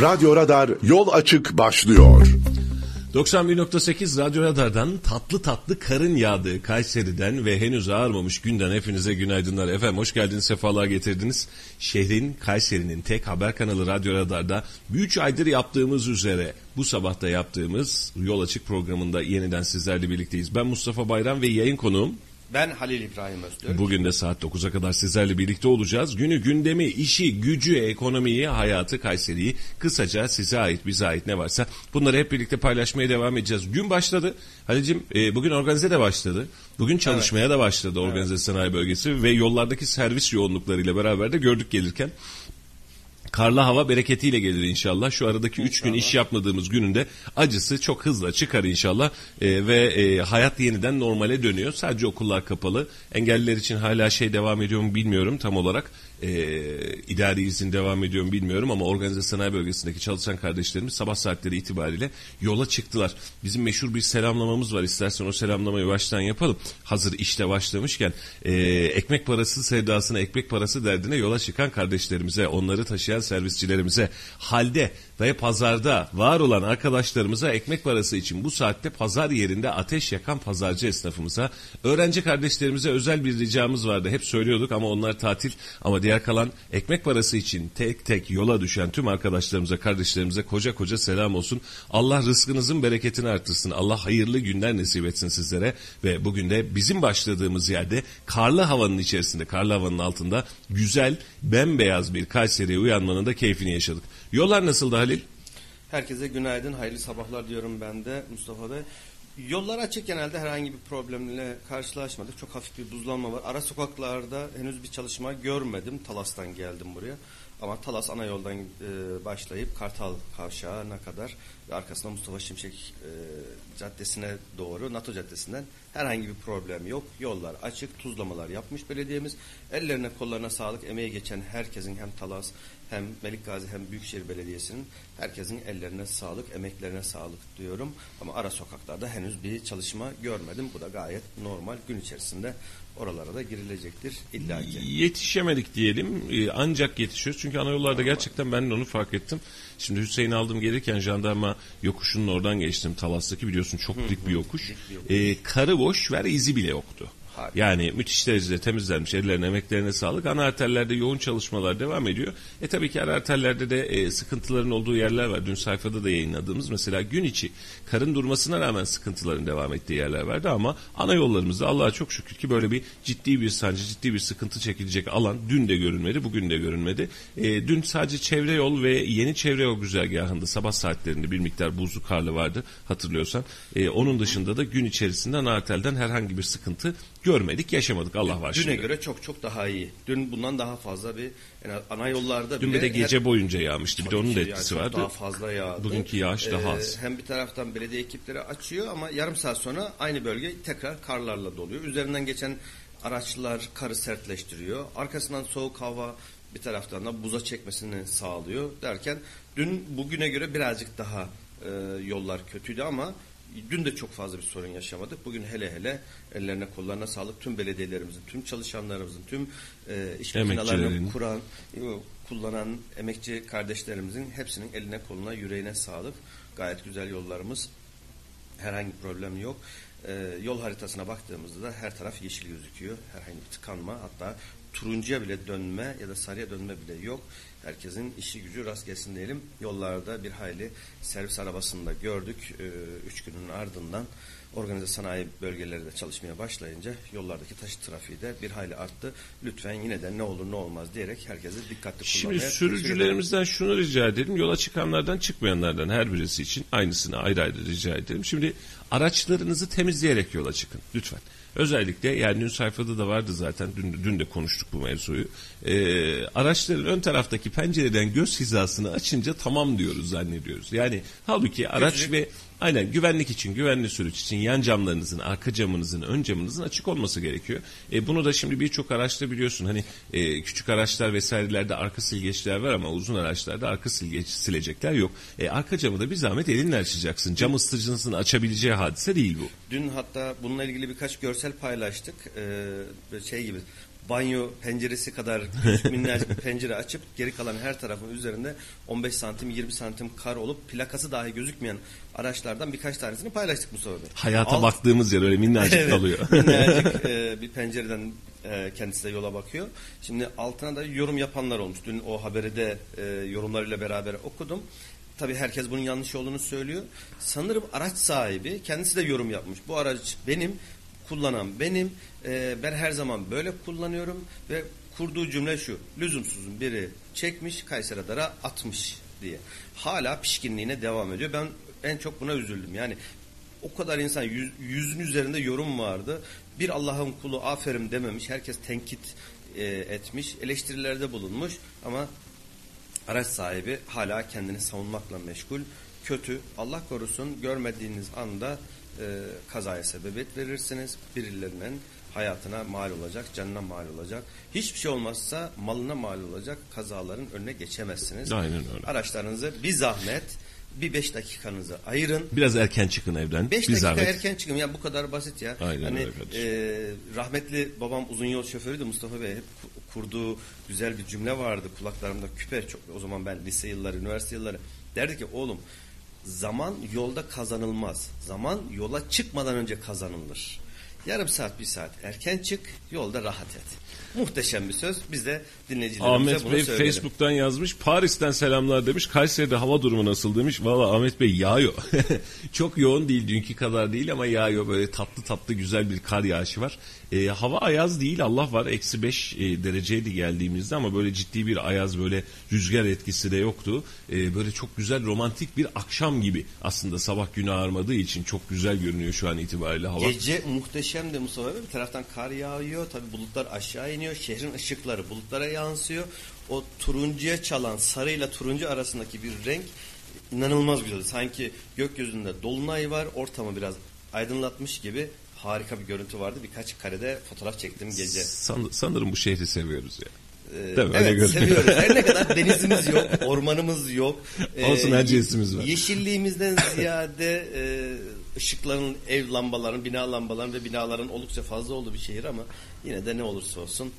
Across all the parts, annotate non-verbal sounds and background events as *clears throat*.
Radyo Radar Yol Açık başlıyor. 91.8 Radyo Radar'dan tatlı tatlı karın yağdığı Kayseri'den ve henüz ağarmamış günden hepinize günaydınlar. Efendim hoş geldiniz, sefalar getirdiniz. Şehrin, Kayseri'nin tek haber kanalı Radyo Radar'da 3 aydır yaptığımız üzere bu sabahta yaptığımız Yol Açık programında yeniden sizlerle birlikteyiz. Ben Mustafa Bayram ve yayın konuğum ben Halil İbrahim Öztürk. Bugün de saat 9'a kadar sizlerle birlikte olacağız. Günü, gündemi, işi, gücü, ekonomiyi, hayatı, Kayseri'yi kısaca size ait, bize ait ne varsa bunları hep birlikte paylaşmaya devam edeceğiz. Gün başladı. Halicim e, bugün organize de başladı. Bugün çalışmaya evet. da başladı organize evet. sanayi bölgesi ve yollardaki servis yoğunluklarıyla beraber de gördük gelirken. Karlı hava bereketiyle gelir inşallah. Şu aradaki 3 gün iş yapmadığımız gününde acısı çok hızla çıkar inşallah. E, ve e, hayat yeniden normale dönüyor. Sadece okullar kapalı. Engelliler için hala şey devam ediyor mu bilmiyorum tam olarak e, idari izin devam ediyor mu bilmiyorum ama organize sanayi bölgesindeki çalışan kardeşlerimiz sabah saatleri itibariyle yola çıktılar. Bizim meşhur bir selamlamamız var. İstersen o selamlamayı baştan yapalım. Hazır işte başlamışken e, ekmek parası sevdasına, ekmek parası derdine yola çıkan kardeşlerimize, onları taşıyan servisçilerimize, halde ve pazarda var olan arkadaşlarımıza ekmek parası için bu saatte pazar yerinde ateş yakan pazarcı esnafımıza, öğrenci kardeşlerimize özel bir ricamız vardı. Hep söylüyorduk ama onlar tatil ama diğer kalan ekmek parası için tek tek yola düşen tüm arkadaşlarımıza, kardeşlerimize koca koca selam olsun. Allah rızkınızın bereketini artırsın. Allah hayırlı günler nasip etsin sizlere ve bugün de bizim başladığımız yerde karlı havanın içerisinde, karlı havanın altında güzel, bembeyaz bir Kayseri'ye uyanmanın da keyfini yaşadık. Yollar nasıldı Halil? Herkese günaydın, hayırlı sabahlar diyorum ben de Mustafa Bey. Yollar açık genelde herhangi bir problemle karşılaşmadık. Çok hafif bir buzlanma var. Ara sokaklarda henüz bir çalışma görmedim. Talas'tan geldim buraya. Ama Talas ana yoldan e, başlayıp Kartal Kavşağı'na kadar ve arkasında Mustafa Şimşek e, Caddesi'ne doğru NATO Caddesi'nden herhangi bir problem yok. Yollar açık, tuzlamalar yapmış belediyemiz. Ellerine kollarına sağlık, emeği geçen herkesin hem Talas hem Melik Gazi hem Büyükşehir Belediyesi'nin herkesin ellerine sağlık, emeklerine sağlık diyorum. Ama ara sokaklarda henüz bir çalışma görmedim. Bu da gayet normal. Gün içerisinde oralara da girilecektir illa ki. Yetişemedik diyelim. Ee, ancak yetişiyoruz. Çünkü ana yollarda gerçekten ben de onu fark ettim. Şimdi Hüseyin aldım gelirken jandarma yokuşunun oradan geçtim. Talas'taki biliyorsun çok dik bir yokuş. Dik bir yokuş. Ee, karı boş ver izi bile yoktu. Yani müthiş derecede temizlenmiş. Ellerine, emeklerine sağlık. Ana arterlerde yoğun çalışmalar devam ediyor. E tabii ki ara arterlerde de e, sıkıntıların olduğu yerler var. Dün sayfada da yayınladığımız mesela gün içi karın durmasına rağmen sıkıntıların devam ettiği yerler vardı ama ana yollarımızda Allah'a çok şükür ki böyle bir ciddi bir sancı, ciddi bir sıkıntı çekilecek alan dün de görünmedi, bugün de görünmedi. E, dün sadece çevre yol ve yeni çevre yol güzergahında sabah saatlerinde bir miktar buzlu karlı vardı hatırlıyorsan. E, onun dışında da gün içerisinde ana arterden herhangi bir sıkıntı görmedik, yaşamadık Allah var. Düne göre çok çok daha iyi. Dün bundan daha fazla bir yani ana yollarda Dün bile de gece her, boyunca yağmıştı. Bir de onun da etkisi yani vardı. Daha fazla yağdı. Bugünkü yağış daha ee, az. Hem bir taraftan belediye ekipleri açıyor ama yarım saat sonra aynı bölge tekrar karlarla doluyor. Üzerinden geçen araçlar karı sertleştiriyor. Arkasından soğuk hava bir taraftan da buza çekmesini sağlıyor derken dün bugüne göre birazcık daha e, yollar kötüydü ama Dün de çok fazla bir sorun yaşamadık. Bugün hele hele ellerine kollarına sağlık tüm belediyelerimizin, tüm çalışanlarımızın, tüm e, iş makinelerini kuran, kullanan emekçi kardeşlerimizin hepsinin eline koluna yüreğine sağlık. Gayet güzel yollarımız. Herhangi bir problem yok. Ee, yol haritasına baktığımızda da her taraf yeşil gözüküyor. Herhangi bir tıkanma hatta turuncuya bile dönme ya da sarıya dönme bile yok. Herkesin işi gücü rast gelsin diyelim. Yollarda bir hayli servis arabasını da gördük. Ee, üç günün ardından organize sanayi bölgeleri de çalışmaya başlayınca yollardaki taşıt trafiği de bir hayli arttı. Lütfen yine de ne olur ne olmaz diyerek herkese dikkatli kullanmaya Şimdi sürücülerimizden şunu rica edelim. Yola çıkanlardan çıkmayanlardan her birisi için aynısını ayrı ayrı rica edelim. Şimdi araçlarınızı temizleyerek yola çıkın lütfen. Özellikle yani dün sayfada da vardı zaten dün, dün de konuştuk bu mevzuyu. Ee, araçların ön taraftaki pencereden göz hizasını açınca tamam diyoruz zannediyoruz. Yani halbuki araç Küçük. ve Aynen güvenlik için, güvenli sürüş için yan camlarınızın, arka camınızın, ön camınızın açık olması gerekiyor. E, bunu da şimdi birçok araçta biliyorsun hani e, küçük araçlar vesairelerde arka silgeçler var ama uzun araçlarda arka silgeç silecekler yok. E, arka camı da bir zahmet elinle açacaksın. Cam ısıtıcısının açabileceği hadise değil bu. Dün hatta bununla ilgili birkaç görsel paylaştık. Ee, şey gibi banyo penceresi kadar *laughs* minnacık bir pencere açıp geri kalan her tarafın üzerinde 15 santim 20 santim kar olup plakası dahi gözükmeyen araçlardan birkaç tanesini paylaştık Mustafa Bey. Hayata Alt- baktığımız yer öyle minnacık Evet, kalıyor. *laughs* minnacık *laughs* e, bir pencereden e, kendisi de yola bakıyor. Şimdi altına da yorum yapanlar olmuş. Dün o haberi de e, yorumlarıyla beraber okudum. Tabii herkes bunun yanlış olduğunu söylüyor. Sanırım araç sahibi kendisi de yorum yapmış. Bu araç benim, kullanan benim. E, ben her zaman böyle kullanıyorum ve kurduğu cümle şu. Lüzumsuzun biri çekmiş Kayseri Adar'a atmış diye. Hala pişkinliğine devam ediyor. Ben en çok buna üzüldüm. Yani o kadar insan yüz, yüzün üzerinde yorum vardı. Bir Allah'ın kulu aferin dememiş. Herkes tenkit e, etmiş. Eleştirilerde bulunmuş. Ama araç sahibi hala kendini savunmakla meşgul. Kötü. Allah korusun görmediğiniz anda e, kazaya sebebiyet verirsiniz. Birilerinin hayatına mal olacak, canına mal olacak. Hiçbir şey olmazsa malına mal olacak kazaların önüne geçemezsiniz. Aynen öyle. Araçlarınızı bir zahmet bir beş dakikanızı ayırın. Biraz erken çıkın evden. 5 bir dakika zahmet. erken çıkın. Ya bu kadar basit ya. Aynen hani öyle kardeşim. e, rahmetli babam uzun yol şoförüydü Mustafa Bey. Hep ku- kurduğu güzel bir cümle vardı kulaklarımda küpe çok. O zaman ben lise yılları, üniversite yılları derdi ki oğlum zaman yolda kazanılmaz. Zaman yola çıkmadan önce kazanılır. Yarım saat, bir saat erken çık, yolda rahat et. Muhteşem bir söz. Biz de dinleyicilerimize Ahmet bunu Bey söyleyelim. Facebook'tan yazmış. Paris'ten selamlar demiş. Kayseri'de hava durumu nasıl demiş. Valla Ahmet Bey yağıyor. *laughs* Çok yoğun değil dünkü kadar değil ama yağıyor. Böyle tatlı tatlı güzel bir kar yağışı var. Ee, hava ayaz değil Allah var. Eksi 5 e, dereceydi geldiğimizde ama böyle ciddi bir ayaz böyle rüzgar etkisi de yoktu. Ee, böyle çok güzel romantik bir akşam gibi. Aslında sabah günü ağarmadığı için çok güzel görünüyor şu an itibariyle hava. Gece muhteşem de Mustafa Bey. Bir taraftan kar yağıyor. Tabi bulutlar aşağı iniyor. Şehrin ışıkları bulutlara yansıyor. O turuncuya çalan sarıyla turuncu arasındaki bir renk inanılmaz güzel. Sanki gökyüzünde dolunay var. Ortamı biraz aydınlatmış gibi harika bir görüntü vardı. Birkaç karede fotoğraf çektim gece. San- sanırım bu şehri seviyoruz ya. Ee, Değil mi? Öyle evet görünüyor. seviyoruz. Her ne kadar *laughs* denizimiz yok, ormanımız yok. Olsun, Erciyes'imiz var. Yeşilliğimizden ziyade e, ışıkların, ev lambaların, bina lambaların ve binaların oldukça fazla olduğu bir şehir ama yine de ne olursa olsun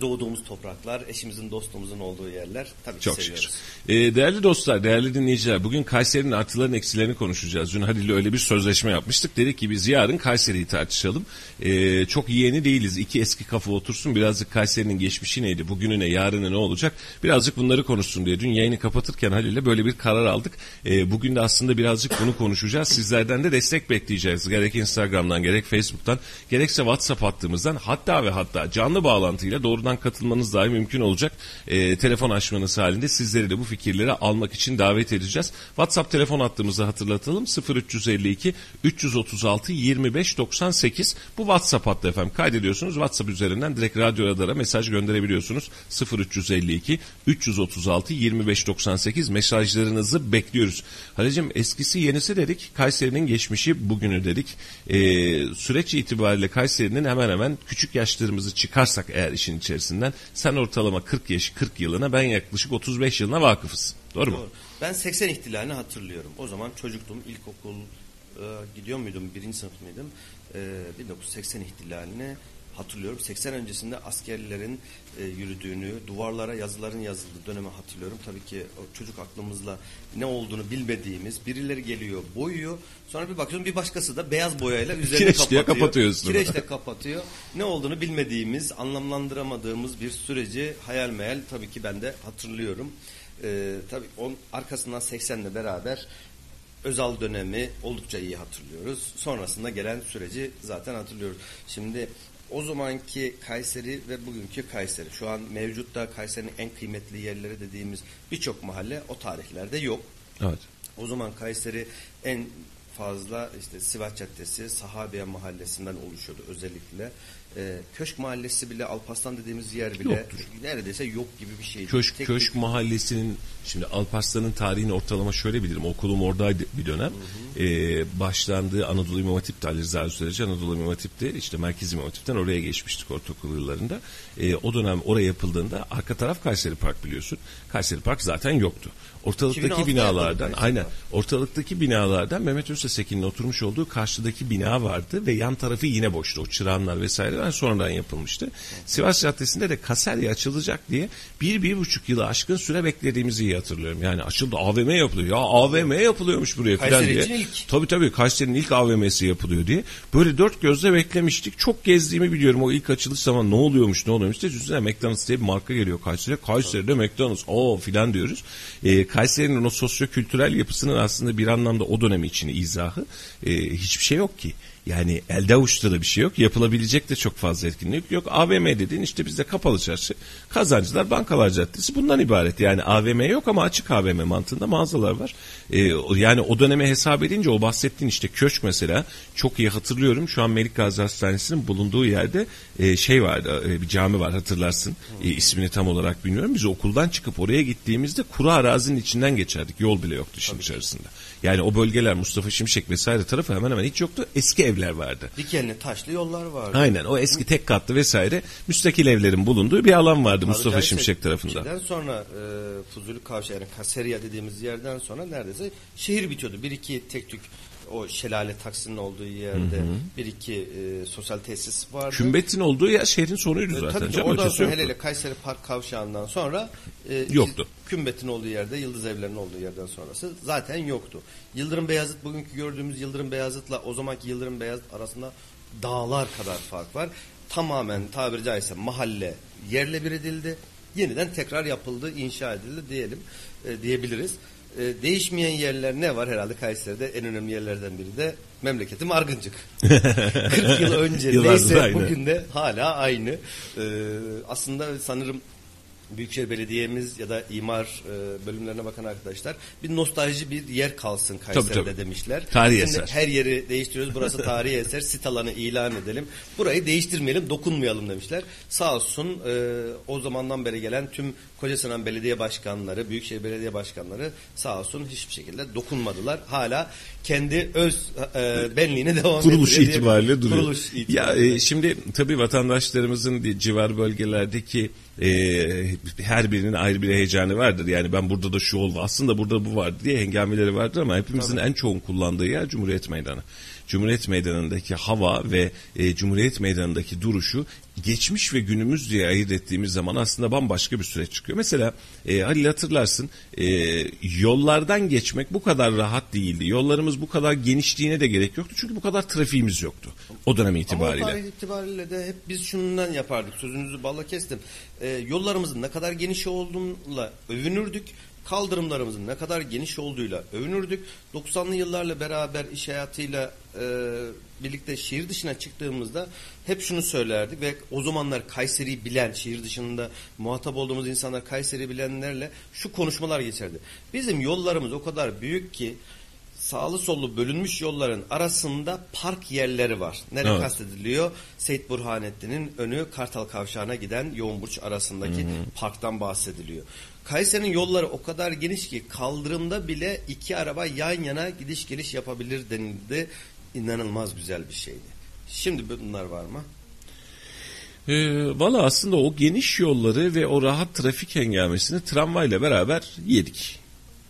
doğduğumuz topraklar, eşimizin, dostumuzun olduğu yerler tabii ki Çok seviyoruz. şükür. Ee, değerli dostlar, değerli dinleyiciler, bugün Kayseri'nin artılarını eksilerini konuşacağız. Dün Halil'le öyle bir sözleşme yapmıştık. Dedik ki biz yarın Kayseri'yi tartışalım. Ee, çok yeğeni değiliz. İki eski kafa otursun. Birazcık Kayseri'nin geçmişi neydi, bugünü ne, yarını ne olacak? Birazcık bunları konuşsun diye. Dün yayını kapatırken Halil'le böyle bir karar aldık. Ee, bugün de aslında birazcık bunu konuşacağız. Sizlerden de destek bekleyeceğiz. Gerek Instagram'dan, gerek Facebook'tan, gerekse WhatsApp hattımızdan hatta ve hatta canlı bağlantıyla doğrudan katılmanız dahi mümkün olacak. Ee, telefon açmanız halinde sizleri de bu fikirleri almak için davet edeceğiz. WhatsApp telefon hattımızı hatırlatalım. 0352 336 25 98 bu WhatsApp hattı efendim. Kaydediyorsunuz. WhatsApp üzerinden direkt Radyo Radar'a mesaj gönderebiliyorsunuz. 0352 336 25 98 mesajlarınızı bekliyoruz. Halicim eskisi yenisi dedik. Kayseri'nin geçmişi bugünü dedik. Ee, süreç itibariyle Kayseri'nin hemen hemen küçük yaşlarımızı çıkarsak eğer işin içerisinden sen ortalama 40 yaş 40 yılına ben yaklaşık 35 yılına vakıfız. Doğru mu? Doğru. Ben 80 ihtilalini hatırlıyorum. O zaman çocuktum, ilkokul e, gidiyor muydum, birinci sınıf mıydım? E, 1980 ihtilalini hatırlıyorum. 80 öncesinde askerlerin e, yürüdüğünü, duvarlara yazıların yazıldığı dönemi hatırlıyorum. Tabii ki o çocuk aklımızla ne olduğunu bilmediğimiz birileri geliyor, boyuyor. Sonra bir bakıyorum bir başkası da beyaz boyayla üzerine Kireç kapatıyor. kapatıyor üstünü. Kireçle kapatıyor. Ne olduğunu bilmediğimiz, anlamlandıramadığımız bir süreci hayal meyal tabii ki ben de hatırlıyorum. Ee, tabii onun arkasından 80'le beraber Özal dönemi oldukça iyi hatırlıyoruz. Sonrasında gelen süreci zaten hatırlıyoruz. Şimdi o zamanki Kayseri ve bugünkü Kayseri. Şu an mevcutta Kayseri'nin en kıymetli yerleri dediğimiz birçok mahalle o tarihlerde yok. Evet. O zaman Kayseri en fazla işte Sivas Caddesi, Sahabiye Mahallesi'nden oluşuyordu özellikle. Ee, Köşk Mahallesi bile, Alparslan dediğimiz yer bile Yoktur. neredeyse yok gibi bir şeydi. Köşk, Tek Köşk bir- Mahallesi'nin şimdi Alparslan'ın tarihini ortalama şöyle bilirim. Okulum oradaydı bir dönem. Ee, başlandığı Anadolu İmam Hatip'te Ali Rıza Süreci Anadolu İmam Hatip'te işte Merkez İmam Hatip'ten oraya geçmiştik ortaokul yıllarında. Ee, o dönem oraya yapıldığında arka taraf Kayseri Park biliyorsun. Kayseri Park zaten yoktu. Ortalıktaki 2006'da binalardan aynen ortalıktaki binalardan Mehmet Öztesekin'in oturmuş olduğu karşıdaki bina vardı ve yan tarafı yine boştu. O çırağanlar vesaire muhtemelen sonradan yapılmıştı. Sivas Caddesi'nde de Kaserya açılacak diye bir, bir buçuk yılı aşkın süre beklediğimizi iyi hatırlıyorum. Yani açıldı AVM yapılıyor. Ya AVM yapılıyormuş buraya falan diye. ilk. Tabii tabii Kayseri'nin ilk AVM'si yapılıyor diye. Böyle dört gözle beklemiştik. Çok gezdiğimi biliyorum o ilk açılış zaman ne oluyormuş ne oluyormuş diye. Düşünsene McDonald's diye bir marka geliyor Kayseri'ye. Kayseri'de McDonald's o filan diyoruz. Ee, Kayseri'nin o sosyo-kültürel yapısının aslında bir anlamda o dönemi için izahı e, hiçbir şey yok ki. Yani elde avuçta da bir şey yok. Yapılabilecek de çok fazla etkinlik yok. AVM dediğin işte bizde kapalı çarşı, kazancılar, bankalar caddesi bundan ibaret. Yani AVM yok ama açık AVM mantığında mağazalar var. Ee, yani o döneme hesap edince o bahsettiğin işte köşk mesela çok iyi hatırlıyorum. Şu an Melik Gazi Hastanesi'nin bulunduğu yerde e, şey vardı e, bir cami var hatırlarsın. E, ismini tam olarak bilmiyorum. Biz okuldan çıkıp oraya gittiğimizde kuru arazinin içinden geçerdik. Yol bile yoktu işin içerisinde. Yani o bölgeler Mustafa Şimşek vesaire tarafı hemen hemen hiç yoktu. Eski evler vardı. Dikenli taşlı yollar vardı. Aynen o eski tek katlı vesaire müstakil evlerin bulunduğu bir alan vardı Mustafa Tabiri Şimşek caizse tarafında. şeyden sonra e, Fuzuli Kavşağı yani Kaserya dediğimiz yerden sonra neredeyse şehir bitiyordu. Bir iki tek tük o şelale taksinin olduğu yerde bir iki e, sosyal tesis vardı. Kümbetin olduğu yer şehrin sonuydu E, zaten. Tabii ki canım, oradan sonra yoktu. hele hele Kayseri Park kavşağından sonra e, Yoktu. Kümbetin olduğu yerde, Yıldız Evlerinin olduğu yerden sonrası zaten yoktu. Yıldırım Beyazıt bugünkü gördüğümüz Yıldırım Beyazıt'la o zamanki Yıldırım Beyazıt arasında dağlar kadar fark var. Tamamen tabiri caizse mahalle yerle bir edildi. Yeniden tekrar yapıldı, inşa edildi diyelim e, diyebiliriz. E, değişmeyen yerler ne var herhalde Kayseri'de en önemli yerlerden biri de memleketim Argıncık. *laughs* 40 yıl önce neyse aynı. bugün de hala aynı. Ee, aslında sanırım Büyükşehir Belediye'miz ya da imar e, bölümlerine bakan arkadaşlar bir nostalji bir yer kalsın Kayseri'de Tabii, tabii. demişler. Tarihi Şimdi eser. Her yeri değiştiriyoruz. Burası tarihi eser. Sit alanı ilan edelim. Burayı değiştirmeyelim, dokunmayalım demişler. Sağ olsun e, o zamandan beri gelen tüm Kocaeli'nin belediye başkanları, Büyükşehir Belediye başkanları sağ olsun hiçbir şekilde dokunmadılar. Hala kendi öz e, benliğine devam kuruluş ettiriyor diye- itibariyle duruyor. Kuruluş Ya itibariyle. e, şimdi tabii vatandaşlarımızın civar bölgelerdeki e, her birinin ayrı bir heyecanı vardır. Yani ben burada da şu oldu aslında burada bu vardı diye hengameleri vardır ama hepimizin en çoğun kullandığı yer Cumhuriyet Meydanı. Cumhuriyet Meydanı'ndaki hava ve e, Cumhuriyet Meydanı'ndaki duruşu geçmiş ve günümüz diye ayırt ettiğimiz zaman aslında bambaşka bir süreç çıkıyor. Mesela e, Halil hatırlarsın e, yollardan geçmek bu kadar rahat değildi. Yollarımız bu kadar genişliğine de gerek yoktu. Çünkü bu kadar trafiğimiz yoktu o dönem Ama o itibariyle. tarih itibariyle de hep biz şundan yapardık. Sözünüzü balla kestim. Ee, yollarımızın ne kadar geniş olduğuyla övünürdük. Kaldırımlarımızın ne kadar geniş olduğuyla övünürdük. 90'lı yıllarla beraber iş hayatıyla e, birlikte şehir dışına çıktığımızda hep şunu söylerdik ve o zamanlar Kayseri'yi bilen, şehir dışında muhatap olduğumuz insanlar Kayseri bilenlerle şu konuşmalar geçerdi. Bizim yollarımız o kadar büyük ki sağlı sollu bölünmüş yolların arasında park yerleri var. Nereye Evet. kastediliyor? Seyit Burhanettin'in önü Kartal Kavşağı'na giden Yoğunburç arasındaki parktan bahsediliyor. Kayseri'nin yolları o kadar geniş ki kaldırımda bile iki araba yan yana gidiş geliş yapabilir denildi. İnanılmaz güzel bir şeydi. Şimdi bunlar var mı? E, Valla aslında o geniş yolları ve o rahat trafik hengamesini tramvayla beraber yedik.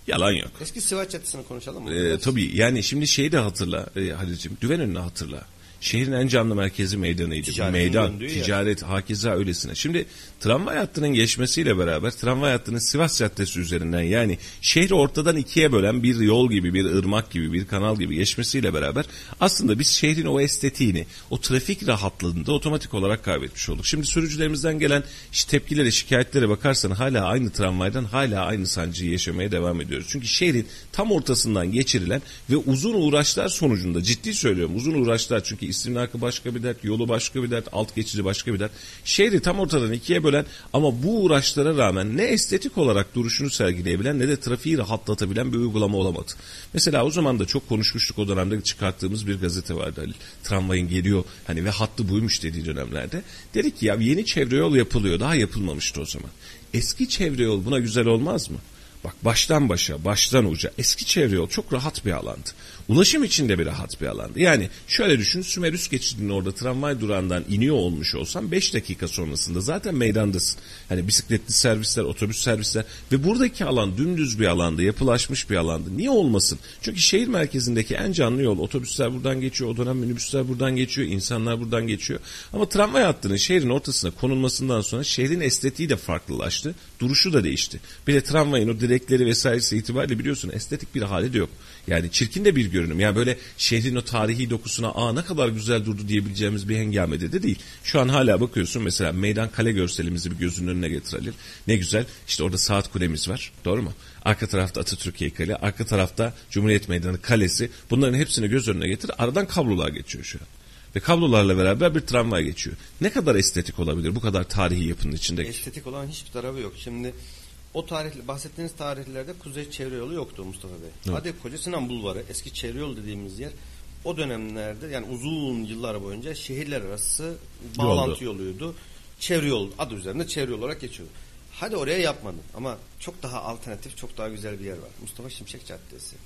Yalan yok. Eski Sivas Caddesi'ni konuşalım mı? Ee, tabii yani şimdi şeyi de hatırla e, Halil'ciğim düven önünü hatırla. Şehrin en canlı merkezi meydanıydı. Ticaretin Meydan, ticaret, hakeza öylesine. Şimdi tramvay hattının geçmesiyle beraber tramvay hattının Sivas Caddesi üzerinden yani şehri ortadan ikiye bölen bir yol gibi, bir ırmak gibi, bir kanal gibi geçmesiyle beraber aslında biz şehrin o estetiğini, o trafik rahatlığını da otomatik olarak kaybetmiş olduk. Şimdi sürücülerimizden gelen işte tepkilere, şikayetlere bakarsan hala aynı tramvaydan hala aynı sancıyı yaşamaya devam ediyoruz. Çünkü şehrin tam ortasından geçirilen ve uzun uğraşlar sonucunda ciddi söylüyorum uzun uğraşlar çünkü istimlakı başka bir dert, yolu başka bir dert, alt geçidi başka bir dert. Şehri tam ortadan ikiye bölen ama bu uğraşlara rağmen ne estetik olarak duruşunu sergileyebilen ne de trafiği rahatlatabilen bir uygulama olamadı. Mesela o zaman da çok konuşmuştuk o dönemde çıkarttığımız bir gazete vardı Halil. Tramvayın geliyor hani ve hattı buymuş dediği dönemlerde. Dedik ki ya yeni çevre yol yapılıyor daha yapılmamıştı o zaman. Eski çevre yol buna güzel olmaz mı? Bak baştan başa, baştan uca eski çevre yol çok rahat bir alandı. Ulaşım için de bir rahat bir alandı. Yani şöyle düşün Sümerüs geçidinin orada tramvay durağından iniyor olmuş olsan 5 dakika sonrasında zaten meydandasın. Hani bisikletli servisler, otobüs servisler ve buradaki alan dümdüz bir alandı, yapılaşmış bir alandı. Niye olmasın? Çünkü şehir merkezindeki en canlı yol otobüsler buradan geçiyor, o dönem minibüsler buradan geçiyor, insanlar buradan geçiyor. Ama tramvay hattının şehrin ortasına konulmasından sonra şehrin estetiği de farklılaştı, duruşu da değişti. Bir de tramvayın o direkleri vesairesi itibariyle biliyorsun estetik bir hali de yok. Yani çirkin de bir görünüm. Yani böyle şehrin o tarihi dokusuna aa ne kadar güzel durdu diyebileceğimiz bir hengamede de değil. Şu an hala bakıyorsun mesela meydan kale görselimizi bir gözünün önüne getirelim. Ne güzel işte orada saat kulemiz var doğru mu? Arka tarafta Atatürk heykeli, arka tarafta Cumhuriyet Meydanı kalesi. Bunların hepsini göz önüne getir. Aradan kablolar geçiyor şu an. Ve kablolarla beraber bir tramvay geçiyor. Ne kadar estetik olabilir bu kadar tarihi yapının içinde? Estetik olan hiçbir tarafı yok. Şimdi o tarih bahsettiğiniz tarihlerde Kuzey Çevre Yolu yoktu Mustafa Bey. Evet. Hadi Koca Sinan Bulvarı eski çevre yol dediğimiz yer o dönemlerde yani uzun yıllar boyunca şehirler arası bağlantı yoluydu. Çevre yol adı üzerinde çevre yol olarak geçiyor. Hadi oraya yapmadın ama çok daha alternatif, çok daha güzel bir yer var. Mustafa Şimşek Caddesi.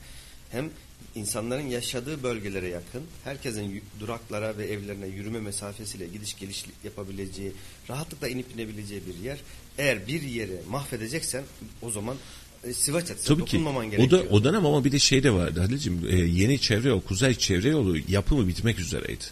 Hem insanların yaşadığı bölgelere yakın, herkesin duraklara ve evlerine yürüme mesafesiyle gidiş geliş yapabileceği, rahatlıkla inip inebileceği bir yer. Eğer bir yeri mahvedeceksen o zaman e, Sivas Caddesi'ne Tabii ki. dokunmaman O gerekiyor. da o dönem ama bir de şey de vardı Halil'cim. e, yeni çevre yolu, kuzey çevre yolu yapımı bitmek üzereydi.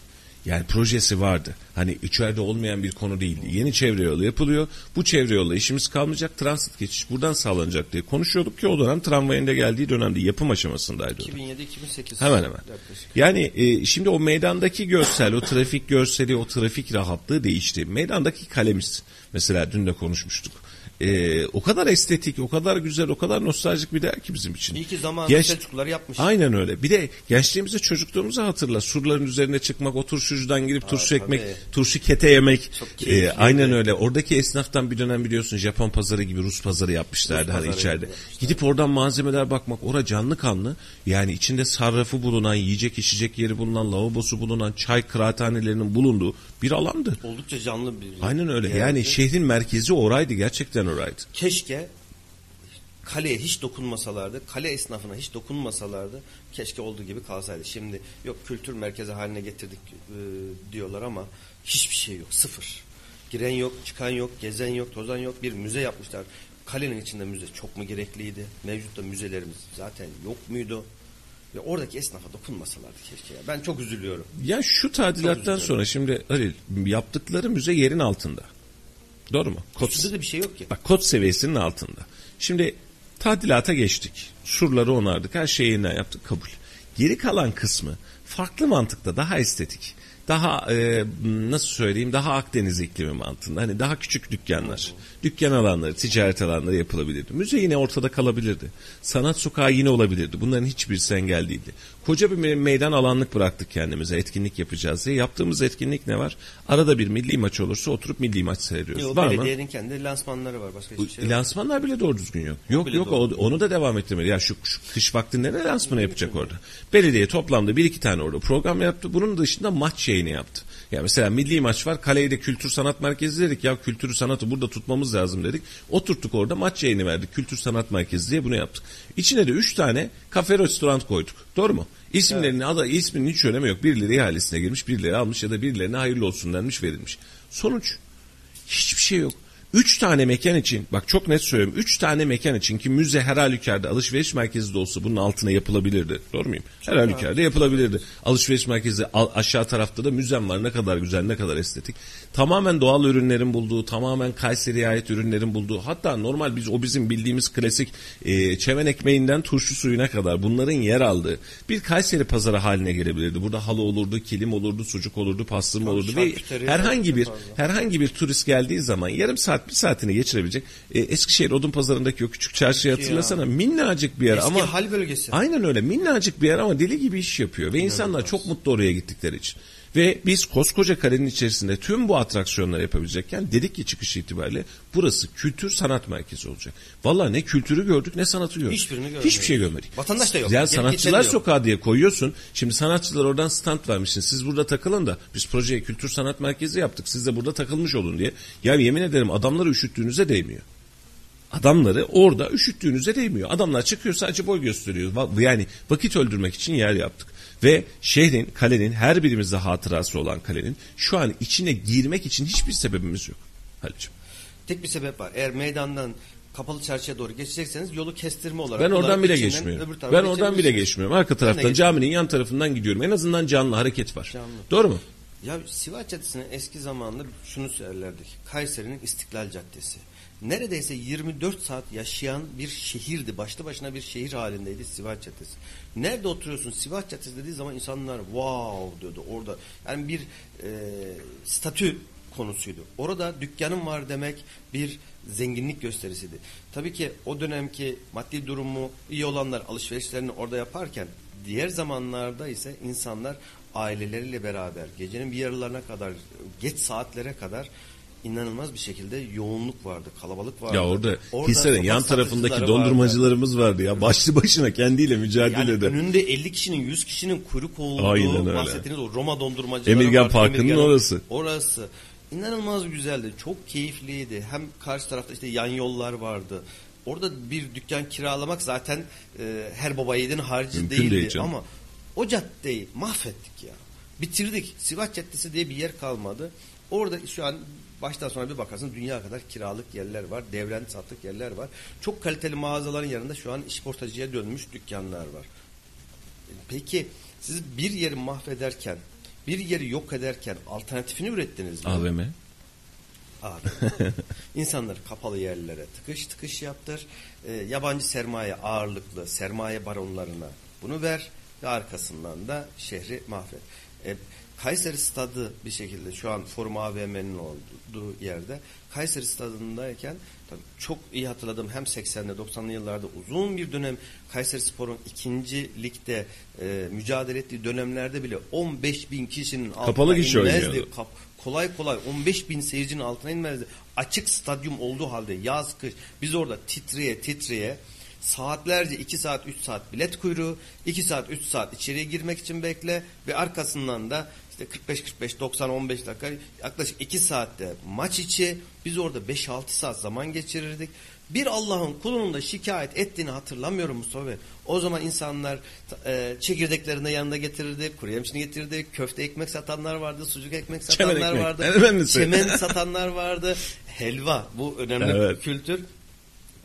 Yani projesi vardı. Hani içeride olmayan bir konu değildi. Yeni çevre yolu yapılıyor. Bu çevre yolla işimiz kalmayacak. Transit geçiş buradan sağlanacak diye konuşuyorduk ki o dönem tramvayın da geldiği dönemde yapım aşamasındaydı. o dönem. 2007-2008 Hemen hemen. yaklaşık. Yani e, şimdi o meydandaki görsel, o trafik görseli, o trafik rahatlığı değişti. Meydandaki kalemiz, mesela dün de konuşmuştuk. E, o kadar estetik, o kadar güzel, o kadar nostaljik bir değer ki bizim için. İyi ki zamanında Genç- Selçuklular yapmış. Aynen öyle. Bir de gençliğimizde çocukluğumuzu hatırla. Surların üzerine çıkmak, o turşucudan girip turşu tabii. ekmek, turşu kete yemek. E, aynen öyle. Oradaki esnaftan bir dönem biliyorsun Japon pazarı gibi Rus pazarı yapmışlardı Rus hani pazarı içeride. yapmışlar. Gidip oradan malzemeler bakmak. Ora canlı kanlı. Yani içinde sarrafı bulunan, yiyecek içecek yeri bulunan, lavabosu bulunan, çay kıraathanelerinin bulunduğu bir alandı. Oldukça canlı bir Aynen öyle. yerdi. Yani şehrin merkezi oraydı. Gerçekten oraydı. keşke kaleye hiç dokunmasalardı, kale esnafına hiç dokunmasalardı keşke olduğu gibi kalsaydı. Şimdi yok kültür merkezi haline getirdik e, diyorlar ama hiçbir şey yok, sıfır. Giren yok, çıkan yok, gezen yok, tozan yok. Bir müze yapmışlar. Kalenin içinde müze çok mu gerekliydi? Mevcutta müzelerimiz zaten yok muydu? Ve oradaki esnafa dokunmasalardı keşke. ya. Ben çok üzülüyorum. Ya şu tadilattan üzülüyorum. sonra şimdi Halil yaptıkları müze yerin altında. Doğru mu? Üstünde de bir şey yok ki. bak kod seviyesinin altında. Şimdi tadilata geçtik. Surları onardık. Her şeyi yeniden yaptık. Kabul. Geri kalan kısmı farklı mantıkta daha estetik. Daha e, nasıl söyleyeyim daha Akdeniz iklimi mantığında. Hani daha küçük dükkanlar. Dükkan alanları, ticaret alanları yapılabilirdi. Müze yine ortada kalabilirdi. Sanat sokağı yine olabilirdi. Bunların hiçbirisi engel değildi. Koca bir me- meydan alanlık bıraktık kendimize. Etkinlik yapacağız diye. Yaptığımız etkinlik ne var? Arada bir milli maç olursa oturup milli maç seyrediyoruz. Yok, var mı? belediyenin kendi lansmanları var. Başka hiçbir şey yok. Lansmanlar bile doğru düzgün yok. Yok bile yok doğru o- onu da devam ettirmeli. Ya şu, şu kış vaktinde ne lansmanı yapacak orada? Belediye toplamda bir iki tane orada program yaptı. Bunun dışında maç yayını yaptı. Ya mesela milli maç var. Kaleyde kültür sanat merkezi dedik. Ya kültürü sanatı burada tutmamız lazım dedik. Oturttuk orada maç yayını verdik. Kültür sanat merkezi diye bunu yaptık. İçine de üç tane kafe restoran koyduk. Doğru mu? İsimlerinin adı isminin hiç önemi yok. Birileri ihalesine girmiş, birileri almış ya da birilerine hayırlı olsun denmiş verilmiş. Sonuç Hiçbir şey yok. Üç tane mekan için bak çok net söylüyorum. Üç tane mekan için ki müze her halükarda alışveriş merkezi de olsa bunun altına yapılabilirdi. Doğru muyum? Her halükarda yapılabilirdi. Alışveriş merkezi aşağı tarafta da müzem var. Ne kadar güzel ne kadar estetik. Tamamen doğal ürünlerin bulduğu tamamen Kayseri'ye ait ürünlerin bulduğu hatta normal biz o bizim bildiğimiz klasik e, çemen ekmeğinden turşu suyuna kadar bunların yer aldığı bir Kayseri pazarı haline gelebilirdi. Burada halı olurdu, kilim olurdu, sucuk olurdu, pastırma olurdu ve herhangi bir fazla. herhangi bir turist geldiği zaman yarım saat bir saatini geçirebilecek e, Eskişehir Odun Pazarı'ndaki o küçük çarşıyı hatırlasana ya. minnacık bir yer Eski ama hal bölgesi. aynen öyle minnacık bir yer ama deli gibi iş yapıyor ve insanlar çok mutlu oraya gittikleri için. Ve biz koskoca kalenin içerisinde tüm bu atraksiyonları yapabilecekken dedik ki çıkış itibariyle burası kültür sanat merkezi olacak. Vallahi ne kültürü gördük ne sanatı gördük. Hiçbirini görmedik. Hiçbir şey görmedik. Vatandaş da yok. Ya sanatçılar yok. sokağı diye koyuyorsun. Şimdi sanatçılar oradan stand vermişsin. Siz burada takılın da biz projeye kültür sanat merkezi yaptık. Siz de burada takılmış olun diye. Ya yemin ederim adamları üşüttüğünüze değmiyor. Adamları orada üşüttüğünüze değmiyor. Adamlar çıkıyor sadece boy gösteriyor. Yani vakit öldürmek için yer yaptık. Ve şehrin, kalenin her birimizde hatırası olan kalenin şu an içine girmek için hiçbir sebebimiz yok. Halicim. Tek bir sebep var. Eğer meydandan kapalı çarşıya doğru geçecekseniz yolu kestirme olarak. Ben oradan bile geçmiyorum. Ben oradan bile geçmiyorum. Arka taraftan caminin yan tarafından gidiyorum. En azından canlı hareket var. Canlı. Doğru mu? Ya Sivas Caddesi'nin eski zamanında şunu söylerdik. Kayseri'nin İstiklal Caddesi. Neredeyse 24 saat yaşayan bir şehirdi. Başlı başına bir şehir halindeydi Sivas Caddesi. Nerede oturuyorsun? Sivas Caddesi dediği zaman insanlar wow diyordu orada. Yani bir e, statü konusuydu. Orada dükkanım var demek bir zenginlik gösterisiydi. Tabii ki o dönemki maddi durumu iyi olanlar alışverişlerini orada yaparken diğer zamanlarda ise insanlar aileleriyle beraber gecenin bir yarılarına kadar geç saatlere kadar inanılmaz bir şekilde yoğunluk vardı, kalabalık vardı. Ya orada, Orada sokak yan tarafındaki satıcıları vardı. dondurmacılarımız vardı ya. Başlı başına kendiyle Yani mücadelede. önünde 50 kişinin 100 kişinin kuyruk olduğu Aynen öyle. bahsettiğiniz o Roma dondurmacıları Emirgan vardı. Parkı'nın Emirgan- orası. Orası. İnanılmaz güzeldi. Çok keyifliydi. Hem karşı tarafta işte yan yollar vardı. Orada bir dükkan kiralamak zaten e, her baba yiğidin harcı Mümkün değildi. değil canım. Ama o caddeyi mahvettik ya. Bitirdik. Sivas Caddesi diye bir yer kalmadı. Orada şu an baştan sona bir bakarsın dünya kadar kiralık yerler var. Devren sattık yerler var. Çok kaliteli mağazaların yanında şu an işportacıya dönmüş dükkanlar var. Peki siz bir yeri mahvederken, bir yeri yok ederken alternatifini ürettiniz mi? AVM. Abi. *laughs* İnsanları kapalı yerlere tıkış tıkış yaptır. Ee, yabancı sermaye ağırlıklı sermaye baronlarına bunu ver ve arkasından da şehri mahvet. Ee, Kayseri stadı bir şekilde şu an Forum AVM'nin olduğu yerde Kayseri stadındayken tabii çok iyi hatırladım hem 80'li 90'lı yıllarda uzun bir dönem Kayseri Spor'un ikinci ligde e, mücadele ettiği dönemlerde bile 15 bin kişinin altına Kapalı gişe inmezdi. Kap- kolay kolay 15 bin seyircinin altına inmezdi. Açık stadyum olduğu halde yaz kış biz orada titreye titreye saatlerce 2 saat 3 saat bilet kuyruğu 2 saat 3 saat içeriye girmek için bekle ve arkasından da işte 45 45 90 15 dakika yaklaşık 2 saatte maç içi biz orada 5-6 saat zaman geçirirdik. Bir Allah'ın kulunun da şikayet ettiğini hatırlamıyorum Mustafa Bey. O zaman insanlar e, çekirdeklerini de yanında getirirdi, kuru yemişini getirirdi, köfte ekmek satanlar vardı, sucuk ekmek Çemen satanlar ekmek, vardı, çemen *laughs* satanlar vardı, helva bu önemli Evet. bir kültür.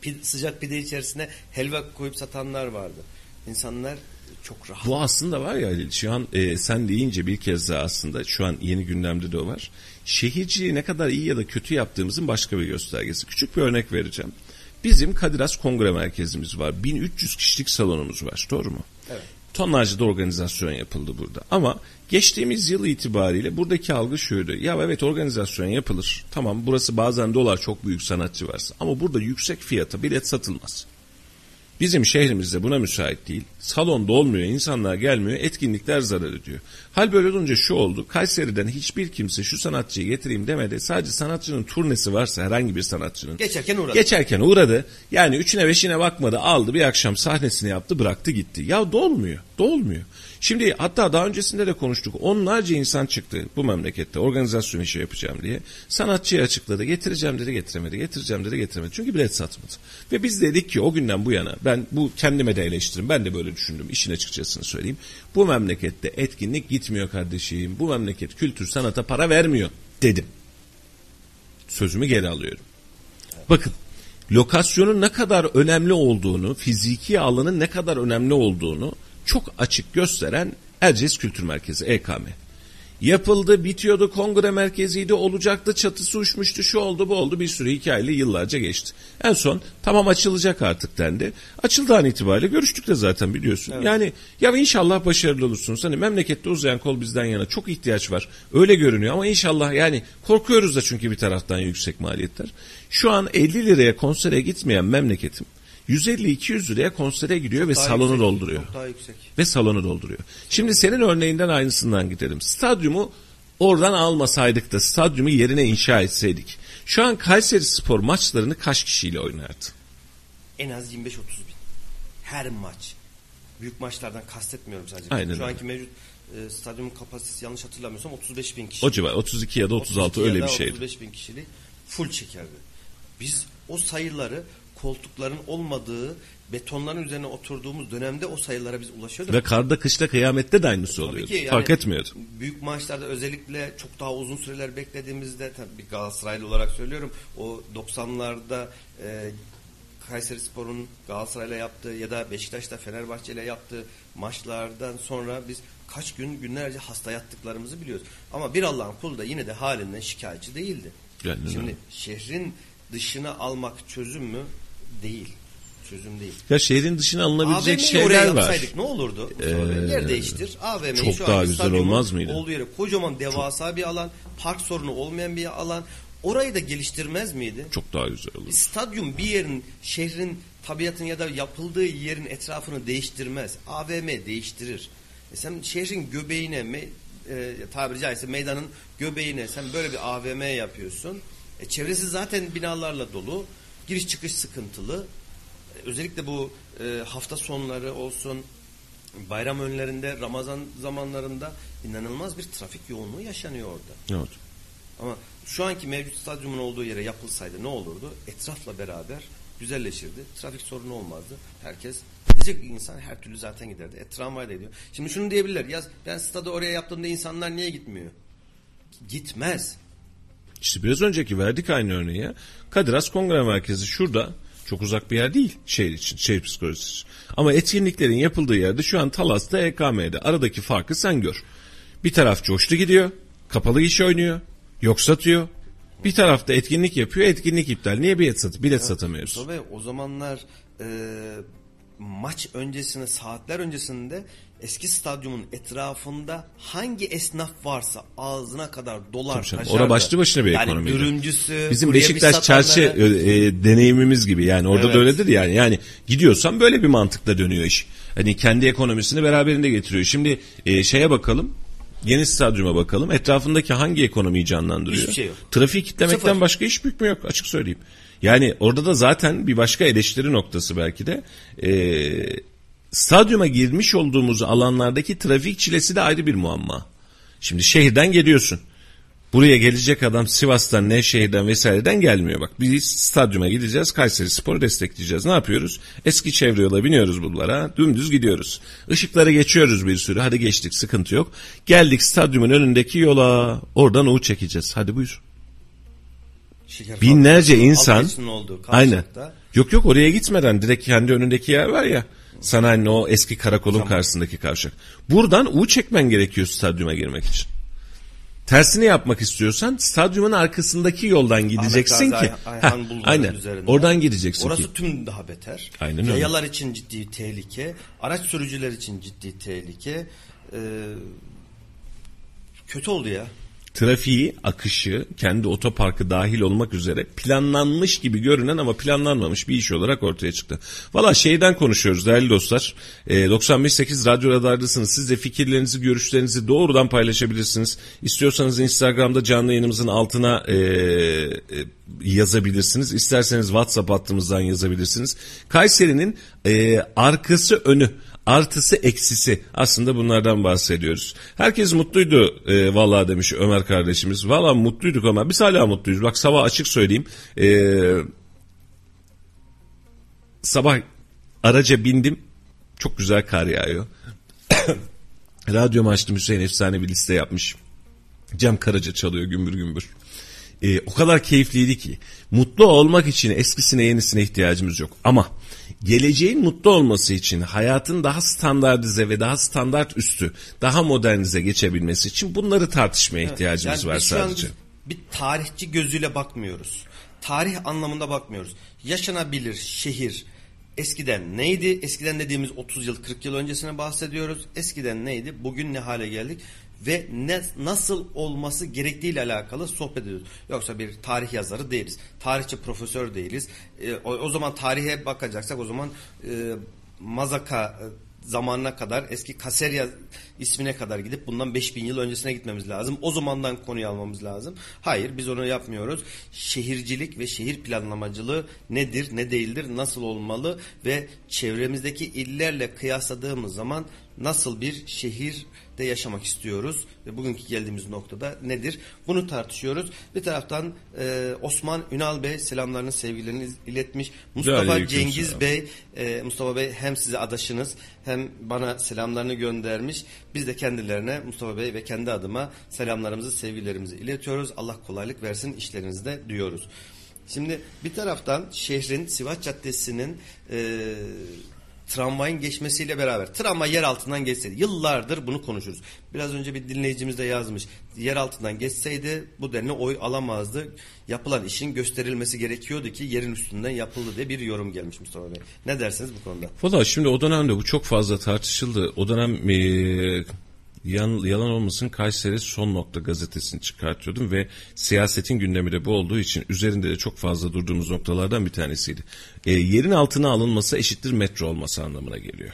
Pide- sıcak pide içerisine helva koyup satanlar vardı. İnsanlar çok rahat. Bu aslında var ya şu an e, sen deyince bir kez daha aslında şu an yeni gündemde de o var. Şehirciliği ne kadar iyi ya da kötü yaptığımızın başka bir göstergesi. Küçük bir örnek vereceğim. Bizim Kadiras Kongre Merkezimiz var. 1300 kişilik salonumuz var. Doğru mu? Evet. Tonlarca da organizasyon yapıldı burada. Ama geçtiğimiz yıl itibariyle buradaki algı şuydu. Ya evet organizasyon yapılır. Tamam burası bazen dolar çok büyük sanatçı varsa. Ama burada yüksek fiyata bilet satılmaz. Bizim şehrimizde buna müsait değil. Salon dolmuyor, insanlar gelmiyor, etkinlikler zarar ediyor. Hal böyle olunca şu oldu. Kayseri'den hiçbir kimse şu sanatçıyı getireyim demedi. Sadece sanatçının turnesi varsa herhangi bir sanatçının. Geçerken uğradı. Geçerken uğradı. Yani üçüne beşine bakmadı. Aldı bir akşam sahnesini yaptı bıraktı gitti. Ya dolmuyor. Dolmuyor. Şimdi hatta daha öncesinde de konuştuk. Onlarca insan çıktı bu memlekette organizasyon işi yapacağım diye. Sanatçıyı açıkladı. Getireceğim dedi getiremedi. Getireceğim dedi getiremedi. Çünkü bilet satmadı. Ve biz dedik ki o günden bu yana ben bu kendime de eleştirim. Ben de böyle düşündüm. işin açıkçasını söyleyeyim. Bu memlekette etkinlik gitmiyor kardeşim. Bu memleket kültür sanata para vermiyor dedim. Sözümü geri alıyorum. Bakın lokasyonun ne kadar önemli olduğunu, fiziki alanın ne kadar önemli olduğunu çok açık gösteren Erciyes Kültür Merkezi EKM. Yapıldı, bitiyordu, kongre merkeziydi, olacaktı, çatısı uçmuştu, şu oldu, bu oldu, bir sürü hikayeli yıllarca geçti. En son tamam açılacak artık dendi. Açıldığı an itibariyle görüştük de zaten biliyorsun. Yani ya inşallah başarılı olursunuz. Hani memlekette uzayan kol bizden yana çok ihtiyaç var. Öyle görünüyor ama inşallah yani korkuyoruz da çünkü bir taraftan yüksek maliyetler. Şu an 50 liraya konsere gitmeyen memleketim 150-200 liraya konsere gidiyor ve Daha salonu yüksek, dolduruyor Çok daha yüksek. ve salonu dolduruyor. Şimdi senin örneğinden aynısından gidelim. Stadyumu oradan almasaydık da stadyumu yerine inşa etseydik. Şu an Kayseri Spor maçlarını kaç kişiyle oynardı? En az 25-30 bin. Her maç. Büyük maçlardan kastetmiyorum sadece. Aynen Şu öyle. anki mevcut e, stadyumun kapasitesi yanlış hatırlamıyorsam 35 bin kişi. O civar 32 ya da 36 32 öyle ya bir da şeydi. 35 bin kişilik full çekerdi. Biz o sayıları koltukların olmadığı betonların üzerine oturduğumuz dönemde o sayılara biz ulaşıyorduk. Ve karda kışta kıyamette de aynısı ki yani Fark etmiyordu. Büyük maçlarda özellikle çok daha uzun süreler beklediğimizde tabii Galatasaraylı olarak söylüyorum. O 90'larda e, Kayseri Spor'un Galatasaray'la yaptığı ya da Beşiktaş'ta Fenerbahçe'yle yaptığı maçlardan sonra biz kaç gün günlerce hasta yattıklarımızı biliyoruz. Ama bir Allah'ın kulu da yine de halinden şikayetçi değildi. Yani Şimdi şehrin dışına almak çözüm mü? Değil. Çözüm değil. Ya şehrin dışına alınabilecek AVM'yi oraya şeyler var. yapsaydık ne olurdu? Ee, Yer değiştir. AVM'yi çok şu daha güzel olmaz mıydı? Olduğu yere kocaman devasa bir alan, park sorunu olmayan bir alan. Orayı da geliştirmez miydi? Çok daha güzel olur. Stadyum bir yerin, şehrin tabiatın ya da yapıldığı yerin etrafını değiştirmez. AVM değiştirir. E sen şehrin göbeğine, me, e, tabiri caizse meydanın göbeğine sen böyle bir AVM yapıyorsun. E, çevresi zaten binalarla dolu. Giriş çıkış sıkıntılı. E, özellikle bu e, hafta sonları olsun, bayram önlerinde, Ramazan zamanlarında inanılmaz bir trafik yoğunluğu yaşanıyor orada. Evet. Ama şu anki mevcut stadyumun olduğu yere yapılsaydı ne olurdu? Etrafla beraber güzelleşirdi. Trafik sorunu olmazdı. Herkes gidecek insan her türlü zaten giderdi. E, tramvayla gidiyor. Şimdi şunu diyebilirler. Ya ben stadı oraya yaptığımda insanlar niye gitmiyor? Gitmez. İşte biraz önceki verdik aynı örneği ya. Kadir Has Kongre Merkezi şurada. Çok uzak bir yer değil şehir için, şehir psikolojisi için. Ama etkinliklerin yapıldığı yerde şu an Talas'ta EKM'de. Aradaki farkı sen gör. Bir taraf coştu gidiyor, kapalı iş oynuyor, yok satıyor. Bir tarafta etkinlik yapıyor, etkinlik iptal. Niye bilet, sat bilet satamıyoruz? Mustafa Bey, o zamanlar e, maç öncesinde saatler öncesinde eski stadyumun etrafında hangi esnaf varsa ağzına kadar dolar taşardı. Ora başlı başına bir yani dürümcüsü, Bizim Beşiktaş çarşı satanları- e, e, deneyimimiz gibi yani orada Evet. da öyledir yani. Yani gidiyorsan böyle bir mantıkla dönüyor iş. Hani kendi ekonomisini beraberinde getiriyor. Şimdi e, şeye bakalım. Yeni stadyuma bakalım. Etrafındaki hangi ekonomiyi canlandırıyor? Hiçbir şey yok. Trafiği kitlemekten Sıfır. başka hiç bükme yok açık söyleyeyim. Yani orada da zaten bir başka eleştiri noktası belki de e, stadyuma girmiş olduğumuz alanlardaki trafik çilesi de ayrı bir muamma. Şimdi şehirden geliyorsun. Buraya gelecek adam Sivas'tan, Nevşehir'den vesaireden gelmiyor. Bak biz stadyuma gideceğiz, Kayseri Spor'u destekleyeceğiz. Ne yapıyoruz? Eski çevre yola biniyoruz bunlara, dümdüz gidiyoruz. Işıkları geçiyoruz bir sürü, hadi geçtik sıkıntı yok. Geldik stadyumun önündeki yola, oradan U çekeceğiz. Hadi buyur. Binlerce insan, olduğu aynen. Yok yok oraya gitmeden direkt kendi önündeki yer var ya. Sanayinin o eski karakolun karşısındaki kavşak. Buradan U çekmen gerekiyor stadyuma girmek için. Tersini yapmak istiyorsan stadyumun arkasındaki yoldan gideceksin Ahmet ki. Ay- Ayhan Bulvarı'nın aynen. üzerinde. Oradan gideceksin Orası ki. tüm daha beter. Aynen öyle. Yayalar için ciddi tehlike. Araç sürücüler için ciddi tehlike. Ee, kötü oldu ya. Trafiği, akışı, kendi otoparkı dahil olmak üzere planlanmış gibi görünen ama planlanmamış bir iş olarak ortaya çıktı. Valla şeyden konuşuyoruz değerli dostlar. E, 95.8 Radyo Radar'dasınız. Siz de fikirlerinizi, görüşlerinizi doğrudan paylaşabilirsiniz. İstiyorsanız Instagram'da canlı yayınımızın altına e, e, yazabilirsiniz. İsterseniz WhatsApp hattımızdan yazabilirsiniz. Kayseri'nin e, arkası önü artısı eksisi aslında bunlardan bahsediyoruz. Herkes mutluydu e, vallahi demiş Ömer kardeşimiz. Vallahi mutluyduk ama biz hala mutluyuz. Bak sabah açık söyleyeyim. E, sabah araca bindim. Çok güzel kar yağıyor. *coughs* Radyo açtım Hüseyin efsane bir liste yapmış. Cem Karaca çalıyor gümbür gümbür. Ee, o kadar keyifliydi ki. Mutlu olmak için eskisine yenisine ihtiyacımız yok. Ama geleceğin mutlu olması için hayatın daha standartize ve daha standart üstü, daha modernize geçebilmesi için bunları tartışmaya ihtiyacımız var biz şu an sadece. bir tarihçi gözüyle bakmıyoruz. Tarih anlamında bakmıyoruz. Yaşanabilir şehir eskiden neydi? Eskiden dediğimiz 30 yıl 40 yıl öncesine bahsediyoruz. Eskiden neydi? Bugün ne hale geldik? Ve ne, nasıl olması gerektiğiyle alakalı sohbet ediyoruz. Yoksa bir tarih yazarı değiliz. Tarihçi profesör değiliz. E, o, o zaman tarihe bakacaksak o zaman e, Mazaka e, zamanına kadar eski Kaserya ismine kadar gidip bundan 5000 yıl öncesine gitmemiz lazım. O zamandan konuyu almamız lazım. Hayır biz onu yapmıyoruz. Şehircilik ve şehir planlamacılığı nedir, ne değildir, nasıl olmalı ve çevremizdeki illerle kıyasladığımız zaman nasıl bir şehirde yaşamak istiyoruz ve bugünkü geldiğimiz noktada nedir? Bunu tartışıyoruz. Bir taraftan e, Osman Ünal Bey selamlarını, sevgilerini iletmiş. Mustafa Aleyküm Cengiz selam. Bey, e, Mustafa Bey hem size adaşınız hem bana selamlarını göndermiş. Biz de kendilerine Mustafa Bey ve kendi adıma selamlarımızı, sevgilerimizi iletiyoruz. Allah kolaylık versin işlerinizde diyoruz. Şimdi bir taraftan şehrin Sivas Caddesi'nin e, tramvayın geçmesiyle beraber tramvay yer altından geçseydi yıllardır bunu konuşuruz. Biraz önce bir dinleyicimiz de yazmış. Yer altından geçseydi bu denli oy alamazdı. Yapılan işin gösterilmesi gerekiyordu ki yerin üstünden yapıldı diye bir yorum gelmiş Mustafa Bey. Ne dersiniz bu konuda? Valla şimdi o dönemde bu çok fazla tartışıldı. O dönem e, yalan olmasın Kayseri Son Nokta gazetesini çıkartıyordum ve siyasetin gündemi de bu olduğu için üzerinde de çok fazla durduğumuz noktalardan bir tanesiydi. E, yerin altına alınması eşittir metro olması anlamına geliyor.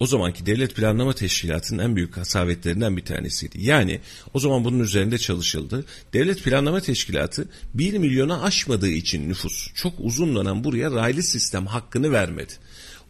O zamanki Devlet Planlama Teşkilatı'nın en büyük hasavetlerinden bir tanesiydi. Yani o zaman bunun üzerinde çalışıldı. Devlet Planlama Teşkilatı 1 milyona aşmadığı için nüfus çok uzun dönem buraya raylı sistem hakkını vermedi.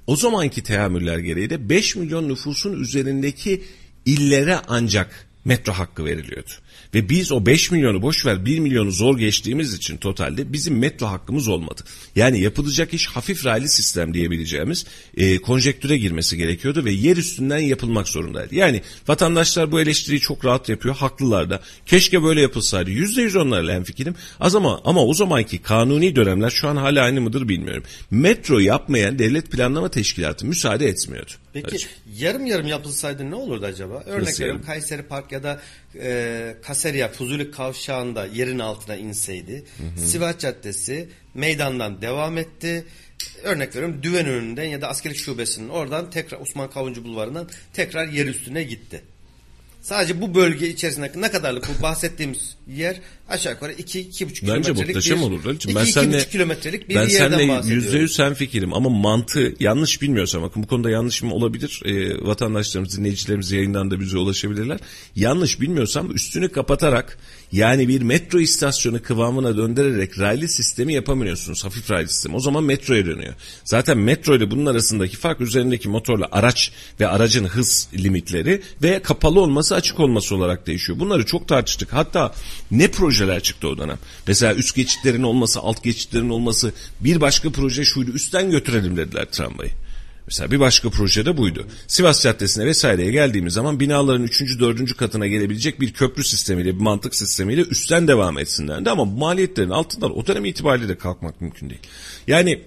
O zamanki teamüller gereği de 5 milyon nüfusun üzerindeki illere ancak metro hakkı veriliyordu. Ve biz o 5 milyonu boş ver 1 milyonu zor geçtiğimiz için totalde bizim metro hakkımız olmadı. Yani yapılacak iş hafif raylı sistem diyebileceğimiz e, konjektüre girmesi gerekiyordu ve yer üstünden yapılmak zorundaydı. Yani vatandaşlar bu eleştiriyi çok rahat yapıyor. Haklılar da. Keşke böyle yapılsaydı. %100 onlarla hemfikirim. Az ama, ama o zamanki kanuni dönemler şu an hala aynı mıdır bilmiyorum. Metro yapmayan devlet planlama teşkilatı müsaade etmiyordu. Peki yarım yarım yapılsaydı ne olurdu acaba? Örnek veriyorum? Kayseri Park ya da e, Kaserya Fuzuli Kavşağı'nda yerin altına inseydi. Sivas Caddesi meydandan devam etti. Örnek veriyorum Düven önünden ya da askerlik şubesinin oradan tekrar Osman Kavuncu Bulvarı'ndan tekrar yer üstüne gitti. Sadece bu bölge içerisinde ne kadarlık bu bahsettiğimiz yer aşağı yukarı 2-2,5 Bence kilometrelik muhteşem bir, olur. 2 Ben seninle, 2,5 kilometrelik bir ben yerden seninle bahsediyorum. yüzde yüz sen fikirim ama mantığı yanlış bilmiyorsam bakın bu konuda yanlışım olabilir. Ee, vatandaşlarımız, dinleyicilerimiz yayından da bize ulaşabilirler. Yanlış bilmiyorsam üstünü kapatarak yani bir metro istasyonu kıvamına döndürerek raylı sistemi yapamıyorsunuz. Hafif raylı sistemi. O zaman metroya dönüyor. Zaten metro ile bunun arasındaki fark üzerindeki motorla araç ve aracın hız limitleri ve kapalı olması açık olması olarak değişiyor. Bunları çok tartıştık. Hatta ne projeler çıktı o dönem. Mesela üst geçitlerin olması, alt geçitlerin olması bir başka proje şuydu. Üstten götürelim dediler tramvayı. Mesela bir başka proje de buydu. Sivas Caddesi'ne vesaireye geldiğimiz zaman binaların 3. 4. katına gelebilecek bir köprü sistemiyle, bir mantık sistemiyle üstten devam etsinlerdi. Ama maliyetlerin altından o dönem itibariyle de kalkmak mümkün değil. Yani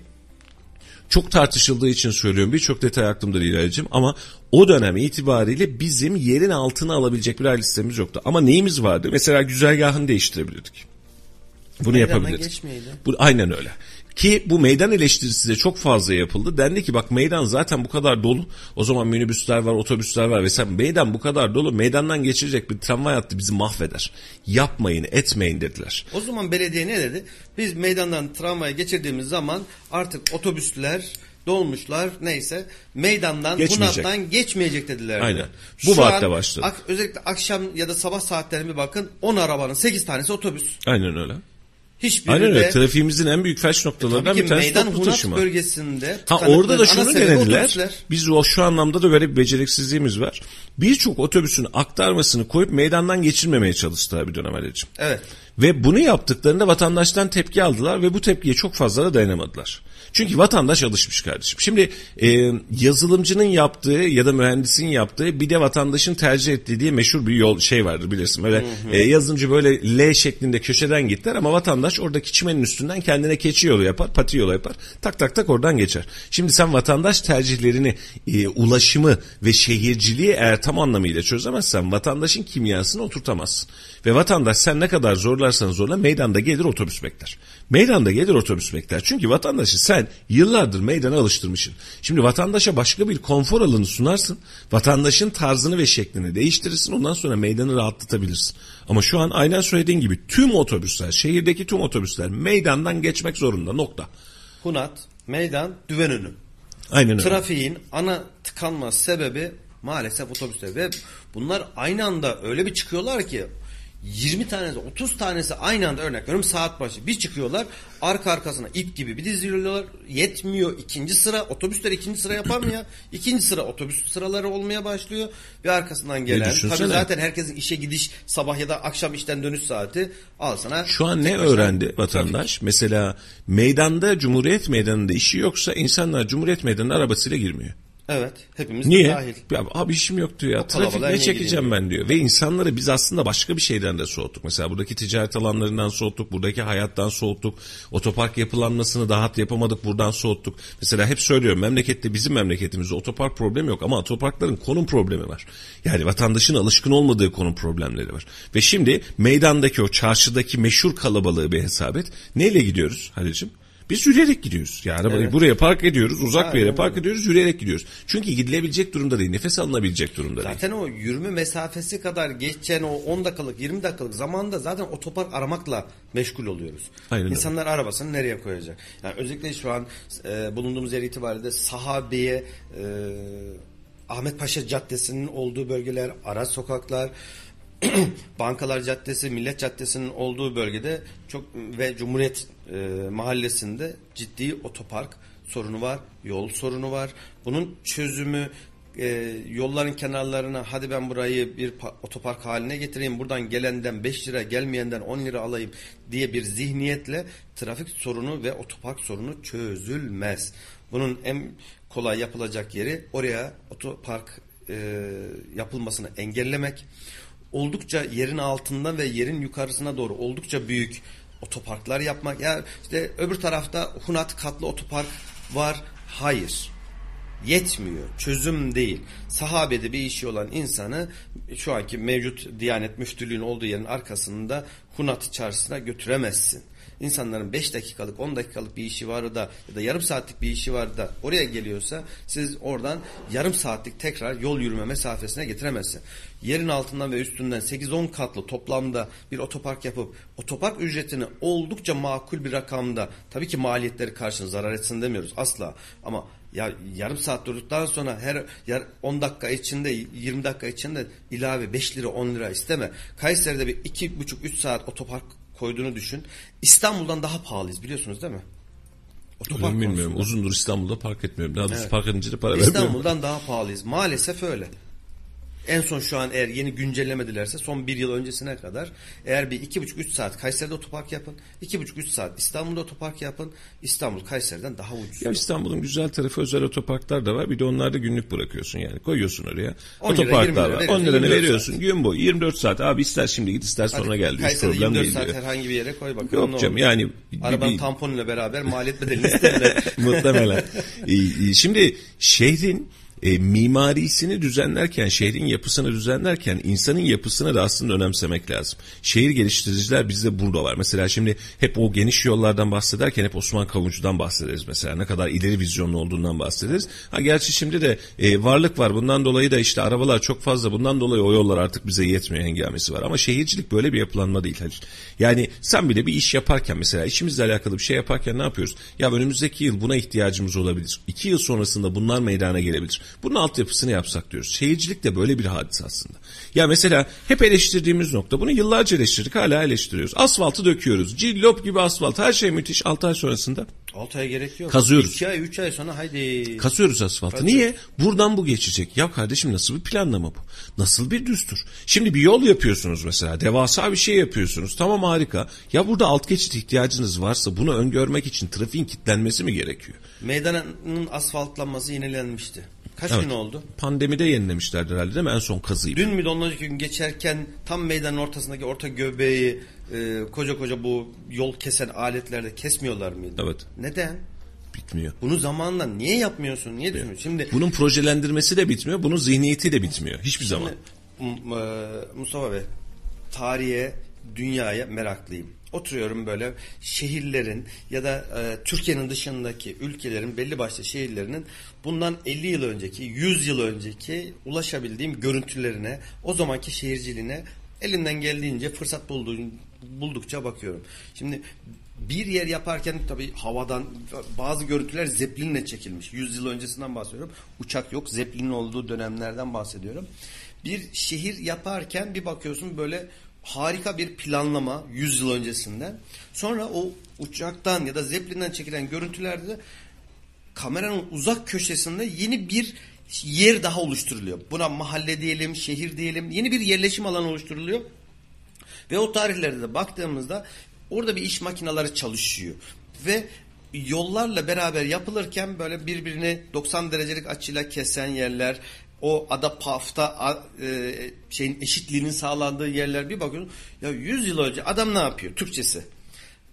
çok tartışıldığı için söylüyorum. Birçok detay aklımda değil Ali'cim ama o dönem itibariyle bizim yerin altına alabilecek bir aile sistemimiz yoktu. Ama neyimiz vardı? Mesela güzergahını değiştirebilirdik. Bunu Meydandan yapabilirdik. geçmeyeydi. Bu, aynen öyle. Ki bu meydan eleştirisi de çok fazla yapıldı. Dendi ki bak meydan zaten bu kadar dolu. O zaman minibüsler var, otobüsler var vesaire. Meydan bu kadar dolu. Meydandan geçirecek bir tramvay hattı bizi mahveder. Yapmayın, etmeyin dediler. O zaman belediye ne dedi? Biz meydandan tramvaya geçirdiğimiz zaman artık otobüsler, dolmuşlar neyse meydandan bu Geçmeyecek. nattan geçmeyecek dediler. Aynen. Bu Şu başladı. ak- özellikle akşam ya da sabah saatlerine bir bakın 10 arabanın 8 tanesi otobüs. Aynen öyle. Hiçbiri Aynen öyle. Trafiğimizin en büyük felç noktalarından tabii bir tanesi meydan toplu Hunat taşıma. bölgesinde Ha orada da şunu denediler. otobüsler. Biz o şu anlamda da böyle bir beceriksizliğimiz var. Birçok otobüsün aktarmasını koyup meydandan geçirmemeye çalıştılar bir dönem Ali'ciğim. Evet. Ve bunu yaptıklarında vatandaştan tepki aldılar ve bu tepkiye çok fazla da dayanamadılar. Çünkü vatandaş alışmış kardeşim. Şimdi e, yazılımcının yaptığı ya da mühendisin yaptığı bir de vatandaşın tercih ettiği diye meşhur bir yol şey vardır bilirsin. Böyle e, yazılımcı böyle L şeklinde köşeden gittiler ama vatandaş oradaki çimenin üstünden kendine keçi yolu yapar, pati yolu yapar. Tak tak tak oradan geçer. Şimdi sen vatandaş tercihlerini, e, ulaşımı ve şehirciliği eğer tam anlamıyla çözemezsen vatandaşın kimyasını oturtamazsın. Ve vatandaş sen ne kadar zorlarsan zorla meydanda gelir otobüs bekler. Meydanda gelir otobüs bekler. Çünkü vatandaşı sen yıllardır meydana alıştırmışsın. Şimdi vatandaşa başka bir konfor alanı sunarsın. Vatandaşın tarzını ve şeklini değiştirirsin. Ondan sonra meydanı rahatlatabilirsin. Ama şu an aynen söylediğin gibi tüm otobüsler, şehirdeki tüm otobüsler meydandan geçmek zorunda. Nokta. Hunat, meydan, Düvenönü. Aynen öyle. Trafiğin ana tıkanma sebebi Maalesef otobüsler ve bunlar aynı anda öyle bir çıkıyorlar ki 20 tanesi 30 tanesi aynı anda örnek veriyorum saat başı. Bir çıkıyorlar arka arkasına ip gibi bir diziliyorlar. Yetmiyor ikinci sıra otobüsler ikinci sıra yapar mı ya? İkinci sıra otobüs sıraları olmaya başlıyor ve arkasından gelen tabii zaten herkesin işe gidiş sabah ya da akşam işten dönüş saati. Al sana Şu an ne tek başına. öğrendi vatandaş? Mesela meydanda Cumhuriyet Meydanı'nda işi yoksa insanlar Cumhuriyet Meydanı'na arabasıyla girmiyor. Evet hepimiz Niye? dahil. Ya abi işim yok diyor ya. Trafik ne çekeceğim ben diyor. Ve insanları biz aslında başka bir şeyden de soğuttuk. Mesela buradaki ticaret alanlarından soğuttuk. Buradaki hayattan soğuttuk. Otopark yapılanmasını daha yapamadık. Buradan soğuttuk. Mesela hep söylüyorum memlekette bizim memleketimizde otopark problemi yok. Ama otoparkların konum problemi var. Yani vatandaşın alışkın olmadığı konum problemleri var. Ve şimdi meydandaki o çarşıdaki meşhur kalabalığı bir hesap et. Neyle gidiyoruz Halil'cim? Biz yürüyerek gidiyoruz. Yani arabayı buraya park ediyoruz, uzak bir yere park ediyoruz, yürüyerek gidiyoruz. Çünkü gidilebilecek durumda değil, nefes alınabilecek durumda değil. Zaten o yürüme mesafesi kadar geçen o 10 dakikalık 20 dakikalık zamanda zaten otopark aramakla meşgul oluyoruz. Aynen öyle. İnsanlar arabasını nereye koyacak? Yani özellikle şu an e, bulunduğumuz yer itibariyle Sahabe'ye e, Ahmet Paşa Caddesi'nin olduğu bölgeler, ara sokaklar, *clears throat* Bankalar Caddesi, Millet Caddesi'nin olduğu bölgede çok ve Cumhuriyet e, mahallesinde ciddi otopark sorunu var, yol sorunu var. Bunun çözümü e, yolların kenarlarına hadi ben burayı bir pa- otopark haline getireyim buradan gelenden 5 lira gelmeyenden 10 lira alayım diye bir zihniyetle trafik sorunu ve otopark sorunu çözülmez. Bunun en kolay yapılacak yeri oraya otopark e, yapılmasını engellemek. Oldukça yerin altından ve yerin yukarısına doğru oldukça büyük otoparklar yapmak. Ya işte öbür tarafta Hunat katlı otopark var. Hayır yetmiyor. Çözüm değil. Sahabede bir işi olan insanı şu anki mevcut Diyanet Müftülüğün olduğu yerin arkasında Hunat çarşısına götüremezsin. İnsanların 5 dakikalık 10 dakikalık bir işi var da ya da yarım saatlik bir işi var da oraya geliyorsa siz oradan yarım saatlik tekrar yol yürüme mesafesine getiremezsin. Yerin altından ve üstünden 8-10 katlı toplamda bir otopark yapıp otopark ücretini oldukça makul bir rakamda tabii ki maliyetleri karşın zarar etsin demiyoruz asla ama ya yarım saat durduktan sonra her yar 10 dakika içinde 20 dakika içinde ilave 5 lira 10 lira isteme. Kayseri'de bir 2,5-3 saat otopark koyduğunu düşün. İstanbul'dan daha pahalıyız biliyorsunuz değil mi? Mi bilmiyorum. konusunda. Uzundur İstanbul'da park etmiyorum. Daha Evet. park edince de para vermiyorum. İstanbul'dan daha pahalıyız. Maalesef öyle. En son şu an eğer yeni güncellemedilerse son bir yıl öncesine kadar eğer bir iki buçuk üç saat Kayseri'de otopark yapın. iki buçuk üç saat İstanbul'da otopark yapın. İstanbul Kayseri'den daha ucuz. Ya İstanbul'un güzel tarafı özel otoparklar da var. Bir de onlarda günlük bırakıyorsun yani. Koyuyorsun oraya. 10 lira, 20 Otoparklar lira var. veriyorsun, 10 liranı 24 veriyorsun. Gün boyu 24 saat. Abi ister şimdi git ister sonra Hadi gel Kayseri'de problem 24 değil saat diyor. herhangi bir yere koy bakalım. Yok ne canım yani Arabanın bir- tamponuyla beraber maliyet bedelini isterler. *laughs* Muhtemelen. Şimdi şehrin e, mimarisini düzenlerken, şehrin yapısını düzenlerken insanın yapısını da aslında önemsemek lazım. Şehir geliştiriciler bizde burada var. Mesela şimdi hep o geniş yollardan bahsederken hep Osman Kavuncu'dan bahsederiz mesela. Ne kadar ileri vizyonlu olduğundan bahsederiz. Ha gerçi şimdi de e, varlık var. Bundan dolayı da işte arabalar çok fazla. Bundan dolayı o yollar artık bize yetmiyor hengamesi var. Ama şehircilik böyle bir yapılanma değil Halil. Yani sen bile bir iş yaparken mesela işimizle alakalı bir şey yaparken ne yapıyoruz? Ya önümüzdeki yıl buna ihtiyacımız olabilir. İki yıl sonrasında bunlar meydana gelebilir. Bunun altyapısını yapsak diyoruz. Şehircilik de böyle bir hadise aslında. Ya mesela hep eleştirdiğimiz nokta bunu yıllarca eleştirdik hala eleştiriyoruz. Asfaltı döküyoruz. Cillop gibi asfalt her şey müthiş. 6 ay sonrasında 6 ay gerek yok. Kazıyoruz. 2 ay 3 ay sonra haydi. Kasıyoruz asfaltı. Kazıyoruz. Niye? Buradan bu geçecek. Ya kardeşim nasıl bir planlama bu? Nasıl bir düstur? Şimdi bir yol yapıyorsunuz mesela. Devasa bir şey yapıyorsunuz. Tamam harika. Ya burada alt geçit ihtiyacınız varsa bunu öngörmek için trafiğin kilitlenmesi mi gerekiyor? Meydanın asfaltlanması yenilenmişti. Kaç Evet. gün oldu? Pandemide yenilemişlerdi herhalde değil mi? En son kazıyı. Dün mü ondan önceki gün geçerken tam meydanın ortasındaki orta göbeği e, koca koca bu yol kesen aletlerde kesmiyorlar mıydı? Evet. Neden? Bitmiyor. Bunu zamanla niye yapmıyorsun? Niye düşünüyorsun? Şimdi Bunun projelendirmesi de bitmiyor. Bunun zihniyeti de bitmiyor. Hiçbir zaman. M- e, Mustafa Bey, tarihe, dünyaya meraklıyım. Oturuyorum böyle şehirlerin ya da e, Türkiye'nin dışındaki ülkelerin belli başlı şehirlerinin bundan 50 yıl önceki, 100 yıl önceki ulaşabildiğim görüntülerine, o zamanki şehirciliğine elinden geldiğince fırsat bulduğum, buldukça bakıyorum. Şimdi bir yer yaparken tabii havadan bazı görüntüler zeplinle çekilmiş. 100 yıl öncesinden bahsediyorum. Uçak yok. Zeplinin olduğu dönemlerden bahsediyorum. Bir şehir yaparken bir bakıyorsun böyle harika bir planlama 100 yıl öncesinden. Sonra o uçaktan ya da zeplinden çekilen görüntülerde kameranın uzak köşesinde yeni bir yer daha oluşturuluyor. Buna mahalle diyelim, şehir diyelim. Yeni bir yerleşim alanı oluşturuluyor. Ve o tarihlerde de baktığımızda orada bir iş makineleri çalışıyor. Ve yollarla beraber yapılırken böyle birbirini 90 derecelik açıyla kesen yerler, o ada pafta e, şeyin eşitliğinin sağlandığı yerler bir bakıyorsun. Ya 100 yıl önce adam ne yapıyor? Türkçesi.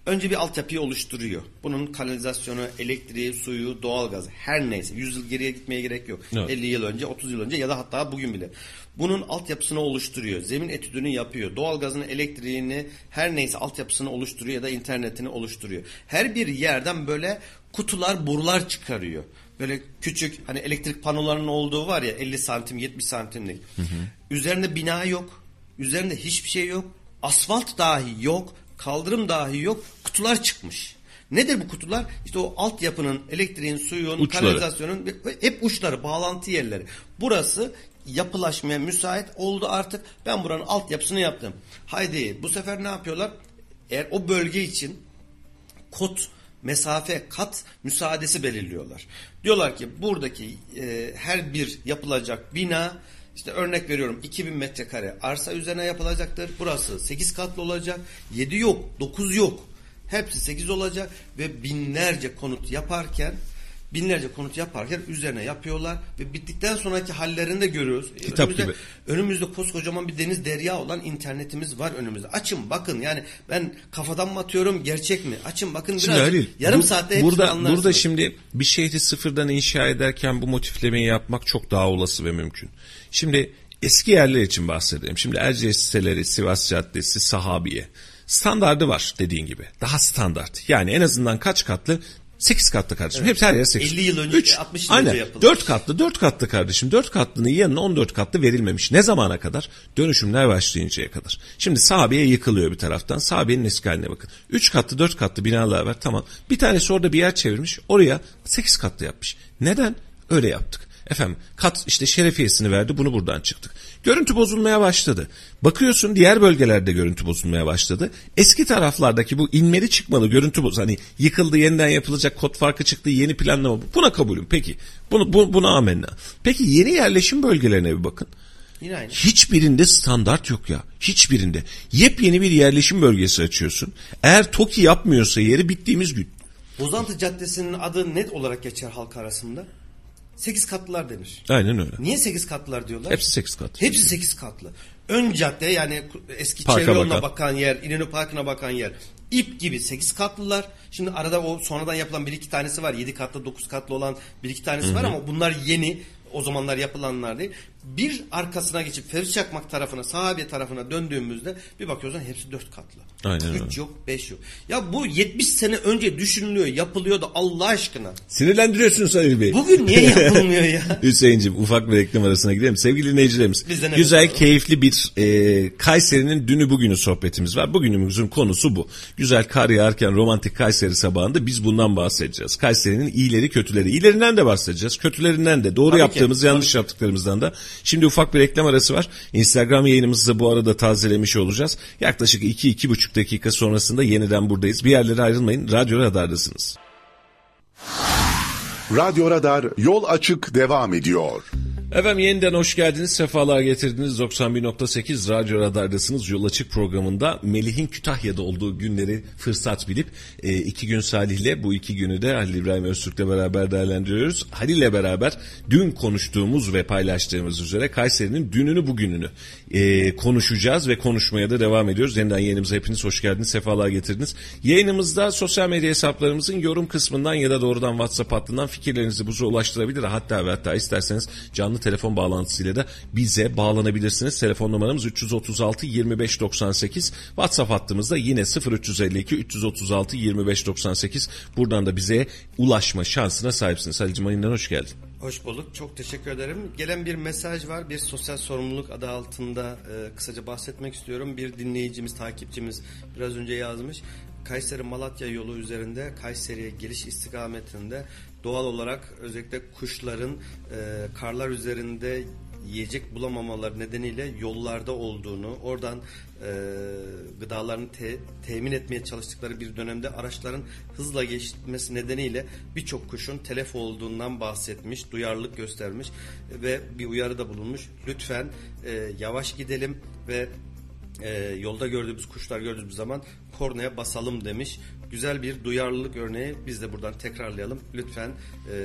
Önce bir altyapıyı oluşturuyor. Bunun kanalizasyonu, elektriği, suyu, doğalgazı her neyse 100 yıl geriye gitmeye gerek yok. Evet. 50 yıl önce, 30 yıl önce ya da hatta bugün bile. Bunun altyapısını oluşturuyor. Zemin etüdünü yapıyor. Doğalgazını, elektriğini her neyse altyapısını oluşturuyor ya da internetini oluşturuyor. Her bir yerden böyle kutular, borular çıkarıyor. Böyle küçük hani elektrik panolarının olduğu var ya 50 santim 70 santimlik. Üzerinde bina yok. Üzerinde hiçbir şey yok. Asfalt dahi yok. Kaldırım dahi yok. Kutular çıkmış. Nedir bu kutular? İşte o altyapının, elektriğin, suyun, Uçları. kanalizasyonun hep uçları, bağlantı yerleri. Burası yapılaşmaya müsait oldu artık. Ben buranın altyapısını yaptım. Haydi bu sefer ne yapıyorlar? Eğer o bölge için kod, mesafe, kat müsaadesi belirliyorlar. Diyorlar ki buradaki e, her bir yapılacak bina işte örnek veriyorum 2000 metrekare arsa üzerine yapılacaktır. Burası 8 katlı olacak. 7 yok, 9 yok. Hepsi 8 olacak ve binlerce konut yaparken binlerce konut yaparken üzerine yapıyorlar ve bittikten sonraki hallerini de görüyoruz. Kitap önümüzde, gibi. önümüzde koskocaman bir deniz derya olan internetimiz var önümüzde. Açın bakın yani ben kafadan mı atıyorum gerçek mi? Açın bakın Şimdi biraz Halil, yarım bu- saatte burada, anlarsınız. Burada şimdi bir şehri sıfırdan inşa ederken bu motiflemeyi yapmak çok daha olası ve mümkün. Şimdi eski yerler için bahsedelim. Şimdi Erciyes siteleri, Sivas Caddesi, Sahabiye. Standardı var dediğin gibi. Daha standart. Yani en azından kaç katlı? 8 katlı kardeşim. Hepsi her yer 8. 50 yıl önce, Üç, 60 yıl aynen, önce yapılmış. 4 katlı, 4 katlı kardeşim. 4 katlının yanına 14 katlı verilmemiş. Ne zamana kadar? Dönüşümler başlayıncaya kadar. Şimdi sahabeye yıkılıyor bir taraftan. Sahabenin eski haline bakın. 3 katlı, 4 katlı binalar var. Tamam. Bir tanesi orada bir yer çevirmiş. Oraya 8 katlı yapmış. Neden? Öyle yaptık. Efendim kat işte şerefiyesini verdi bunu buradan çıktık. Görüntü bozulmaya başladı. Bakıyorsun diğer bölgelerde görüntü bozulmaya başladı. Eski taraflardaki bu inmeli çıkmalı görüntü boz hani yıkıldı yeniden yapılacak kod farkı çıktı yeni planlama buna kabulüm peki. Bunu bu, buna amenna. Peki yeni yerleşim bölgelerine bir bakın. Yine aynı. Hiçbirinde standart yok ya. Hiçbirinde. Yepyeni bir yerleşim bölgesi açıyorsun. Eğer TOKİ yapmıyorsa yeri bittiğimiz gün. Bozantı Caddesi'nin adı net olarak geçer halk arasında. 8 katlılar denir. Aynen öyle. Niye 8 katlılar diyorlar? Hepsi 8 kat. Hepsi 8 katlı. Ön cadde yani eski Parka çevre yoluna bakan. bakan yer, İnönü Parkı'na bakan yer. ip gibi 8 katlılar. Şimdi arada o sonradan yapılan bir iki tanesi var. 7 katlı 9 katlı olan bir iki tanesi var ama bunlar yeni. O zamanlar yapılanlar değil. Bir arkasına geçip Ferit Çakmak tarafına, sahabe tarafına döndüğümüzde bir bakıyorsun hepsi 4 katlı. Aynen 3 öyle. yok, 5 yok. Ya bu 70 sene önce düşünülüyor, yapılıyor da Allah aşkına. Sinirlendiriyorsun Halil Bey. Bugün niye *laughs* yapılmıyor ya? *laughs* Hüseyin'cim ufak bir reklam arasına gidelim. Sevgili dinleyicilerimiz güzel var? keyifli bir e, Kayseri'nin dünü bugünü sohbetimiz var. Bugünümüzün konusu bu. Güzel kar yağarken romantik Kayseri sabahında biz bundan bahsedeceğiz. Kayseri'nin iyileri kötüleri. İyilerinden de bahsedeceğiz. Kötülerinden de. Doğru Tabii ki, yaptığımız tabii yanlış yaptıklarımızdan da. Şimdi ufak bir reklam arası var. Instagram yayınımızı bu arada tazelemiş olacağız. Yaklaşık 2-2,5 dakika sonrasında yeniden buradayız. Bir yerlere ayrılmayın. Radyo Radar'dasınız. Radyo Radar yol açık devam ediyor. Efendim yeniden hoş geldiniz, sefalar getirdiniz. 91.8 Radyo Radar'dasınız. Yol Açık programında Melih'in Kütahya'da olduğu günleri fırsat bilip e, iki gün Salih'le bu iki günü de Halil İbrahim Öztürk'le beraber değerlendiriyoruz. Halil'le beraber dün konuştuğumuz ve paylaştığımız üzere Kayseri'nin dününü bugününü e, konuşacağız ve konuşmaya da devam ediyoruz. Yeniden yayınımıza hepiniz hoş geldiniz, sefalar getirdiniz. Yayınımızda sosyal medya hesaplarımızın yorum kısmından ya da doğrudan WhatsApp hattından fikirlerinizi bize ulaştırabilir. Hatta ve hatta isterseniz canlı telefon bağlantısıyla da bize bağlanabilirsiniz. Telefon numaramız 336 25 98. WhatsApp hattımızda yine 0352 336 25 98. Buradan da bize ulaşma şansına sahipsiniz. Halicim ayından hoş geldin. Hoş bulduk. Çok teşekkür ederim. Gelen bir mesaj var. Bir sosyal sorumluluk adı altında e, kısaca bahsetmek istiyorum. Bir dinleyicimiz, takipçimiz biraz önce yazmış. Kayseri Malatya yolu üzerinde Kayseri'ye geliş istikametinde doğal olarak özellikle kuşların e, karlar üzerinde yiyecek bulamamaları nedeniyle yollarda olduğunu, oradan e, gıdalarını te, temin etmeye çalıştıkları bir dönemde araçların hızla geçmesi nedeniyle birçok kuşun telef olduğundan bahsetmiş, duyarlılık göstermiş ve bir uyarıda bulunmuş. Lütfen e, yavaş gidelim ve e, yolda gördüğümüz kuşlar gördüğümüz zaman kornaya basalım demiş. Güzel bir duyarlılık örneği biz de buradan tekrarlayalım. Lütfen e,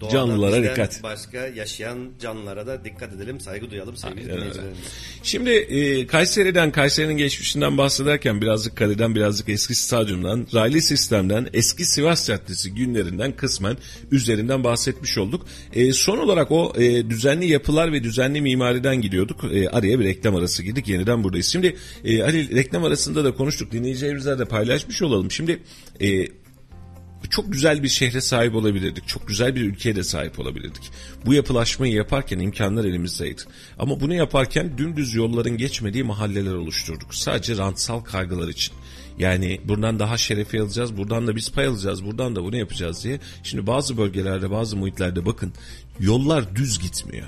doğada Canlılara dikkat. Başka yaşayan canlılara da dikkat edelim, saygı duyalım sevgili dinleyicilerimiz. Şimdi e, Kayseri'den, Kayseri'nin geçmişinden bahsederken birazcık kaleden, birazcık eski stadyumdan, raylı sistemden, eski Sivas Caddesi günlerinden kısmen üzerinden bahsetmiş olduk. E, son olarak o e, düzenli yapılar ve düzenli mimariden gidiyorduk. E, araya bir reklam arası girdik. Yeniden buradayız. Şimdi e, Ali reklam arasında da konuştuk. Dinleyicilerimizle de paylaşmış olalım. Şimdi e, çok güzel bir şehre sahip olabilirdik. Çok güzel bir ülkeye de sahip olabilirdik. Bu yapılaşmayı yaparken imkanlar elimizdeydi. Ama bunu yaparken dümdüz yolların geçmediği mahalleler oluşturduk. Sadece rantsal kaygılar için. Yani buradan daha şerefi alacağız, buradan da biz pay alacağız, buradan da bunu yapacağız diye. Şimdi bazı bölgelerde, bazı muhitlerde bakın yollar düz gitmiyor.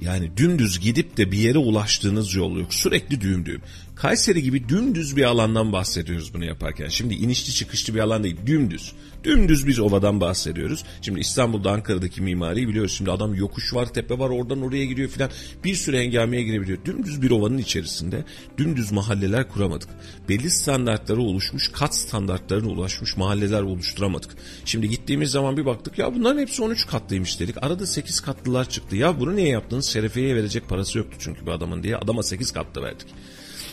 Yani dümdüz gidip de bir yere ulaştığınız yol yok. Sürekli düğüm düğüm. Kayseri gibi dümdüz bir alandan bahsediyoruz bunu yaparken. Şimdi inişli çıkışlı bir alan değil, dümdüz. Dümdüz bir ovadan bahsediyoruz. Şimdi İstanbul'da Ankara'daki mimariyi biliyoruz. Şimdi adam yokuş var, tepe var, oradan oraya gidiyor filan. Bir sürü hengameye girebiliyor. Dümdüz bir ovanın içerisinde dümdüz mahalleler kuramadık. Belli standartlara oluşmuş, kat standartlarına ulaşmış mahalleler oluşturamadık. Şimdi gittiğimiz zaman bir baktık ya bunların hepsi 13 katlıymış dedik. Arada 8 katlılar çıktı. Ya bunu niye yaptınız? Şerefe'ye verecek parası yoktu çünkü bir adamın diye. Adama 8 katlı verdik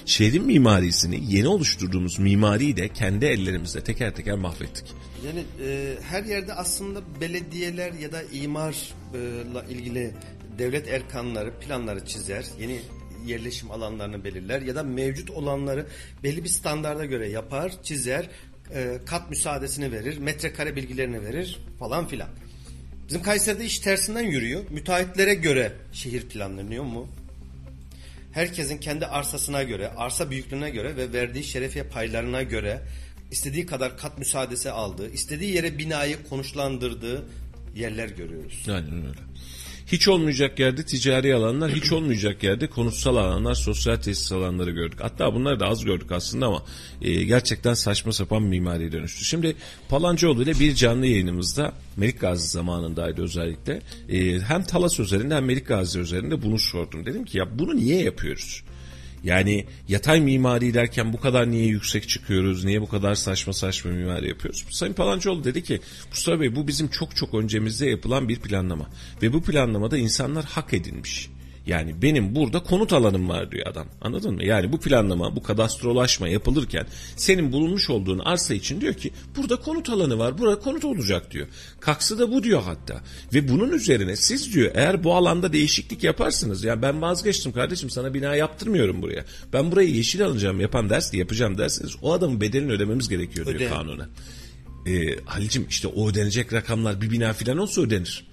şehrin mimarisini yeni oluşturduğumuz mimariyi de kendi ellerimizle teker teker mahvettik. Yani e, her yerde aslında belediyeler ya da imarla ilgili devlet erkanları planları çizer. Yeni yerleşim alanlarını belirler ya da mevcut olanları belli bir standarda göre yapar, çizer, e, kat müsaadesini verir, metrekare bilgilerini verir falan filan. Bizim Kayseri'de iş tersinden yürüyor. Müteahhitlere göre şehir planlanıyor mu? Herkesin kendi arsasına göre, arsa büyüklüğüne göre ve verdiği şerefiye paylarına göre istediği kadar kat müsaadesi aldığı, istediği yere binayı konuşlandırdığı yerler görüyoruz. Aynen öyle. Hiç olmayacak yerde ticari alanlar, hiç olmayacak yerde konuşsal alanlar, sosyal tesis alanları gördük. Hatta bunları da az gördük aslında ama e, gerçekten saçma sapan mimariye dönüştü. Şimdi Palancıoğlu ile bir canlı yayınımızda Melik Gazi zamanındaydı özellikle. E, hem Talas üzerinde hem Melik Gazi üzerinde bunu sordum. Dedim ki ya bunu niye yapıyoruz? Yani yatay mimari derken bu kadar niye yüksek çıkıyoruz? Niye bu kadar saçma saçma mimari yapıyoruz? Sayın Palancıoğlu dedi ki Mustafa Bey bu bizim çok çok öncemizde yapılan bir planlama. Ve bu planlamada insanlar hak edinmiş. Yani benim burada konut alanım var diyor adam. Anladın mı? Yani bu planlama, bu kadastrolaşma yapılırken senin bulunmuş olduğun arsa için diyor ki burada konut alanı var, burada konut olacak diyor. Kaksı da bu diyor hatta. Ve bunun üzerine siz diyor eğer bu alanda değişiklik yaparsınız. Ya ben vazgeçtim kardeşim sana bina yaptırmıyorum buraya. Ben burayı yeşil alacağım yapan ders yapacağım derseniz o adamın bedelini ödememiz gerekiyor diyor Öde. kanuna. Ee, Halicim işte o ödenecek rakamlar bir bina filan olsa ödenir.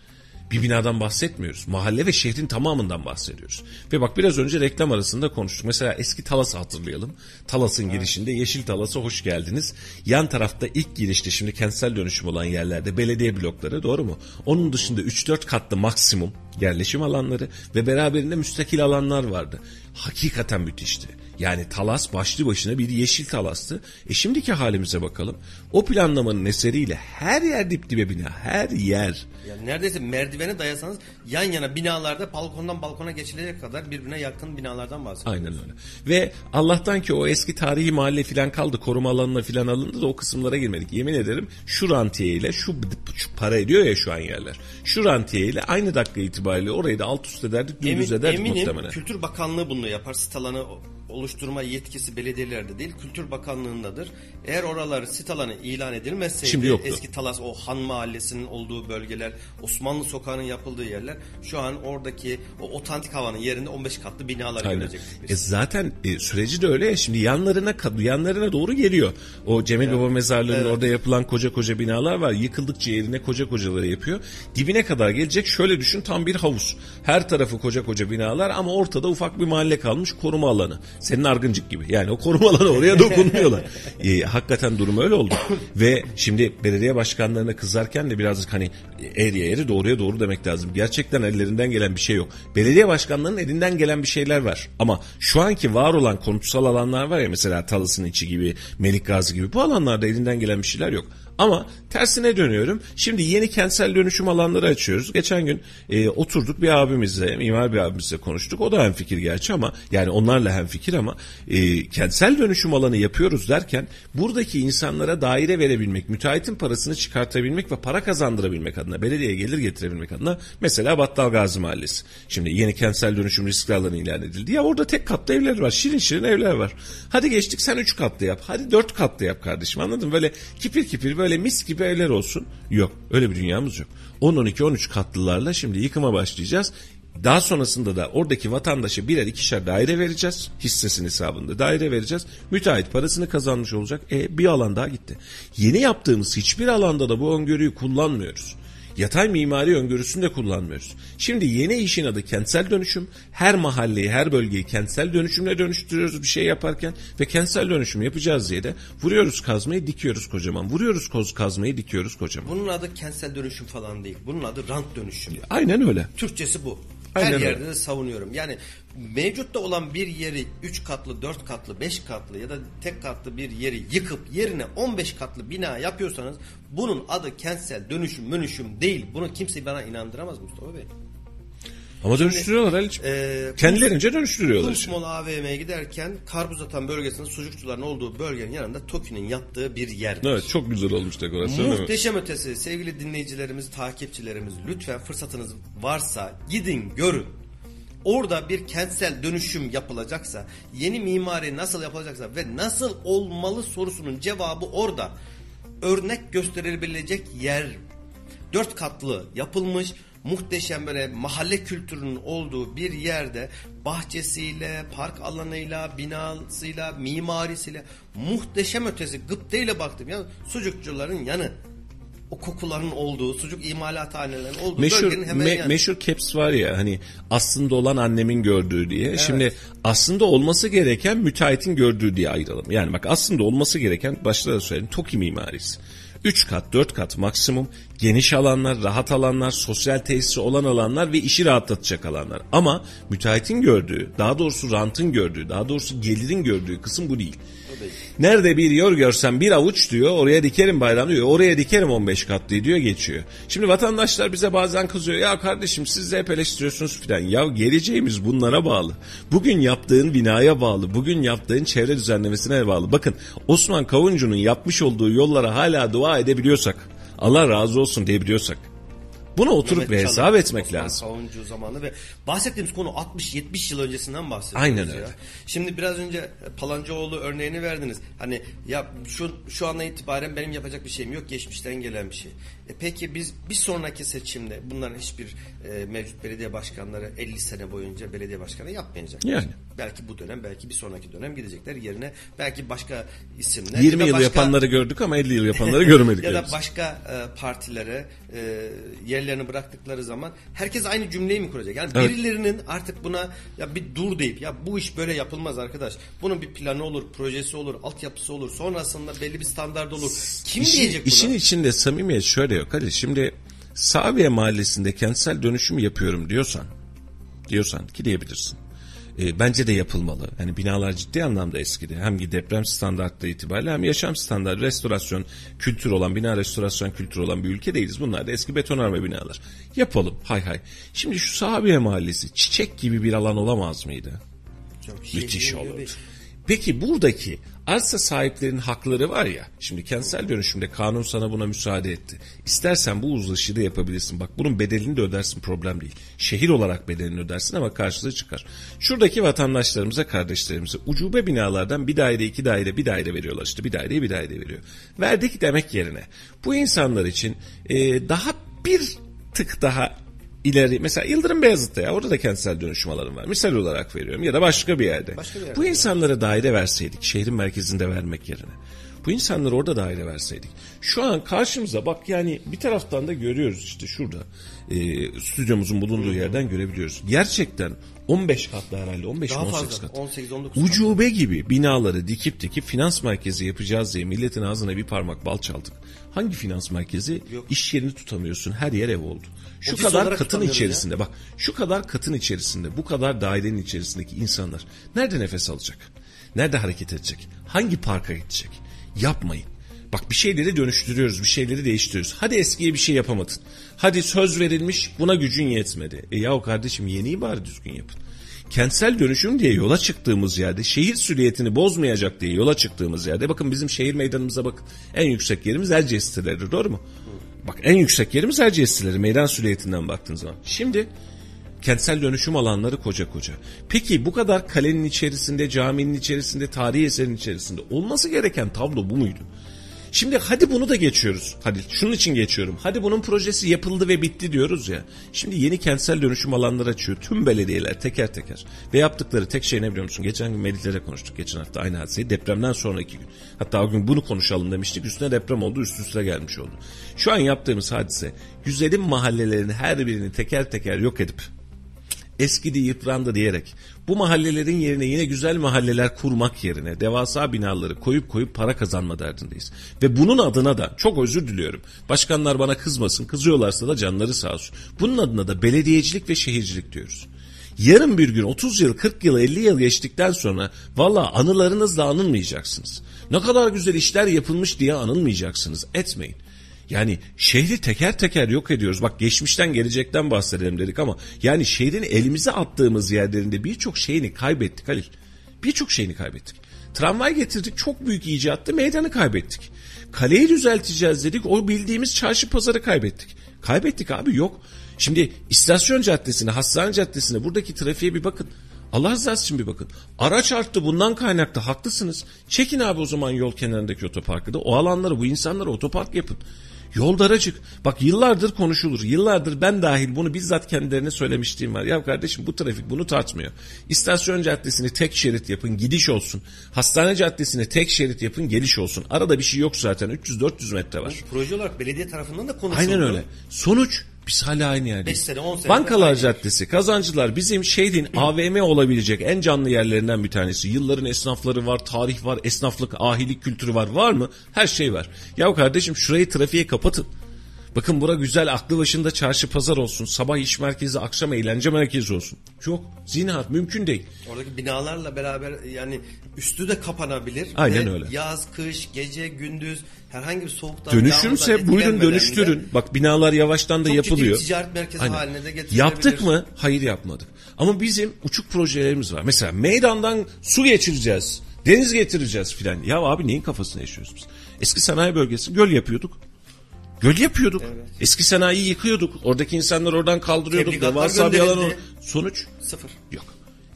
Bir binadan bahsetmiyoruz. Mahalle ve şehrin tamamından bahsediyoruz. Ve bak biraz önce reklam arasında konuştuk. Mesela eski Talas'ı hatırlayalım. Talas'ın girişinde Yeşil Talas'a hoş geldiniz. Yan tarafta ilk girişte şimdi kentsel dönüşüm olan yerlerde belediye blokları doğru mu? Onun dışında 3-4 katlı maksimum yerleşim alanları ve beraberinde müstakil alanlar vardı. Hakikaten müthişti. Yani Talas başlı başına bir yeşil Talas'tı. E şimdiki halimize bakalım. O planlamanın eseriyle her yer dip dibe bina. Her yer. Yani neredeyse merdivene dayasanız yan yana binalarda balkondan balkona geçilecek kadar birbirine yakın binalardan bahsediyoruz. Aynen öyle. Ve Allah'tan ki o eski tarihi mahalle filan kaldı. Koruma alanına filan alındı da o kısımlara girmedik. Yemin ederim şu rantiye ile şu, şu para ediyor ya şu an yerler. Şu rantiye ile aynı dakika itibariyle orayı da alt üst ederdik, dümdüz ederdik eminim muhtemelen. Kültür Bakanlığı bunu yapar. Sit alanı oluşturma yetkisi belediyelerde değil, Kültür Bakanlığındadır. Eğer oraları sit alanı ilan edilmezseydi Şimdi yoktu. eski Talas o Han Mahallesi'nin olduğu bölgeler, Osmanlı Sokağı'nın yapıldığı yerler şu an oradaki o otantik havanın yerinde 15 katlı binalar Aynen. görecektik. E zaten e, süreci de öyle ya şimdi yanlarına yanlarına doğru geliyor. O Cemil Baba mezarlığının Evet. orada yapılan koca koca binalar var. Yıkıldıkça yerine koca kocaları yapıyor. Dibine kadar gelecek şöyle düşün tam bir havuz. Her tarafı koca koca binalar ama ortada ufak bir mahalle kalmış koruma alanı. Senin argıncık gibi. Yani o korumalar oraya *laughs* dokunmuyorlar. e, hakikaten durum öyle oldu. Ve şimdi belediye başkanlarına kızarken de birazcık hani eğriye eğri doğruya doğru demek lazım. Gerçekten ellerinden gelen bir şey yok. Belediye başkanlarının elinden gelen bir şeyler var. Ama şu anki var olan konutsal alanlar var ya mesela Talıs'ın içi gibi, Melik Gazi gibi bu alanlarda elinden gelen bir şeyler yok. Ama tersine dönüyorum. Şimdi yeni kentsel dönüşüm alanları açıyoruz. Geçen gün e, oturduk bir abimizle, mimar bir abimizle konuştuk. O da hem fikir gerçi ama yani onlarla hem fikir ama e, kentsel dönüşüm alanı yapıyoruz derken buradaki insanlara daire verebilmek, müteahhitin parasını çıkartabilmek ve para kazandırabilmek adına, belediyeye gelir getirebilmek adına mesela Battal Gazi Mahallesi. Şimdi yeni kentsel dönüşüm riskli alanı ilan edildi. Ya orada tek katlı evler var. Şirin şirin evler var. Hadi geçtik sen üç katlı yap. Hadi dört katlı yap kardeşim anladın mı? Böyle kipir kipir böyle mis gibi evler olsun. Yok öyle bir dünyamız yok. 10, 12, 13 katlılarla şimdi yıkıma başlayacağız. Daha sonrasında da oradaki vatandaşa birer ikişer daire vereceğiz. Hissesin hesabında daire vereceğiz. Müteahhit parasını kazanmış olacak. E bir alan daha gitti. Yeni yaptığımız hiçbir alanda da bu öngörüyü kullanmıyoruz. Yatay mimari öngörüsünü de kullanmıyoruz. Şimdi yeni işin adı kentsel dönüşüm. Her mahalleyi, her bölgeyi kentsel dönüşümle dönüştürüyoruz bir şey yaparken ve kentsel dönüşüm yapacağız diye de vuruyoruz kazmayı dikiyoruz kocaman. Vuruyoruz koz kazmayı dikiyoruz kocaman. Bunun adı kentsel dönüşüm falan değil. Bunun adı rant dönüşüm. Aynen öyle. Türkçesi bu. Aynen Her yerde de savunuyorum. Yani mevcutta olan bir yeri 3 katlı, 4 katlı, 5 katlı ya da tek katlı bir yeri yıkıp yerine 15 katlı bina yapıyorsanız bunun adı kentsel dönüşüm mönüşüm değil. Bunu kimse bana inandıramaz Mustafa Bey. Ama dönüştürüyorlar Ali'ciğim. Ee, Kendilerince dönüştürüyorlar. Kumsmol AVM'ye giderken karpuz atan bölgesinde sucukçuların olduğu bölgenin yanında Toki'nin yattığı bir yer. Evet çok güzel olmuş dekorasyon? Muhteşem ötesi sevgili dinleyicilerimiz, takipçilerimiz lütfen fırsatınız varsa gidin görün. Orada bir kentsel dönüşüm yapılacaksa, yeni mimari nasıl yapılacaksa ve nasıl olmalı sorusunun cevabı orada. Örnek gösterilebilecek yer. Dört katlı yapılmış muhteşem böyle mahalle kültürünün olduğu bir yerde bahçesiyle, park alanıyla, binasıyla, mimarisiyle muhteşem ötesi gıpteyle baktım. Ya sucukçuların yanı o kokuların olduğu, sucuk imalathanelerinin olduğu Meşhur, bölgenin hemen me- yanı. meşhur caps var ya hani aslında olan annemin gördüğü diye. Şimdi aslında olması gereken müteahhitin gördüğü diye ayıralım. Yani bak aslında olması gereken başta da söyledim TOKİ mimarisi. 3 kat 4 kat maksimum geniş alanlar, rahat alanlar, sosyal tesisi olan alanlar ve işi rahatlatacak alanlar. Ama müteahhitin gördüğü, daha doğrusu rantın gördüğü, daha doğrusu gelirin gördüğü kısım bu değil. Nerede bir yor görsem bir avuç diyor oraya dikerim bayram diyor oraya dikerim 15 katlı diyor geçiyor. Şimdi vatandaşlar bize bazen kızıyor ya kardeşim siz de eleştiriyorsunuz filan. Ya geleceğimiz bunlara bağlı. Bugün yaptığın binaya bağlı. Bugün yaptığın çevre düzenlemesine bağlı. Bakın Osman Kavuncu'nun yapmış olduğu yollara hala dua edebiliyorsak Allah razı olsun diyebiliyorsak buna oturup Mehmet Çalık, hesap etmek Osman lazım. Kavuncu zamanı ve bahsettiğimiz konu 60-70 yıl öncesinden bahsediyoruz. Aynen ya. öyle. Şimdi biraz önce Palancıoğlu örneğini verdiniz. Hani ya şu şu andan itibaren benim yapacak bir şeyim yok. Geçmişten gelen bir şey. E peki biz bir sonraki seçimde bunların hiçbir e, mevcut belediye başkanları 50 sene boyunca belediye başkanı yapmayacak. Yani. Belki bu dönem, belki bir sonraki dönem gidecekler yerine belki başka isimler. 20 ya yıl başka- yapanları gördük ama 50 yıl yapanları görmedik. *laughs* ya da başka e, partilere e, yerlerini bıraktıkları zaman herkes aynı cümleyi mi kuracak? Yani Evet. birilerinin artık buna ya bir dur deyip ya bu iş böyle yapılmaz arkadaş. Bunun bir planı olur, projesi olur, altyapısı olur. Sonrasında belli bir standart olur. Kim İşin- diyecek buna? İşin içinde samimiyet şöyle yok. Hadi şimdi Sabiye Mahallesi'nde kentsel dönüşüm yapıyorum diyorsan, diyorsan ki diyebilirsin. E, bence de yapılmalı. Yani binalar ciddi anlamda eskidi. Hem deprem standartları itibariyle hem yaşam standartı, restorasyon kültürü olan, bina restorasyon kültürü olan bir ülke değiliz. Bunlar da eski betonarme binalar. Yapalım hay hay. Şimdi şu Sabiye Mahallesi çiçek gibi bir alan olamaz mıydı? Çok Müthiş şehrin olur. göbeği. Peki buradaki arsa sahiplerinin hakları var ya. Şimdi kentsel dönüşümde kanun sana buna müsaade etti. İstersen bu uzlaşıyı da yapabilirsin. Bak bunun bedelini de ödersin problem değil. Şehir olarak bedelini ödersin ama karşılığı çıkar. Şuradaki vatandaşlarımıza, kardeşlerimize ucube binalardan bir daire, iki daire, bir daire veriyorlar işte. Bir daire, bir daire veriyor. Verdik demek yerine bu insanlar için e, daha bir tık daha ileri mesela Yıldırım Beyazıt'ta ya orada da kentsel dönüşüm alanı var. Misal olarak veriyorum ya da başka bir yerde. Başka bir yerde. Bu insanlara daire verseydik şehrin merkezinde vermek yerine. Bu insanları orada daire verseydik. Şu an karşımıza bak yani bir taraftan da görüyoruz işte şurada e, stüdyomuzun bulunduğu yerden görebiliyoruz. Gerçekten 15 katlı herhalde 15 Daha 18 fazla. kat. 18-19 kat. Ucube gibi binaları dikip dikip finans merkezi yapacağız diye milletin ağzına bir parmak bal çaldık. Hangi finans merkezi? Yok. İş yerini tutamıyorsun. Her yer ev oldu. Şu kadar katın içerisinde bak şu kadar katın içerisinde bu kadar dairenin içerisindeki insanlar nerede nefes alacak? Nerede hareket edecek? Hangi parka gidecek? Yapmayın. Bak bir şeyleri dönüştürüyoruz, bir şeyleri değiştiriyoruz. Hadi eskiye bir şey yapamadın. Hadi söz verilmiş, buna gücün yetmedi. E yahu kardeşim yeniyi bari düzgün yapın. Kentsel dönüşüm diye yola çıktığımız yerde, şehir süriyetini bozmayacak diye yola çıktığımız yerde, bakın bizim şehir meydanımıza bakın. En yüksek yerimiz Erciyes siteleri, doğru mu? Bak en yüksek yerimiz Erciyes siteleri, meydan süriyetinden baktığın zaman. Şimdi kentsel dönüşüm alanları koca koca. Peki bu kadar kalenin içerisinde, caminin içerisinde, tarihi eserin içerisinde olması gereken tablo bu muydu? Şimdi hadi bunu da geçiyoruz. Hadi şunun için geçiyorum. Hadi bunun projesi yapıldı ve bitti diyoruz ya. Şimdi yeni kentsel dönüşüm alanları açıyor. Tüm belediyeler teker teker. Ve yaptıkları tek şey ne biliyor musun? Geçen gün Melihler'e konuştuk. Geçen hafta aynı hadiseyi. Depremden sonraki gün. Hatta o gün bunu konuşalım demiştik. Üstüne deprem oldu. Üst üste gelmiş oldu. Şu an yaptığımız hadise güzelim mahallelerin her birini teker teker yok edip eskidi yıprandı diyerek bu mahallelerin yerine yine güzel mahalleler kurmak yerine devasa binaları koyup koyup para kazanma derdindeyiz. Ve bunun adına da çok özür diliyorum. Başkanlar bana kızmasın kızıyorlarsa da canları sağ olsun. Bunun adına da belediyecilik ve şehircilik diyoruz. Yarın bir gün 30 yıl 40 yıl 50 yıl geçtikten sonra valla anılarınızla anılmayacaksınız. Ne kadar güzel işler yapılmış diye anılmayacaksınız etmeyin. Yani şehri teker teker yok ediyoruz. Bak geçmişten gelecekten bahsedelim dedik ama yani şehrin elimize attığımız yerlerinde birçok şeyini kaybettik Halil. Birçok şeyini kaybettik. Tramvay getirdik çok büyük icattı meydanı kaybettik. Kaleyi düzelteceğiz dedik o bildiğimiz çarşı pazarı kaybettik. Kaybettik abi yok. Şimdi istasyon caddesine, hastane caddesine buradaki trafiğe bir bakın. Allah rızası için bir bakın. Araç arttı bundan kaynaklı haklısınız. Çekin abi o zaman yol kenarındaki otoparkı da. O alanları bu insanlara otopark yapın. Yol daracık. Bak yıllardır konuşulur. Yıllardır ben dahil bunu bizzat kendilerine söylemişliğim var. Ya kardeşim bu trafik bunu tartmıyor. İstasyon caddesini tek şerit yapın gidiş olsun. Hastane caddesini tek şerit yapın geliş olsun. Arada bir şey yok zaten 300-400 metre var. Proje olarak belediye tarafından da konuşuldu. Aynen öyle. Sonuç biz hala aynı yerdeyiz. Beş sene, on sene Bankalar aynı. Caddesi, kazancılar bizim şehrin AVM olabilecek en canlı yerlerinden bir tanesi. Yılların esnafları var, tarih var, esnaflık, ahilik kültürü var. Var mı? Her şey var. Ya kardeşim şurayı trafiğe kapatın. Bakın bura güzel aklı başında çarşı pazar olsun. Sabah iş merkezi, akşam eğlence merkezi olsun. Yok. Zinat mümkün değil. Oradaki binalarla beraber yani üstü de kapanabilir. Aynen öyle. Yaz, kış, gece, gündüz herhangi bir soğuktan Dönüşümse buyurun dönüştürün. Bak binalar yavaştan da Çok ciddi yapılıyor. bir ticaret merkezi haline de getirilebilir. Yaptık mı? Hayır yapmadık. Ama bizim uçuk projelerimiz var. Mesela meydandan su geçireceğiz. Deniz getireceğiz filan. Ya abi neyin kafasını yaşıyoruz biz? Eski sanayi bölgesi göl yapıyorduk. Göl yapıyorduk. Eski sanayiyi yıkıyorduk. Oradaki insanlar oradan kaldırıyorduk. Devasa bir alan. Sonuç sıfır. yok.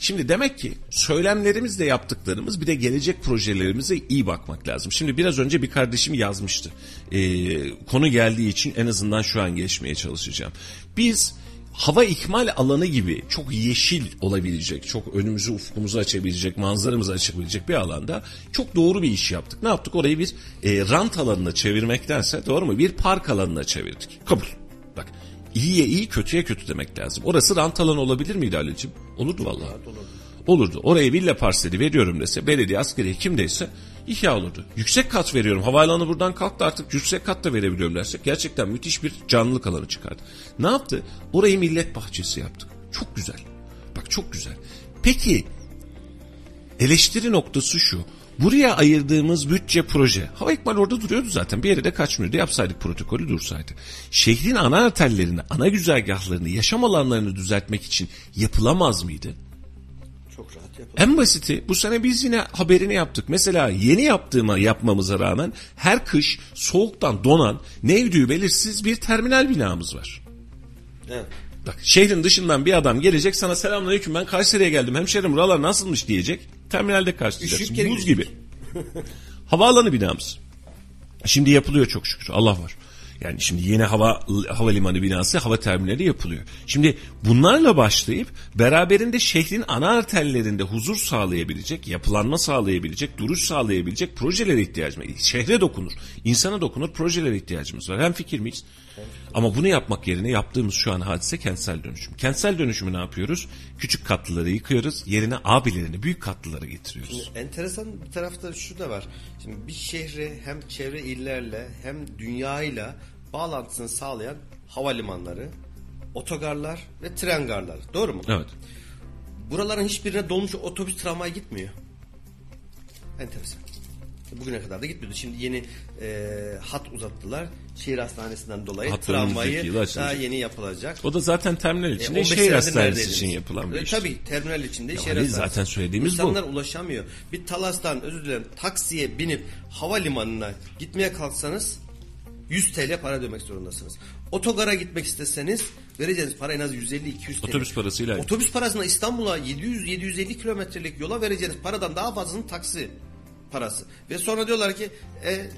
Şimdi demek ki söylemlerimizle yaptıklarımız bir de gelecek projelerimize iyi bakmak lazım. Şimdi biraz önce bir kardeşim yazmıştı. Ee, konu geldiği için en azından şu an geçmeye çalışacağım. Biz hava ikmal alanı gibi çok yeşil olabilecek, çok önümüzü ufkumuzu açabilecek, manzaramızı açabilecek bir alanda çok doğru bir iş yaptık. Ne yaptık? Orayı bir e, rant alanına çevirmektense doğru mu? Bir park alanına çevirdik. Kabul. İyiye iyi kötüye kötü demek lazım. Orası rant alanı olabilir miydi Ali'cim? Olurdu vallahi. Olurdu. Oraya villa parseli veriyorum dese belediye askeri kimdeyse ihya olurdu. Yüksek kat veriyorum. Havaalanı buradan kalktı artık yüksek kat da verebiliyorum dersek gerçekten müthiş bir canlılık alanı çıkardı. Ne yaptı? Orayı millet bahçesi yaptık. Çok güzel. Bak çok güzel. Peki eleştiri noktası şu. Buraya ayırdığımız bütçe proje. Hava ikmal orada duruyordu zaten. Bir yere de kaçmıyordu. Yapsaydık protokolü dursaydı. Şehrin ana arterlerini, ana güzergahlarını, yaşam alanlarını düzeltmek için yapılamaz mıydı? Çok rahat yapılır. En basiti bu sene biz yine haberini yaptık. Mesela yeni yaptığıma yapmamıza rağmen her kış soğuktan donan nevdüğü belirsiz bir terminal binamız var. Evet. Bak şehrin dışından bir adam gelecek sana selamünaleyküm ben Kayseri'ye geldim hemşerim buralar nasılmış diyecek. Terminalde karşılayacaksın. Buz gibi. Havaalanı binamız. Şimdi yapılıyor çok şükür Allah var. Yani şimdi yeni hava havalimanı binası, hava terminali yapılıyor. Şimdi bunlarla başlayıp beraberinde şehrin ana arterlerinde huzur sağlayabilecek, yapılanma sağlayabilecek, duruş sağlayabilecek projelere ihtiyacımız var. Şehre dokunur, insana dokunur projelere ihtiyacımız var. Hem fikir miyiz? Ama bunu yapmak yerine yaptığımız şu an hadise kentsel dönüşüm. Kentsel dönüşümü ne yapıyoruz? Küçük katlıları yıkıyoruz, yerine abilerini büyük katlıları getiriyoruz. Şimdi enteresan bir tarafta şu da var. Şimdi bir şehri hem çevre illerle hem dünyayla bağlantısını sağlayan havalimanları, otogarlar ve tren garları. Doğru mu? Evet. Buraların hiçbirine dolmuş otobüs tramvay gitmiyor. Enteresan. Bugüne kadar da gitmiyordu. Şimdi yeni e, hat uzattılar. Şehir hastanesinden dolayı Hat önümüzdeki tramvayı açılacak. daha yeni yapılacak. O da zaten terminal içinde, 15 şehir hastanesi için yapılan bir E, iş. Tabii terminal içinde şehir Ali, hastanesi. zaten söylediğimiz bu. İnsanlar ulaşamıyor. Bir Talas'tan özür dilerim taksiye binip havalimanına gitmeye kalksanız 100 TL para ödemek zorundasınız. Otogara gitmek isteseniz vereceğiniz para en az 150-200 TL. Otobüs parasıyla. Otobüs parasına İstanbul'a 700-750 kilometrelik yola vereceğiniz paradan daha fazlasının taksi parası. Ve sonra diyorlar ki e, e,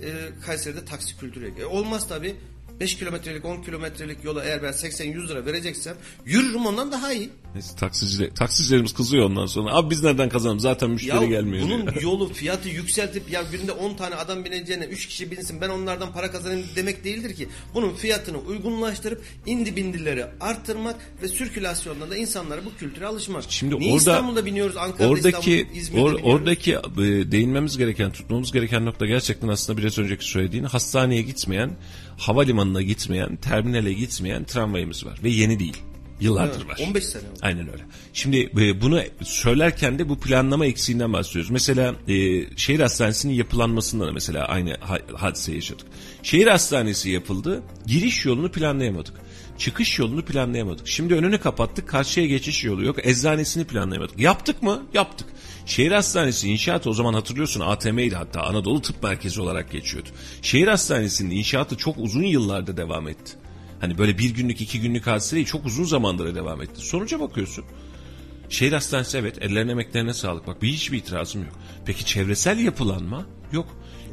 Kayseri'de taksi kültürü yok. E, olmaz tabii. 5 kilometrelik 10 kilometrelik yola eğer ben 80-100 lira vereceksem yürürüm ondan daha iyi. Neyse taksiciler, taksicilerimiz kızıyor ondan sonra. Abi biz nereden kazanalım zaten müşteri Ya gelmiyor. bunun diyor. yolu fiyatı yükseltip ya günde 10 tane adam bineceğine 3 kişi binsin ben onlardan para kazanayım demek değildir ki. Bunun fiyatını uygunlaştırıp indi bindileri arttırmak ve sirkülasyonda da insanlara bu kültüre alışmak. Şimdi Niye orada İstanbul'da biniyoruz Ankara'da oradaki İzmir'de or- biniyoruz? oradaki e, değinmemiz gereken, tutmamız gereken nokta gerçekten aslında biraz önceki söylediğin hastaneye gitmeyen, havalimanına gitmeyen, terminale gitmeyen tramvayımız var ve yeni değil. Yıllardır Evet, var. 15 sene oldu. Aynen öyle. Şimdi e, bunu söylerken de bu planlama eksiğinden bahsediyoruz. Mesela e, şehir hastanesinin yapılanmasında da mesela aynı ha- hadise yaşadık. Şehir hastanesi yapıldı, giriş yolunu planlayamadık. Çıkış yolunu planlayamadık. Şimdi önünü kapattık, karşıya geçiş yolu yok. Eczanesini planlayamadık. Yaptık mı? Yaptık. Şehir hastanesi inşaatı o zaman hatırlıyorsun ATM'ydi hatta Anadolu Tıp Merkezi olarak geçiyordu. Şehir hastanesinin inşaatı çok uzun yıllarda devam etti. Hani böyle bir günlük iki günlük hadise değil çok uzun zamanlara devam etti. Sonuca bakıyorsun. Şehir hastanesi evet ellerine emeklerine sağlık bak bir hiçbir itirazım yok. Peki çevresel yapılanma yok.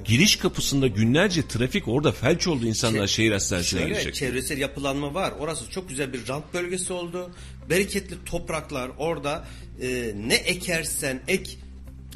Giriş kapısında günlerce trafik orada felç oldu insanlar şehir hastanesine Şöyle girecek. çevresel yapılanma var. Orası çok güzel bir rant bölgesi oldu. Bereketli topraklar orada e, ne ekersen ek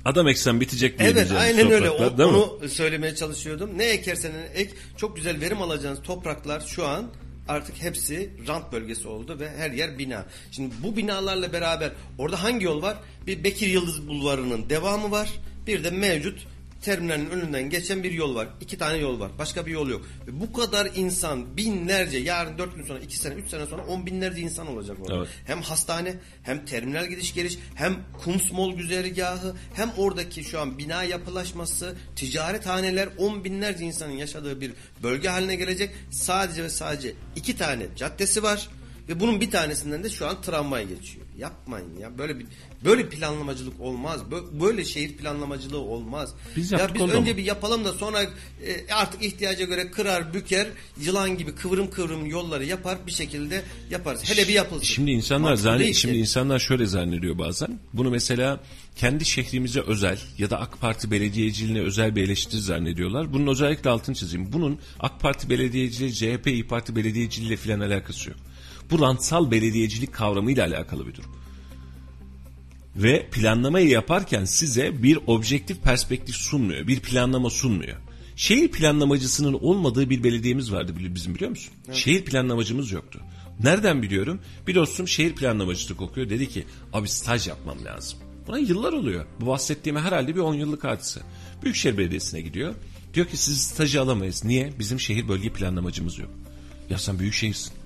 Adam eksen bitecek Evet diyebileceğimiz aynen öyle. O, değil mi? onu söylemeye çalışıyordum. Ne ekersen ek çok güzel verim alacağınız topraklar şu an artık hepsi rant bölgesi oldu ve her yer bina. Şimdi bu binalarla beraber orada hangi yol var? Bir Bekir Yıldız Bulvarı'nın devamı var. Bir de mevcut terminalin önünden geçen bir yol var. İki tane yol var. Başka bir yol yok. Ve bu kadar insan binlerce yarın dört gün sonra iki sene üç sene sonra on binlerce insan olacak orada. Evet. Hem hastane hem terminal gidiş geliş hem kumsmol güzergahı hem oradaki şu an bina yapılaşması ticarethaneler on binlerce insanın yaşadığı bir bölge haline gelecek. Sadece ve sadece iki tane caddesi var ve bunun bir tanesinden de şu an tramvay geçiyor. Yapmayın ya böyle bir böyle planlamacılık olmaz. Bö- Böyle şehir planlamacılığı olmaz. Biz ya biz önce mu? bir yapalım da sonra e, artık ihtiyaca göre kırar, büker, yılan gibi kıvrım kıvrım yolları yapar bir şekilde yaparız. Hele bir yapılsın. Şimdi insanlar zannet, şimdi insanlar şöyle zannediyor bazen. Bunu mesela kendi şehrimize özel ya da AK Parti belediyeciliğine özel bir eleştiri zannediyorlar. Bunun özellikle altını çizeyim. Bunun AK Parti belediyeciliği, CHP, İYİ Parti belediyeciliğiyle filan alakası yok. Bu rantsal belediyecilik kavramıyla alakalı bir durum. Ve planlamayı yaparken size bir objektif perspektif sunmuyor. Bir planlama sunmuyor. Şehir planlamacısının olmadığı bir belediyemiz vardı bizim biliyor musun? Şehir planlamacımız yoktu. Nereden biliyorum? Bir dostum şehir planlamacılık okuyor. Dedi ki abi staj yapmam lazım. Buna yıllar oluyor. Bu bahsettiğime herhalde bir 10 yıllık hadise. Büyükşehir Belediyesi'ne gidiyor. Diyor ki siz stajı alamayız. Niye? Bizim şehir bölge planlamacımız yok. Ya sen büyük şehirsin.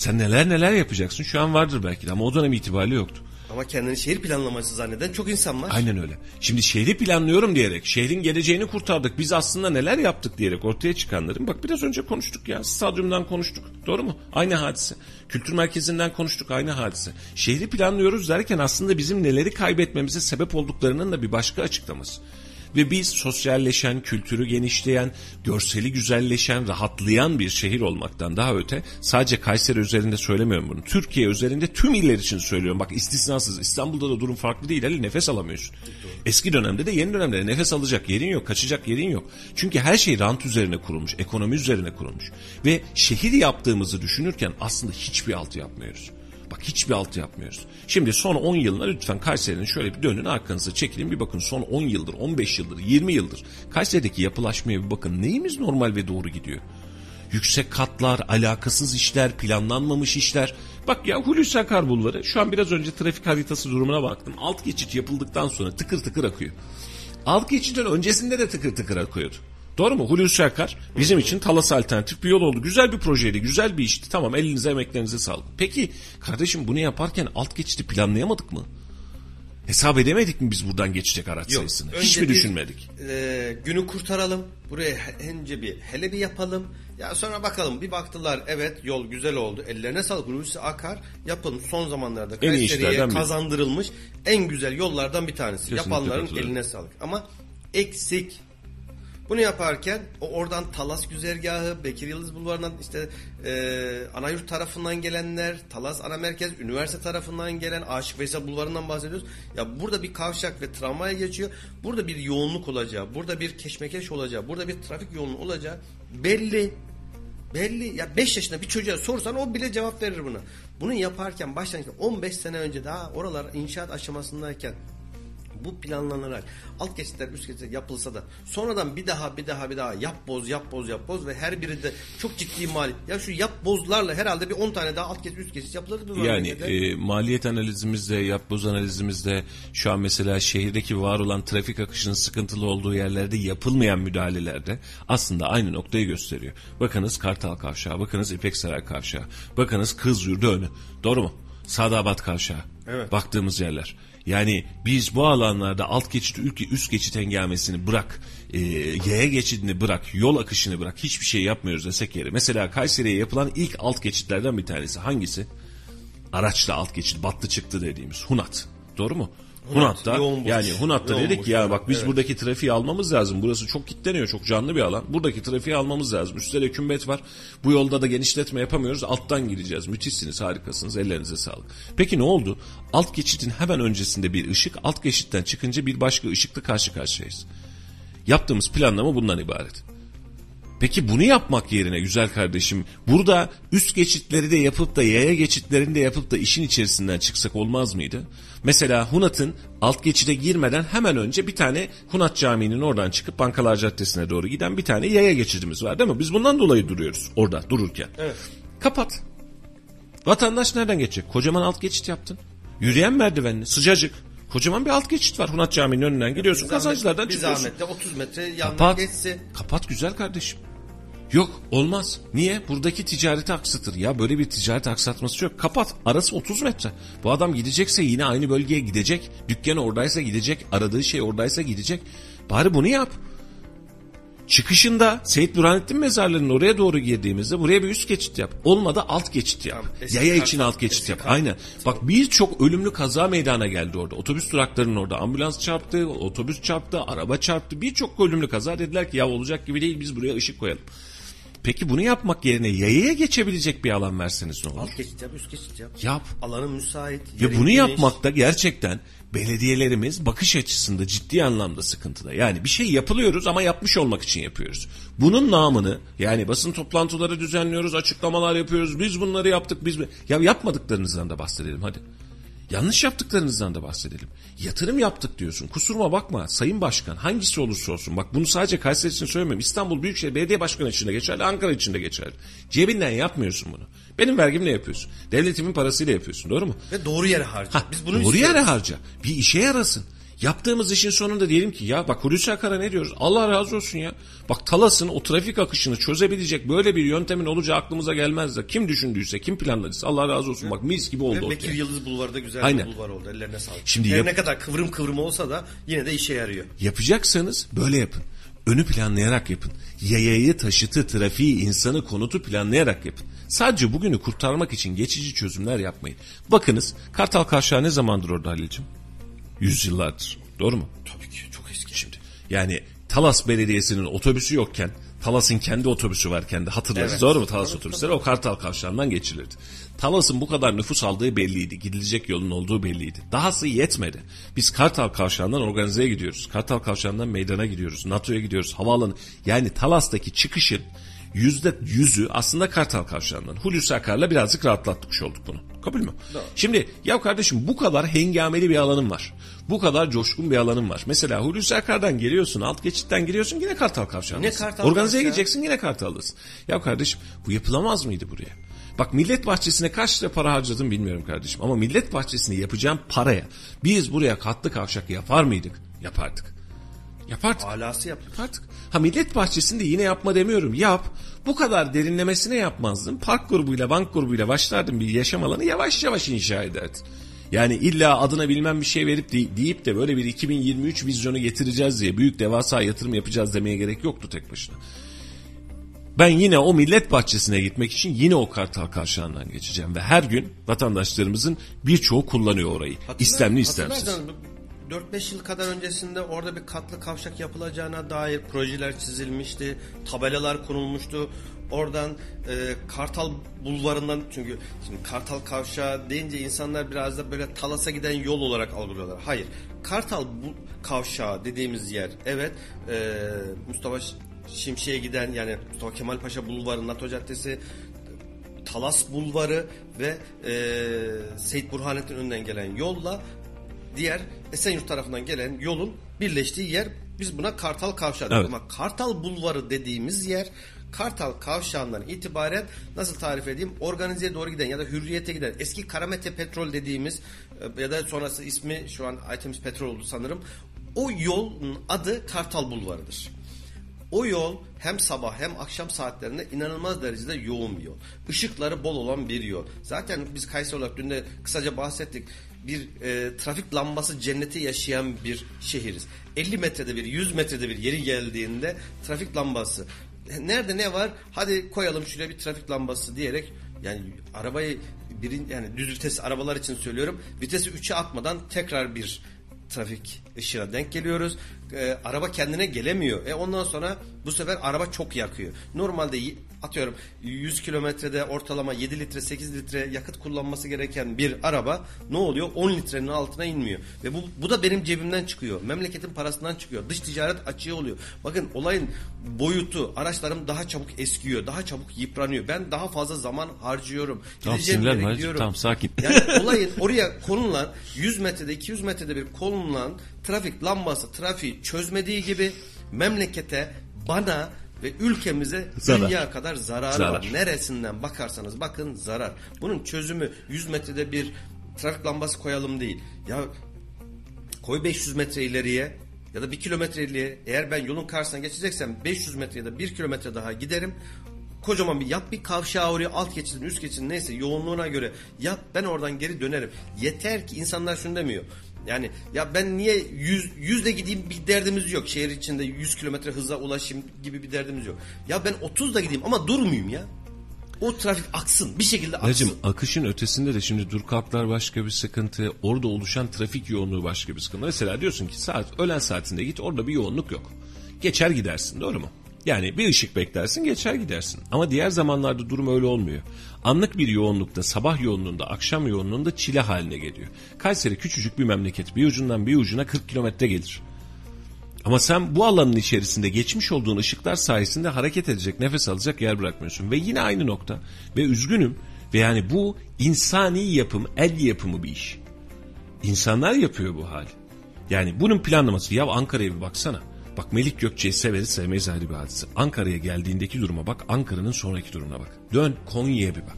Sen neler neler yapacaksın. Şu an vardır belki de ama o dönem itibariyle yoktu. Ama kendini şehir planlaması zanneden çok insan var. Aynen öyle. Şimdi şehri planlıyorum diyerek, şehrin geleceğini kurtardık, biz aslında neler yaptık diyerek ortaya çıkanların, bak biraz önce konuştuk ya, stadyumdan konuştuk, doğru mu? Aynı hadise. Kültür merkezinden konuştuk, aynı hadise. Şehri planlıyoruz derken aslında bizim neleri kaybetmemize sebep olduklarının da bir başka açıklaması. Ve biz sosyalleşen, kültürü genişleyen, görseli güzelleşen, rahatlayan bir şehir olmaktan daha öte sadece Kayseri üzerinde söylemiyorum bunu. Türkiye üzerinde tüm iller için söylüyorum. Bak istisnasız İstanbul'da da durum farklı değil. Ali nefes alamıyorsun. Eski dönemde de yeni dönemde de nefes alacak yerin yok, kaçacak yerin yok. Çünkü her şey rant üzerine kurulmuş, ekonomi üzerine kurulmuş. Ve şehir yaptığımızı düşünürken aslında hiçbir altı yapmıyoruz. Bak hiçbir altı yapmıyoruz. Şimdi son 10 yılına lütfen Kayseri'nin şöyle bir dönün arkanıza çekilin bir bakın son 10 yıldır, 15 yıldır, 20 yıldır Kayseri'deki yapılaşmaya bir bakın neyimiz normal ve doğru gidiyor. Yüksek katlar, alakasız işler, planlanmamış işler. Bak ya Hulusi Akar bulvarı şu an biraz önce trafik haritası durumuna baktım. Alt geçit yapıldıktan sonra tıkır tıkır akıyor. Alt geçitin öncesinde de tıkır tıkır akıyordu. Doğru mu? Hulusi Akar bizim için Talas alternatif bir yol oldu. Güzel bir projeydi, güzel bir işti. Tamam elinize emeklerinize sağlık. Peki kardeşim bunu yaparken alt geçiti planlayamadık mı? Hesap edemedik mi biz buradan geçecek araç sayısını? Hiç mi bir, düşünmedik? e, günü kurtaralım. Buraya önce bir hele bir yapalım. Ya sonra bakalım bir baktılar evet yol güzel oldu. Ellerine sağlık. Hulusi Akar yapılmış son zamanlarda Kayseri'ye kazandırılmış en güzel yollardan bir tanesi. Kesinlikle Yapanların eline sağlık. Ama eksik. Bunu yaparken o oradan Talas güzergahı, Bekir Yıldız Bulvarı'ndan işte e, Anayurt tarafından gelenler, Talas Ana Merkez, üniversite tarafından gelen Aşık Veysel Bulvarı'ndan bahsediyoruz. Ya burada bir kavşak ve tramvaya geçiyor. Burada bir yoğunluk olacağı, burada bir keşmekeş olacağı, burada bir trafik yoğunluğu olacağı belli. Belli. Ya 5 yaşında bir çocuğa sorsan o bile cevap verir buna. Bunu yaparken başlangıçta 15 sene önce daha oralar inşaat aşamasındayken bu planlanarak alt geçitler üst geçitler yapılsa da sonradan bir daha bir daha bir daha yap boz yap boz yap boz ve her biri de çok ciddi mali. Ya şu yap bozlarla herhalde bir 10 tane daha alt geçit üst geçit yapılır bu Yani e, maliyet analizimizde, yapboz analizimizde şu an mesela şehirdeki var olan trafik akışının sıkıntılı olduğu yerlerde yapılmayan müdahalelerde aslında aynı noktayı gösteriyor. Bakınız Kartal Kavşağı, bakınız İpek Saray Kavşağı, bakınız Kız Yurdu önü. Doğru mu? Sadabat Kavşağı. Evet. Baktığımız yerler. Yani biz bu alanlarda alt geçit, üst geçit engelmesini bırak, e, yaya geçidini bırak, yol akışını bırak, hiçbir şey yapmıyoruz desek yeri. Mesela Kayseri'ye yapılan ilk alt geçitlerden bir tanesi hangisi? araçla alt geçit battı çıktı dediğimiz Hunat. Doğru mu? Hunat'ta yani Hunat'ta Yoğun dedik ya bak biz evet. buradaki trafiği almamız lazım. Burası çok kitleniyor, çok canlı bir alan. Buradaki trafiği almamız lazım. De kümbet var. Bu yolda da genişletme yapamıyoruz. Alttan gireceğiz. Müthişsiniz, harikasınız. Ellerinize sağlık. Peki ne oldu? Alt geçitin hemen öncesinde bir ışık, alt geçitten çıkınca bir başka ışıkla karşı karşıyayız. Yaptığımız planlama bundan ibaret. Peki bunu yapmak yerine güzel kardeşim burada üst geçitleri de yapıp da yaya geçitlerini de yapıp da işin içerisinden çıksak olmaz mıydı? Mesela Hunat'ın alt geçide girmeden hemen önce bir tane Hunat Camii'nin oradan çıkıp Bankalar Caddesi'ne doğru giden bir tane yaya geçidimiz var değil mi? Biz bundan dolayı duruyoruz orada dururken. Evet. Kapat. Vatandaş nereden geçecek? Kocaman alt geçit yaptın. Yürüyen merdivenli sıcacık. Kocaman bir alt geçit var Hunat Camii'nin önünden gidiyorsun. Bir Kazancılardan bir çıkıyorsun. zahmetle 30 metre yandan Kapat. geçsin. Kapat güzel kardeşim. Yok olmaz. Niye? Buradaki ticareti aksatır. Ya böyle bir ticaret aksatması yok. Kapat. Arası 30 metre. Bu adam gidecekse yine aynı bölgeye gidecek. Dükkanı oradaysa gidecek. Aradığı şey oradaysa gidecek. Bari bunu yap. Çıkışında Seyit Burhanettin mezarlığının oraya doğru girdiğimizde buraya bir üst geçit yap. Olmadı alt geçit yap. Eski Yaya için alt geçit yap. kart- Aynen. Bak birçok ölümlü kaza meydana geldi orada. Otobüs duraklarının orada ambulans çarptı, otobüs çarptı, araba çarptı. Birçok ölümlü kaza dediler ki ya olacak gibi değil biz buraya ışık koyalım. Peki bunu yapmak yerine yayaya geçebilecek bir alan verseniz ne olur? Alt geçit yap üst geçit yap. Yap. Alanın müsait. Ve bunu geniş. yapmakta gerçekten belediyelerimiz bakış açısında ciddi anlamda sıkıntıda. Yani bir şey yapılıyoruz ama yapmış olmak için yapıyoruz. Bunun namını yani basın toplantıları düzenliyoruz, açıklamalar yapıyoruz. Biz bunları yaptık, biz? Ya yapmadıklarınızdan da bahsedelim hadi. Yanlış yaptıklarınızdan da bahsedelim. Yatırım yaptık diyorsun. Kusuruma bakma Sayın Başkan hangisi olursa olsun. Bak bunu sadece Kayseri için söylemiyorum. İstanbul Büyükşehir Belediye Başkanı için de geçerli. Ankara için de geçerli. Cebinden yapmıyorsun bunu. Benim vergimle yapıyorsun. Devletimin parasıyla yapıyorsun. Doğru mu? Ve doğru yere harca. Ha, Biz bunu doğru istiyoruz. yere harca. Bir işe yarasın. Yaptığımız işin sonunda diyelim ki ya bak Hulusi Akar'a ne diyoruz? Allah razı olsun ya. Bak Talas'ın o trafik akışını çözebilecek böyle bir yöntemin olacağı aklımıza gelmez de. Kim düşündüyse, kim planladıysa Allah razı olsun. Bak mis gibi oldu Ve. Bekir Yıldız Bulvarı da güzel Aynen. bir bulvar oldu. Ellerine sağlık. Şimdi Her yap- ne kadar kıvrım kıvrım olsa da yine de işe yarıyor. Yapacaksanız böyle yapın. Önü planlayarak yapın. Yayayı, taşıtı, trafiği, insanı, konutu planlayarak yapın. Sadece bugünü kurtarmak için geçici çözümler yapmayın. Bakınız Kartal Kavşağı ne zamandır orada Halil'ciğim? Yüzyıllardır. Doğru mu? Tabii ki çok eski. Şimdi Yani Talas Belediyesi'nin otobüsü yokken Talas'ın kendi otobüsü varken de hatırlarız Evet. doğru mu Talas otobüsleri o Kartal Kavşağı'ndan geçilirdi. Talas'ın bu kadar nüfus aldığı belliydi. Gidilecek yolun olduğu belliydi. Dahası yetmedi. Biz Kartal Kavşağı'ndan organizeye gidiyoruz. Kartal Kavşağı'ndan meydana gidiyoruz. NATO'ya gidiyoruz. Havaalanı. Yani Talas'taki çıkışın yüzde yüzü aslında Kartal Kavşağı'ndan. Hulusi Akar'la birazcık rahatlatmış olduk bunu. Kabul mü? Şimdi ya kardeşim bu kadar hengameli bir alanım var. Bu kadar coşkun bir alanım var. Mesela Hulusi Akar'dan geliyorsun, alt geçitten giriyorsun yine Kartal Kavşağı'ndasın. Yine Kartal Organizeye Kavşağı. gideceksin yine Kartal'dasın. Ya kardeşim bu yapılamaz mıydı buraya? Bak millet bahçesine kaç lira para harcadım bilmiyorum kardeşim. Ama millet bahçesine yapacağım paraya biz buraya katlı kavşak yapar mıydık? Yapardık. Yapardık. Alası yap. Yapardık. Ha millet bahçesinde yine yapma demiyorum. Yap. Bu kadar derinlemesine yapmazdın. Park grubuyla, bank grubuyla başlardın bir yaşam alanı yavaş yavaş inşa ederdin. Yani illa adına bilmem bir şey verip de- deyip de böyle bir 2023 vizyonu getireceğiz diye büyük devasa yatırım yapacağız demeye gerek yoktu tek başına. Ben yine o millet bahçesine gitmek için yine o Kartal Kavşağı'ndan geçeceğim. Ve her gün vatandaşlarımızın birçoğu kullanıyor orayı. İstemli istemsiz. Hatırlarsanız bu 4-5 yıl kadar öncesinde orada bir katlı kavşak yapılacağına dair projeler çizilmişti. Tabelalar konulmuştu. Oradan e, Kartal bulvarından çünkü şimdi Kartal kavşağı deyince insanlar biraz da böyle Talas'a giden yol olarak algılıyorlar. Hayır. Kartal bu kavşağı dediğimiz yer evet e, Mustafa Şimşek'e giden yani Mustafa Kemal Paşa bulvarı NATO Caddesi Talas Bulvarı ve e, Seyit Burhanettin önünden gelen yolla diğer Esenyurt tarafından gelen yolun birleştiği yer biz buna Kartal Kavşağı diyoruz. Evet. Ama Kartal Bulvarı dediğimiz yer Kartal Kavşağı'ndan itibaren nasıl tarif edeyim organizeye doğru giden ya da hürriyete giden eski Karamete Petrol dediğimiz e, ya da sonrası ismi şu an Aytemiz Petrol oldu sanırım. O yolun adı Kartal Bulvarı'dır. O yol hem sabah hem akşam saatlerinde inanılmaz derecede yoğun bir yol. Işıkları bol olan bir yol. Zaten biz Kayseri olarak dün de kısaca bahsettik. Bir e, trafik lambası cenneti yaşayan bir şehiriz. 50 metrede bir, 100 metrede bir yeri geldiğinde trafik lambası. Nerede ne var? Hadi koyalım şuraya bir trafik lambası diyerek yani arabayı birin yani düz vites arabalar için söylüyorum. Vitesi 3'e atmadan tekrar bir trafik ışığına denk geliyoruz. Ee, araba kendine gelemiyor. E ondan sonra bu sefer araba çok yakıyor. Normalde atıyorum 100 kilometrede ortalama 7 litre 8 litre yakıt kullanması gereken bir araba ne oluyor? 10 litrenin altına inmiyor. Ve bu, bu da benim cebimden çıkıyor. Memleketin parasından çıkıyor. Dış ticaret açığı oluyor. Bakın olayın boyutu araçlarım daha çabuk eskiyor. Daha çabuk yıpranıyor. Ben daha fazla zaman harcıyorum. Tamam, Gideceğim yere gidiyorum. Tamam, sakin. Yani olayın oraya konulan 100 metrede 200 metrede bir konulan trafik lambası trafiği çözmediği gibi memlekete bana ve ülkemize Zarar. dünya kadar zararı Zarar. var. Neresinden bakarsanız bakın zarar. Bunun çözümü 100 metrede bir trafik lambası koyalım değil. Ya koy 500 metre ileriye ya da 1 kilometre ileriye eğer ben yolun karşısına geçeceksem 500 metre ya da 1 kilometre daha giderim. Kocaman bir yap bir kavşağı oraya alt geçidin üst geçidin neyse yoğunluğuna göre yap ben oradan geri dönerim. Yeter ki insanlar şunu demiyor. Yani ya ben niye 100 yüzle gideyim bir derdimiz yok. Şehir içinde 100 kilometre hıza ulaşayım gibi bir derdimiz yok. Ya ben 30 da gideyim ama durmayayım ya. O trafik aksın bir şekilde aksın. Hacım akışın ötesinde de şimdi dur kalklar başka bir sıkıntı. Orada oluşan trafik yoğunluğu başka bir sıkıntı. Mesela diyorsun ki saat öğlen saatinde git orada bir yoğunluk yok. Geçer gidersin doğru mu? Yani bir ışık beklersin geçer gidersin. Ama diğer zamanlarda durum öyle olmuyor. Anlık bir yoğunlukta sabah yoğunluğunda akşam yoğunluğunda çile haline geliyor. Kayseri küçücük bir memleket bir ucundan bir ucuna 40 kilometre gelir. Ama sen bu alanın içerisinde geçmiş olduğun ışıklar sayesinde hareket edecek, nefes alacak yer bırakmıyorsun. Ve yine aynı nokta. Ve üzgünüm. Ve yani bu insani yapım, el yapımı bir iş. İnsanlar yapıyor bu hal. Yani bunun planlaması. Ya Ankara'ya bir baksana. Bak Melik Gökçe'yi severiz sevmeyiz ayrı bir hadise. Ankara'ya geldiğindeki duruma bak. Ankara'nın sonraki durumuna bak. Dön Konya'ya bir bak.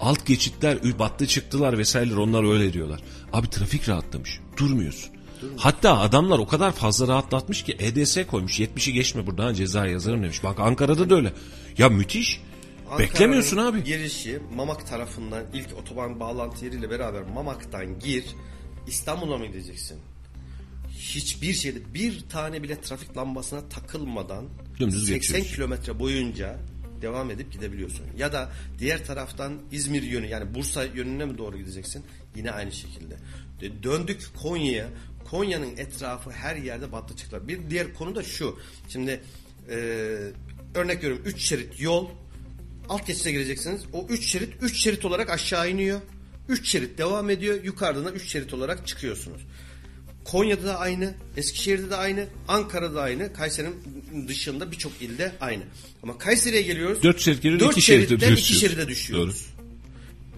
Alt geçitler battı çıktılar vesaireler onlar öyle diyorlar. Abi trafik rahatlamış. Durmuyorsun. Hatta adamlar o kadar fazla rahatlatmış ki EDS koymuş. 70'i geçme buradan ceza yazarım demiş. Bak Ankara'da da öyle. Ya müthiş. Beklemiyorsun Ankara'nın abi. Girişi Mamak tarafından ilk otoban bağlantı yeriyle beraber Mamak'tan gir İstanbul'a mı gideceksin? Hiçbir şeyde bir tane bile trafik lambasına takılmadan Dümdüz 80 geçiyorsun. kilometre boyunca devam edip gidebiliyorsun. Ya da diğer taraftan İzmir yönü yani Bursa yönüne mi doğru gideceksin? Yine aynı şekilde. De- Döndük Konya'ya. Konya'nın etrafı her yerde battıcıklar. Bir diğer konu da şu. Şimdi e, örnek veriyorum 3 şerit yol alt geçite gireceksiniz. O 3 şerit 3 şerit olarak aşağı iniyor. 3 şerit devam ediyor. Yukarıdan da 3 şerit olarak çıkıyorsunuz. Konya'da da aynı, Eskişehir'de de aynı, Ankara'da aynı, Kayseri'nin dışında birçok ilde aynı. Ama Kayseri'ye geliyoruz. Dört şerit geliyor, dört iki şeride şeritten iki düşüyoruz. şeride düşüyoruz.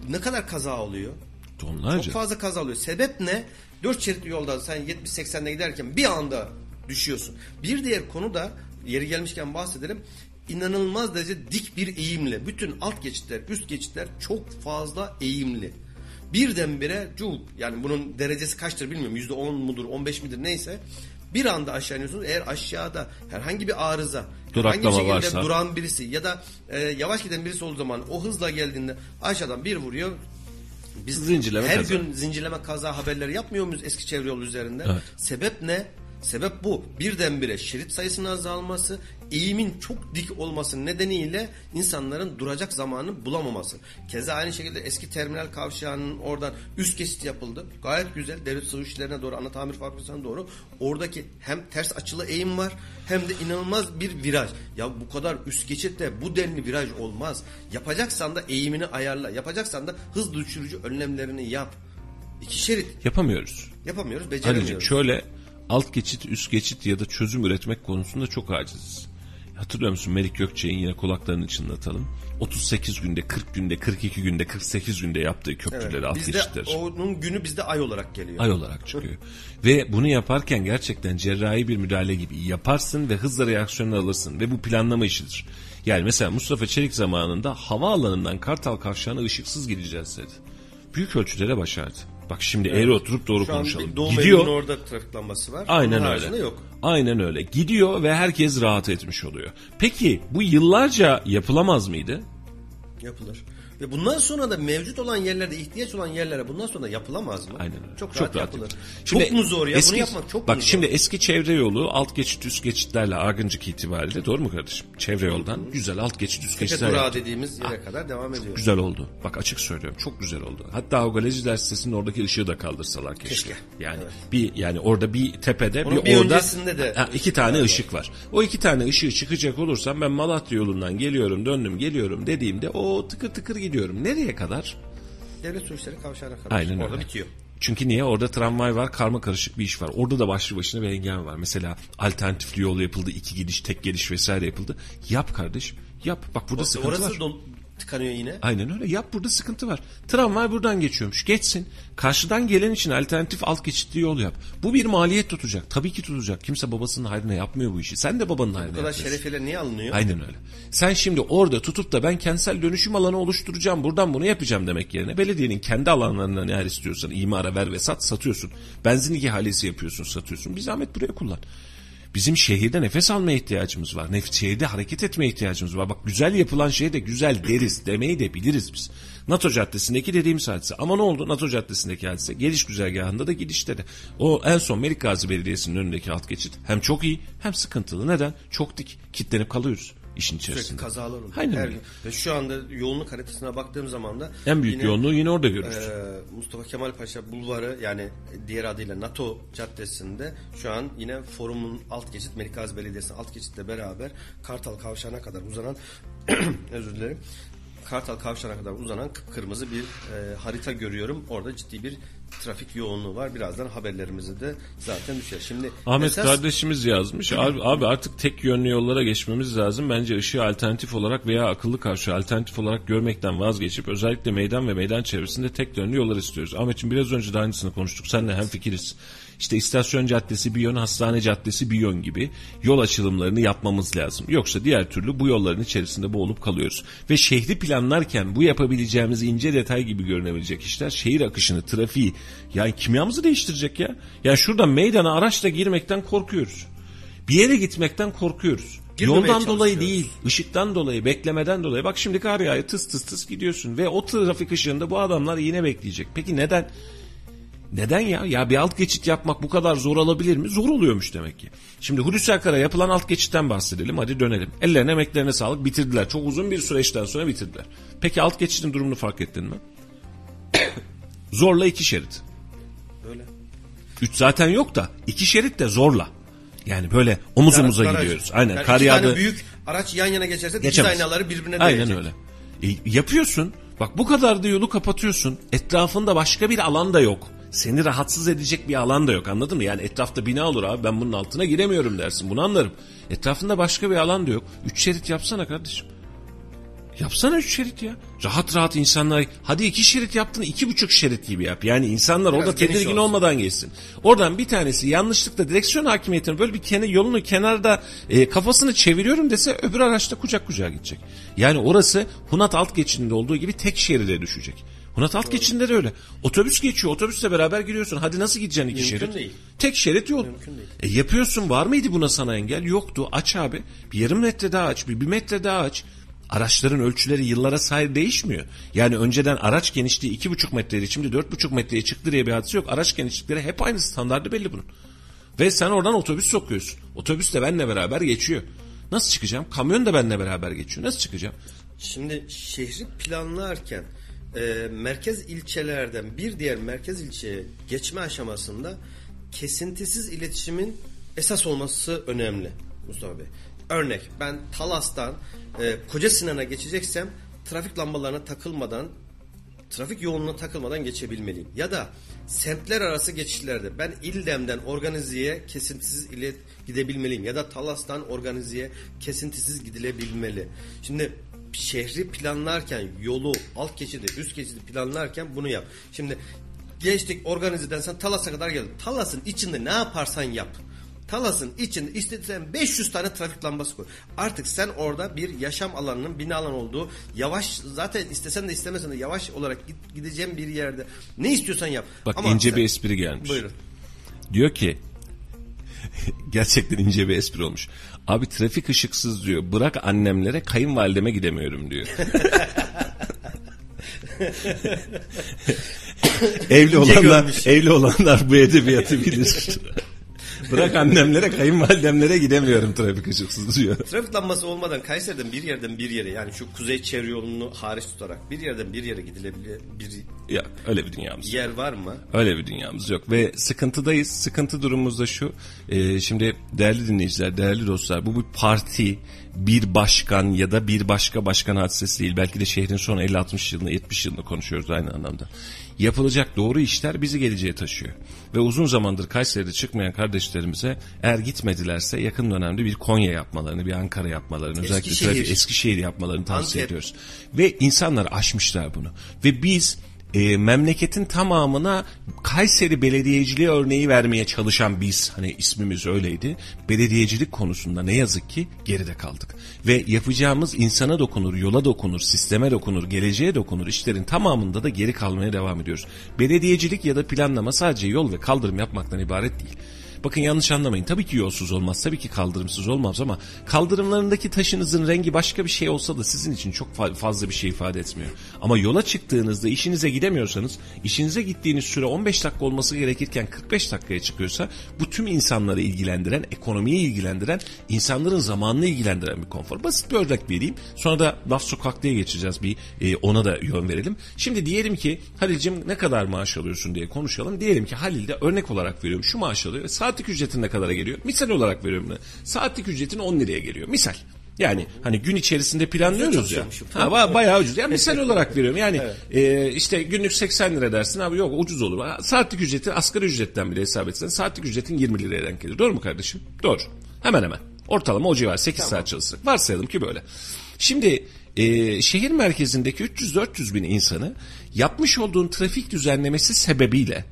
Ne kadar kaza oluyor? Tonlarca. Çok fazla kaza oluyor. Sebep ne? 4 şeritli yolda sen 70-80'de giderken bir anda düşüyorsun. Bir diğer konu da yeri gelmişken bahsedelim. İnanılmaz derece dik bir eğimle. Bütün alt geçitler, üst geçitler çok fazla eğimli. Birdenbire cuk yani bunun derecesi kaçtır bilmiyorum. Yüzde on mudur, 15 midir neyse. Bir anda aşağı iniyorsunuz. Eğer aşağıda herhangi bir arıza, Duraklama herhangi bir şekilde varsa. duran birisi ya da e, yavaş giden birisi olduğu zaman o hızla geldiğinde aşağıdan bir vuruyor. Biz Zincirleme her kaza. gün zincirleme kaza haberleri yapmıyor muyuz eski çevre yolu üzerinde? Evet. Sebep ne? Sebep bu. Birdenbire şerit sayısının azalması, eğimin çok dik olması nedeniyle insanların duracak zamanı bulamaması. Keza aynı şekilde eski terminal kavşağının oradan üst geçit yapıldı. Gayet güzel. Devlet su işlerine doğru, ana tamir fabrikasına doğru. Oradaki hem ters açılı eğim var hem de inanılmaz bir viraj. Ya bu kadar üst geçitte bu denli viraj olmaz. Yapacaksan da eğimini ayarla. Yapacaksan da hız düşürücü önlemlerini yap. İki şerit Yapamıyoruz. yapamıyoruz, beceremiyoruz. şöyle alt geçit, üst geçit ya da çözüm üretmek konusunda çok aciziz. Hatırlıyor musun Melik Gökçe'nin yine kulaklarını çınlatalım. 38 günde, 40 günde, 42 günde, 48 günde yaptığı köprüleri, alt Bizde onun günü bizde ay olarak geliyor. Ay olarak çıkıyor. Ve bunu yaparken gerçekten cerrahi bir müdahale gibi yaparsın ve hızla reaksiyonu alırsın. Ve bu planlama işidir. Yani mesela Mustafa Çelik zamanında havaalanından Kartal Kavşağı'na ışıksız gideceğiz dedi. Büyük ölçüde başardı. Bak şimdi eğri oturup doğru Şu konuşalım. Doğu Gidiyor. Orada trafik lambası var. Aynen Onun öyle. yok. Aynen öyle. Gidiyor ve herkes rahat etmiş oluyor. Peki bu yıllarca yapılamaz mıydı? Yapılır. Ve bundan sonra da mevcut olan yerlerde ihtiyaç olan yerlere bundan sonra yapılamaz mı? Aynen öyle. Çok rahat yapılır. Şimdi çok mu zor ya? eski- Bunu yapmak çok Bak mu zor? şimdi eski çevre yolu alt geçit üst geçitlerle Argıncık itibariyle doğru mu kardeşim? Çevre yoldan güzel alt geçit üst Tepe geçitler yaptık. dediğimiz yere kadar devam ediyor. Güzel oldu. Bak açık söylüyorum. Çok güzel oldu. Hatta o Galeciler sitesinin oradaki ışığı da kaldırsalar keşke. Keşke. Yani bir yani orada bir tepede Onun bir, bir orada de- Ha, iki tane ışık var. O iki tane ışığı çıkacak olursam ben Malatya yolundan geliyorum, döndüm, geliyorum dediğimde o tıkır tıkır gidiyorum. Nereye kadar? Devlet su işleri kavşağına kadar. Aynen Orada öyle. bitiyor. Çünkü niye? Orada tramvay var, karma karışık bir iş var. Orada da başlı başına bir engel var. Mesela alternatifli yol yapıldı, iki gidiş, tek geliş vesaire yapıldı. Yap kardeşim, yap. Bak burada sıkıntı var. Orası dol- tıkanıyor yine. Aynen öyle. Yap burada sıkıntı var. Tramvay buradan geçiyormuş. Geçsin. Karşıdan gelen için alternatif alt geçitli yol yap. Bu bir maliyet tutacak. Tabii ki tutacak. Kimse babasının hayrına yapmıyor bu işi. Sen de babanın hayrına Bu kadar yapmıyorsun. şerefiyle niye alınıyor? Aynen öyle. Sen şimdi orada tutup da ben kentsel dönüşüm alanı oluşturacağım, buradan bunu yapacağım demek yerine belediyenin kendi alanlarına neler istiyorsan imara ver ve sat satıyorsun. Benzinlik ihalesi yapıyorsun, satıyorsun. Bir zahmet buraya kullan. Bizim şehirde nefes almaya ihtiyacımız var. Nef şehirde hareket etmeye ihtiyacımız var. Bak güzel yapılan şeye de güzel deriz. Demeyi de biliriz biz. NATO Caddesi'ndeki dediğimiz hadise. Ama ne oldu? NATO Caddesi'ndeki hadise. Geliş güzergahında da gidişte de. O en son Melik Gazi Belediyesi'nin önündeki alt geçit hem çok iyi hem sıkıntılı. Neden? Çok dik. Kitlenip kalıyoruz işin Sürekli içerisinde. kazalar oluyor. Aynen Her gün. Ve şu anda yoğunluk haritasına baktığım zaman da En büyük yine, yoğunluğu yine orada görürüz. e, Mustafa Kemal Paşa Bulvarı yani diğer adıyla NATO Caddesi'nde şu an yine forumun alt geçit Melik Gazi Belediyesi alt geçitle beraber Kartal Kavşağı'na kadar uzanan *clears throat* özür dilerim. Kartal Kavşağı'na kadar uzanan kırmızı bir e, harita görüyorum. Orada ciddi bir trafik yoğunluğu var. Birazdan haberlerimizi de zaten düşer. Şimdi Ahmet esas- kardeşimiz yazmış. Abi, abi artık tek yönlü yollara geçmemiz lazım. Bence ışığı alternatif olarak veya akıllı karşı alternatif olarak görmekten vazgeçip özellikle meydan ve meydan çevresinde tek yönlü yollar istiyoruz. Ahmetciğim biraz önce de aynısını konuştuk. Seninle hemfikiriz. İşte istasyon caddesi bir yön, hastane caddesi bir yön gibi yol açılımlarını yapmamız lazım. Yoksa diğer türlü bu yolların içerisinde boğulup kalıyoruz. Ve şehri planlarken bu yapabileceğimiz ince detay gibi görünebilecek işler şehir akışını, trafiği yani kimyamızı değiştirecek ya. Yani şuradan meydana araçla girmekten korkuyoruz. Bir yere gitmekten korkuyoruz. Girmemeye Yoldan dolayı değil, ışıktan dolayı, beklemeden dolayı. Bak şimdi kar yağıyor, tıs tıs tıs gidiyorsun ve o trafik ışığında bu adamlar yine bekleyecek. Peki neden? Neden ya? Ya bir alt geçit yapmak bu kadar zor olabilir mi? Zor oluyormuş demek ki. Şimdi Hulusi Akar'a yapılan alt geçitten bahsedelim. Hadi dönelim. Ellerine emeklerine sağlık bitirdiler. Çok uzun bir süreçten sonra bitirdiler. Peki alt geçitin durumunu fark ettin mi? *coughs* Zorla iki şerit. Öyle. Üç zaten yok da iki şerit de zorla. Yani böyle omuz omuza Garaj. gidiyoruz. Aynen Yani kar yağdı. büyük araç yan yana geçerse dikiz Geçemez. aynaları birbirine Aynen değecek. öyle. E, yapıyorsun. Bak bu kadar da yolu kapatıyorsun. Etrafında başka bir alan da yok. Seni rahatsız edecek bir alan da yok anladın mı? Yani etrafta bina olur abi ben bunun altına giremiyorum dersin bunu anlarım. Etrafında başka bir alan da yok. Üç şerit yapsana kardeşim. Yapsana üç şerit ya. Rahat rahat insanlar hadi iki şerit yaptın iki buçuk şerit gibi yap. Yani insanlar Biraz orada tedirgin olsun. olmadan geçsin. Oradan bir tanesi yanlışlıkla direksiyon hakimiyetini böyle bir kenar, yolunu kenarda e, kafasını çeviriyorum dese öbür araçta kucak kucağa gidecek. Yani orası Hunat alt geçidinde olduğu gibi tek şeride düşecek. Hunat alt geçidinde de öyle. Otobüs geçiyor otobüsle beraber giriyorsun. Hadi nasıl gideceksin iki Mümkün şerit? değil. Tek şerit yol. E, yapıyorsun var mıydı buna sana engel? Yoktu. Aç abi. Bir yarım metre daha aç. Bir, bir metre daha aç. Araçların ölçüleri yıllara sahip değişmiyor. Yani önceden araç genişliği iki buçuk metreydi. Şimdi dört buçuk metreye çıktı diye bir hadise yok. Araç genişlikleri hep aynı standardı belli bunun. Ve sen oradan otobüs sokuyorsun. Otobüs de benimle beraber geçiyor. Nasıl çıkacağım? Kamyon da benimle beraber geçiyor. Nasıl çıkacağım? Şimdi şehri planlarken e, merkez ilçelerden bir diğer merkez ilçeye geçme aşamasında kesintisiz iletişimin esas olması önemli Mustafa Bey. Örnek ben Talas'tan e, Koca Sinan'a geçeceksem trafik lambalarına takılmadan trafik yoğunluğuna takılmadan geçebilmeliyim. Ya da semtler arası geçişlerde ben İldem'den organizeye kesintisiz ilet gidebilmeliyim. Ya da Talas'tan organizeye kesintisiz gidilebilmeli. Şimdi şehri planlarken yolu alt geçidi üst geçidi planlarken bunu yap. Şimdi geçtik organizeden sen Talas'a kadar geldin. Talas'ın içinde ne yaparsan yap. Talas'ın içinde istesen 500 tane trafik lambası koy. Artık sen orada bir yaşam alanının bina alan olduğu yavaş zaten istesen de istemesen de yavaş olarak git, gideceğin bir yerde ne istiyorsan yap. Bak Ama ince sen- bir espri gelmiş. Buyurun. Diyor ki *laughs* gerçekten ince bir espri olmuş. Abi trafik ışıksız diyor. Bırak annemlere kayınvalideme gidemiyorum diyor. evli olanlar evli olanlar bu edebiyatı bilir. *laughs* Bırak *laughs* annemlere kayınvalidemlere gidemiyorum trafik ışıksız diyor. Trafik lambası olmadan Kayseri'den bir yerden bir yere yani şu kuzey çevre yolunu hariç tutarak bir yerden bir yere gidilebilir bir Ya öyle bir dünyamız. yok. yer var mı? Öyle bir dünyamız yok ve sıkıntıdayız. Sıkıntı durumumuz da şu. e, şimdi değerli dinleyiciler, değerli dostlar bu bir parti, bir başkan ya da bir başka başkan hadisesi değil. Belki de şehrin son 50-60 yılını 70 yılını konuşuyoruz aynı anlamda. Yapılacak doğru işler bizi geleceğe taşıyor. Ve uzun zamandır Kayseri'de çıkmayan kardeşlerimize eğer gitmedilerse yakın dönemde bir Konya yapmalarını, bir Ankara yapmalarını, özellikle Eskişehir. Eskişehir yapmalarını tavsiye Antep. ediyoruz. Ve insanlar aşmışlar bunu. Ve biz e, memleketin tamamına Kayseri belediyeciliği örneği vermeye çalışan biz hani ismimiz öyleydi. Belediyecilik konusunda ne yazık ki geride kaldık. Ve yapacağımız insana dokunur, yola dokunur, sisteme dokunur, geleceğe dokunur işlerin tamamında da geri kalmaya devam ediyoruz. Belediyecilik ya da planlama sadece yol ve kaldırım yapmaktan ibaret değil. Bakın yanlış anlamayın. Tabii ki yolsuz olmaz. Tabii ki kaldırımsız olmaz ama kaldırımlarındaki taşınızın rengi başka bir şey olsa da sizin için çok fa- fazla bir şey ifade etmiyor. Ama yola çıktığınızda işinize gidemiyorsanız işinize gittiğiniz süre 15 dakika olması gerekirken 45 dakikaya çıkıyorsa bu tüm insanları ilgilendiren, ekonomiyi ilgilendiren, insanların zamanını ilgilendiren bir konfor. Basit bir örnek vereyim. Sonra da laf sokaklıya geçeceğiz bir e, ona da yön verelim. Şimdi diyelim ki Halil'cim ne kadar maaş alıyorsun diye konuşalım. Diyelim ki Halil de örnek olarak veriyorum şu maaş alıyor. Saatlik ücretin ne kadara geliyor? Misal olarak veriyorum. bunu. Saatlik ücretin 10 liraya geliyor. Misal. Yani hani gün içerisinde planlıyoruz ya. Ha, ba- bayağı ucuz. Yani misal *laughs* olarak veriyorum. Yani e, işte günlük 80 lira dersin abi yok ucuz olur. Saatlik ücreti asgari ücretten bile hesap etsen saatlik ücretin 20 liraya denk gelir. Doğru mu kardeşim? Doğru. Hemen hemen. Ortalama o civar 8 saat çalışsak. Varsayalım ki böyle. Şimdi e, şehir merkezindeki 300-400 bin insanı yapmış olduğun trafik düzenlemesi sebebiyle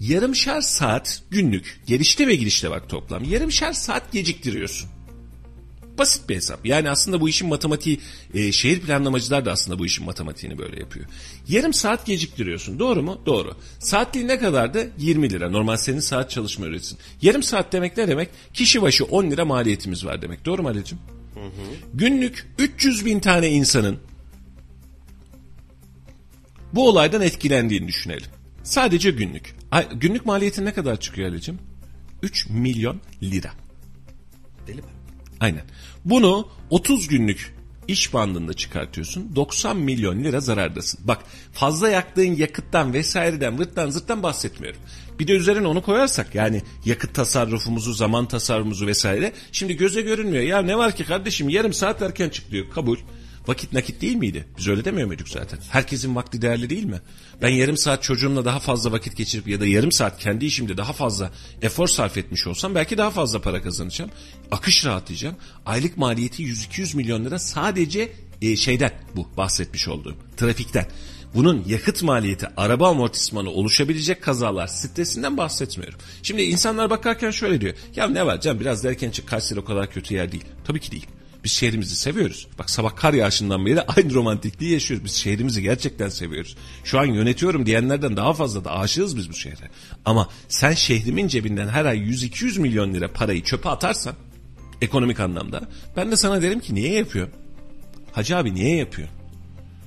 yarımşar saat günlük gelişte ve girişte bak toplam yarımşar saat geciktiriyorsun. Basit bir hesap. Yani aslında bu işin matematiği, e, şehir planlamacılar da aslında bu işin matematiğini böyle yapıyor. Yarım saat geciktiriyorsun. Doğru mu? Doğru. Saatliği ne kadardı? 20 lira. Normal senin saat çalışma ücretin. Yarım saat demek ne demek? Kişi başı 10 lira maliyetimiz var demek. Doğru mu Ali'cim? Günlük 300 bin tane insanın bu olaydan etkilendiğini düşünelim. Sadece günlük. Ay, günlük maliyetin ne kadar çıkıyor Ali'cim? 3 milyon lira. Deli mi? Aynen. Bunu 30 günlük iş bandında çıkartıyorsun 90 milyon lira zarardasın. Bak fazla yaktığın yakıttan vesaireden vırttan zırttan bahsetmiyorum. Bir de üzerine onu koyarsak yani yakıt tasarrufumuzu, zaman tasarrufumuzu vesaire. Şimdi göze görünmüyor. Ya ne var ki kardeşim yarım saat erken çık diyor. Kabul. Vakit nakit değil miydi? Biz öyle demiyor muyduk zaten? Herkesin vakti değerli değil mi? Ben yarım saat çocuğumla daha fazla vakit geçirip ya da yarım saat kendi işimde daha fazla efor sarf etmiş olsam belki daha fazla para kazanacağım. Akış rahatlayacağım. Aylık maliyeti 100-200 milyon lira sadece e, şeyden bu bahsetmiş olduğum trafikten. Bunun yakıt maliyeti, araba amortismanı oluşabilecek kazalar stresinden bahsetmiyorum. Şimdi insanlar bakarken şöyle diyor. Ya ne var canım biraz derken çık Kayseri o kadar kötü yer değil. Tabii ki değil. Biz şehrimizi seviyoruz. Bak sabah kar yağışından beri *laughs* aynı romantikliği yaşıyoruz. Biz şehrimizi gerçekten seviyoruz. Şu an yönetiyorum diyenlerden daha fazla da aşığız biz bu şehre. Ama sen şehrimin cebinden her ay 100-200 milyon lira parayı çöpe atarsan ekonomik anlamda ben de sana derim ki niye yapıyor? Hacı abi niye yapıyor?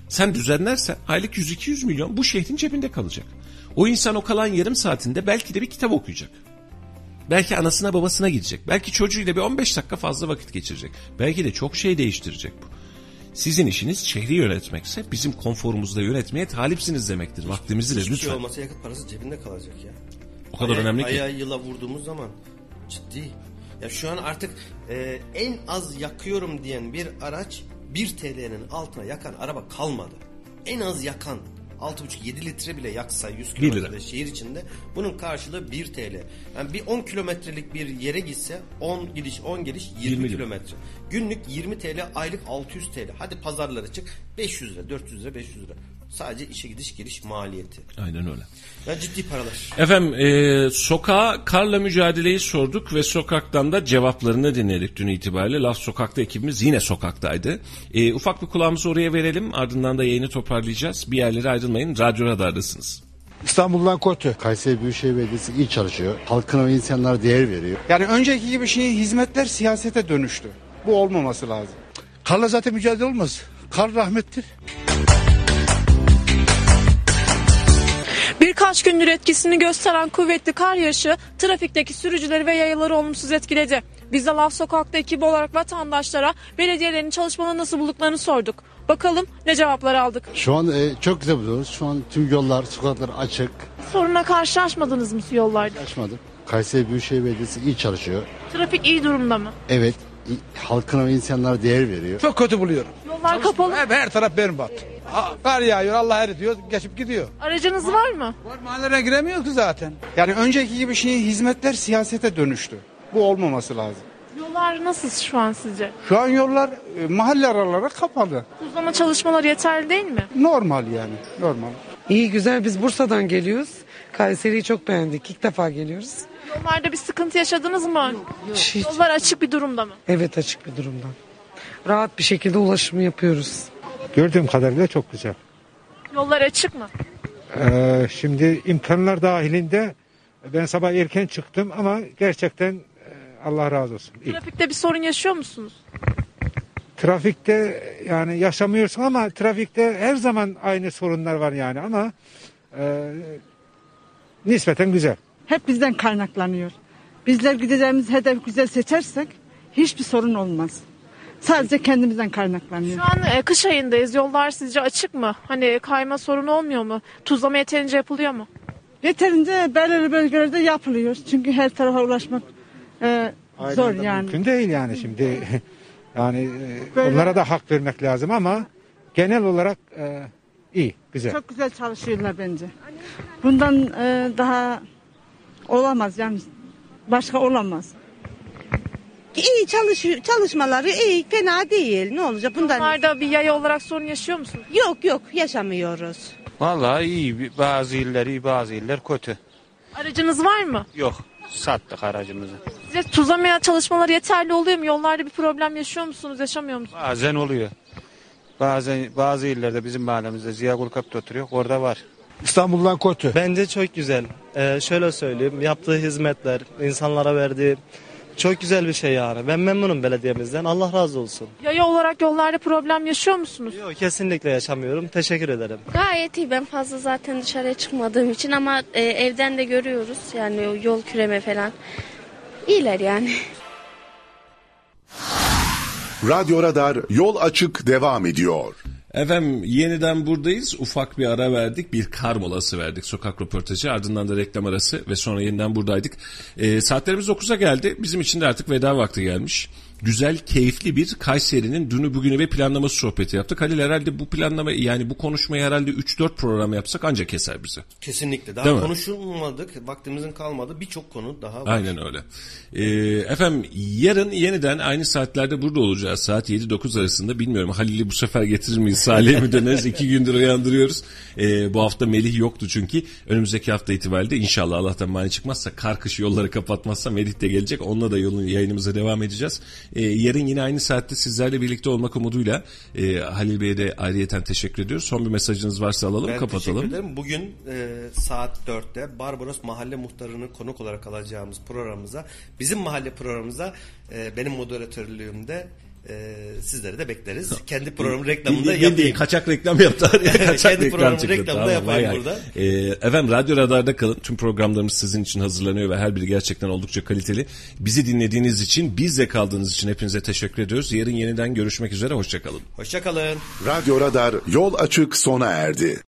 Sen düzenlersen aylık 100-200 milyon bu şehrin cebinde kalacak. O insan o kalan yarım saatinde belki de bir kitap okuyacak. Belki anasına babasına gidecek. Belki çocuğuyla bir 15 dakika fazla vakit geçirecek. Belki de çok şey değiştirecek bu. Sizin işiniz şehri yönetmekse bizim konforumuzda yönetmeye talipsiniz demektir. Vaktimizi de Hiçbir lütfen. şey olmasa yakıt parası cebinde kalacak ya. o kadar Aya- önemli ki. Aya yıla vurduğumuz zaman ciddi. Ya şu an artık e, en az yakıyorum diyen bir araç 1 TL'nin altına yakan araba kalmadı. En az yakan 6,5-7 litre bile yaksa 100 Bir lira. kilometrede şehir içinde bunun karşılığı 1 TL. Yani bir 10 kilometrelik bir yere gitse 10 gidiş 10 geliş 20, 20 lira. kilometre. Günlük 20 TL aylık 600 TL. Hadi pazarlara çık 500 lira 400 lira 500 lira. Sadece işe gidiş geliş maliyeti. Aynen öyle. Ya ciddi paralar. Efendim e, sokağa karla mücadeleyi sorduk ve sokaktan da cevaplarını dinledik dün itibariyle. Laf Sokak'ta ekibimiz yine sokaktaydı. E, ufak bir kulağımızı oraya verelim ardından da yayını toparlayacağız. Bir yerlere ayrılmayın. Radyo Radar'dasınız. İstanbul'dan kötü. Kayseri Büyükşehir Belediyesi iyi çalışıyor. Halkına ve insanlara değer veriyor. Yani önceki gibi şey hizmetler siyasete dönüştü. Bu olmaması lazım. Karla zaten mücadele olmaz. Kar rahmettir. Birkaç gündür etkisini gösteren kuvvetli kar yağışı trafikteki sürücüleri ve yayaları olumsuz etkiledi. Biz de Laf Sokak'ta ekibi olarak vatandaşlara belediyelerin çalışmalarını nasıl bulduklarını sorduk. Bakalım ne cevaplar aldık. Şu an e, çok güzel buluyoruz. Şu an tüm yollar, sokaklar açık. Soruna karşılaşmadınız mı yollarda? Açmadık. Kayseri Büyükşehir Belediyesi iyi çalışıyor. Trafik iyi durumda mı? Evet, halkına ve insanlara değer veriyor. Çok kötü buluyorum. Yollar kapalı. Hep her taraf berbat. Ha, Kar yağıyor Allah eriyor geçip gidiyor. Aracınız var mı? Var mahallelere giremiyoruz ki zaten. Yani önceki gibi şey hizmetler siyasete dönüştü. Bu olmaması lazım. Yollar nasıl şu an sizce? Şu an yollar e, mahalle araları kapalı. Tuzlama çalışmaları yeterli değil mi? Normal yani normal. İyi güzel biz Bursa'dan geliyoruz. Kayseri'yi çok beğendik. İlk defa geliyoruz. Yollarda bir sıkıntı yaşadınız mı? Hiç. Yollar açık bir durumda mı? Evet açık bir durumdan. Rahat bir şekilde ulaşımı yapıyoruz. Gördüğüm kadarıyla çok güzel. Yollar açık mı? Ee, şimdi imkanlar dahilinde ben sabah erken çıktım ama gerçekten e, Allah razı olsun. İyi. Trafikte bir sorun yaşıyor musunuz? Trafikte yani yaşamıyorsun ama trafikte her zaman aynı sorunlar var yani ama e, nispeten güzel. Hep bizden kaynaklanıyor. Bizler gideceğimiz hedef güzel seçersek hiçbir sorun olmaz. Sadece kendimizden kaynaklanıyor. Şu an e, kış ayındayız. Yollar sizce açık mı? Hani kayma sorunu olmuyor mu? Tuzlama yeterince yapılıyor mu? Yeterince belirli bölgelerde yapılıyor. Çünkü her tarafa ulaşmak e, zor yani. Mümkün değil yani şimdi *laughs* yani e, Böyle- onlara da hak vermek lazım ama genel olarak e, iyi, güzel. Çok güzel çalışıyorlar bence. Bundan e, daha olamaz yani başka olamaz. İyi çalışıyor, çalışmaları iyi, fena değil. Ne olacak bundan? Yollarda bir yaya olarak sorun yaşıyor musunuz? Yok yok yaşamıyoruz. Vallahi iyi. Bazı iller iyi, bazı iller kötü. Aracınız var mı? Yok. Sattık aracımızı. Size tuzlama çalışmaları yeterli oluyor mu? Yollarda bir problem yaşıyor musunuz? Yaşamıyor musunuz? Bazen oluyor. Bazen bazı illerde bizim mahallemizde Ziya Gulkap'ta oturuyor. Orada var. İstanbul'dan kötü. Bence çok güzel. Ee, şöyle söyleyeyim. Yaptığı hizmetler, insanlara verdiği çok güzel bir şey yani. Ben memnunum belediyemizden. Allah razı olsun. Yaya olarak yollarda problem yaşıyor musunuz? Yok kesinlikle yaşamıyorum. Teşekkür ederim. Gayet iyi. Ben fazla zaten dışarıya çıkmadığım için ama e, evden de görüyoruz. Yani yol küreme falan. İyiler yani. *laughs* Radyo Radar yol açık devam ediyor. Efendim yeniden buradayız. Ufak bir ara verdik. Bir kar molası verdik. Sokak röportajı ardından da reklam arası ve sonra yeniden buradaydık. Ee, saatlerimiz 9'a geldi. Bizim için de artık veda vakti gelmiş. Güzel, keyifli bir Kayseri'nin dünü bugünü ve planlaması sohbeti yaptık. Halil herhalde bu planlama yani bu konuşmayı herhalde 3-4 program yapsak ancak keser bizi. Kesinlikle. Daha Değil mi? konuşulmadık. Vaktimizin kalmadı. Birçok konu daha var. Aynen öyle. Ee, efendim yarın yeniden aynı saatlerde burada olacağız. Saat 7-9 arasında. Bilmiyorum Halil'i bu sefer getirir miyiz? Salih'e mi döneriz? İki gündür uyandırıyoruz. Ee, bu hafta Melih yoktu çünkü. Önümüzdeki hafta itibariyle inşallah Allah'tan mani çıkmazsa kar kış yolları kapatmazsa Melih de gelecek. Onunla da yolun yayınımıza devam edeceğiz. Ee, yarın yine aynı saatte sizlerle birlikte olmak umuduyla e, Halil Bey'e de ayrıyeten teşekkür ediyoruz. Son bir mesajınız varsa alalım Ben kapatalım. teşekkür ederim. Bugün e, saat 4'te Barbaros Mahalle Muhtarı'nı konuk olarak alacağımız programımıza, bizim mahalle programımıza e, benim moderatörlüğümde e, sizleri de bekleriz. Kendi program reklamını da Bildiğin- bildiğin yapayım. kaçak reklam yaptılar ya. *laughs* Kaçak Kendi reklam programın çıktı. reklamını Tamam, yapayım vay burada. Ee, efendim Radyo Radar'da kalın. Tüm programlarımız sizin için hazırlanıyor ve her biri gerçekten oldukça kaliteli. Bizi dinlediğiniz için, bizle kaldığınız için hepinize teşekkür ediyoruz. Yarın yeniden görüşmek üzere. Hoşçakalın. Hoşçakalın. Radyo Radar yol açık sona erdi.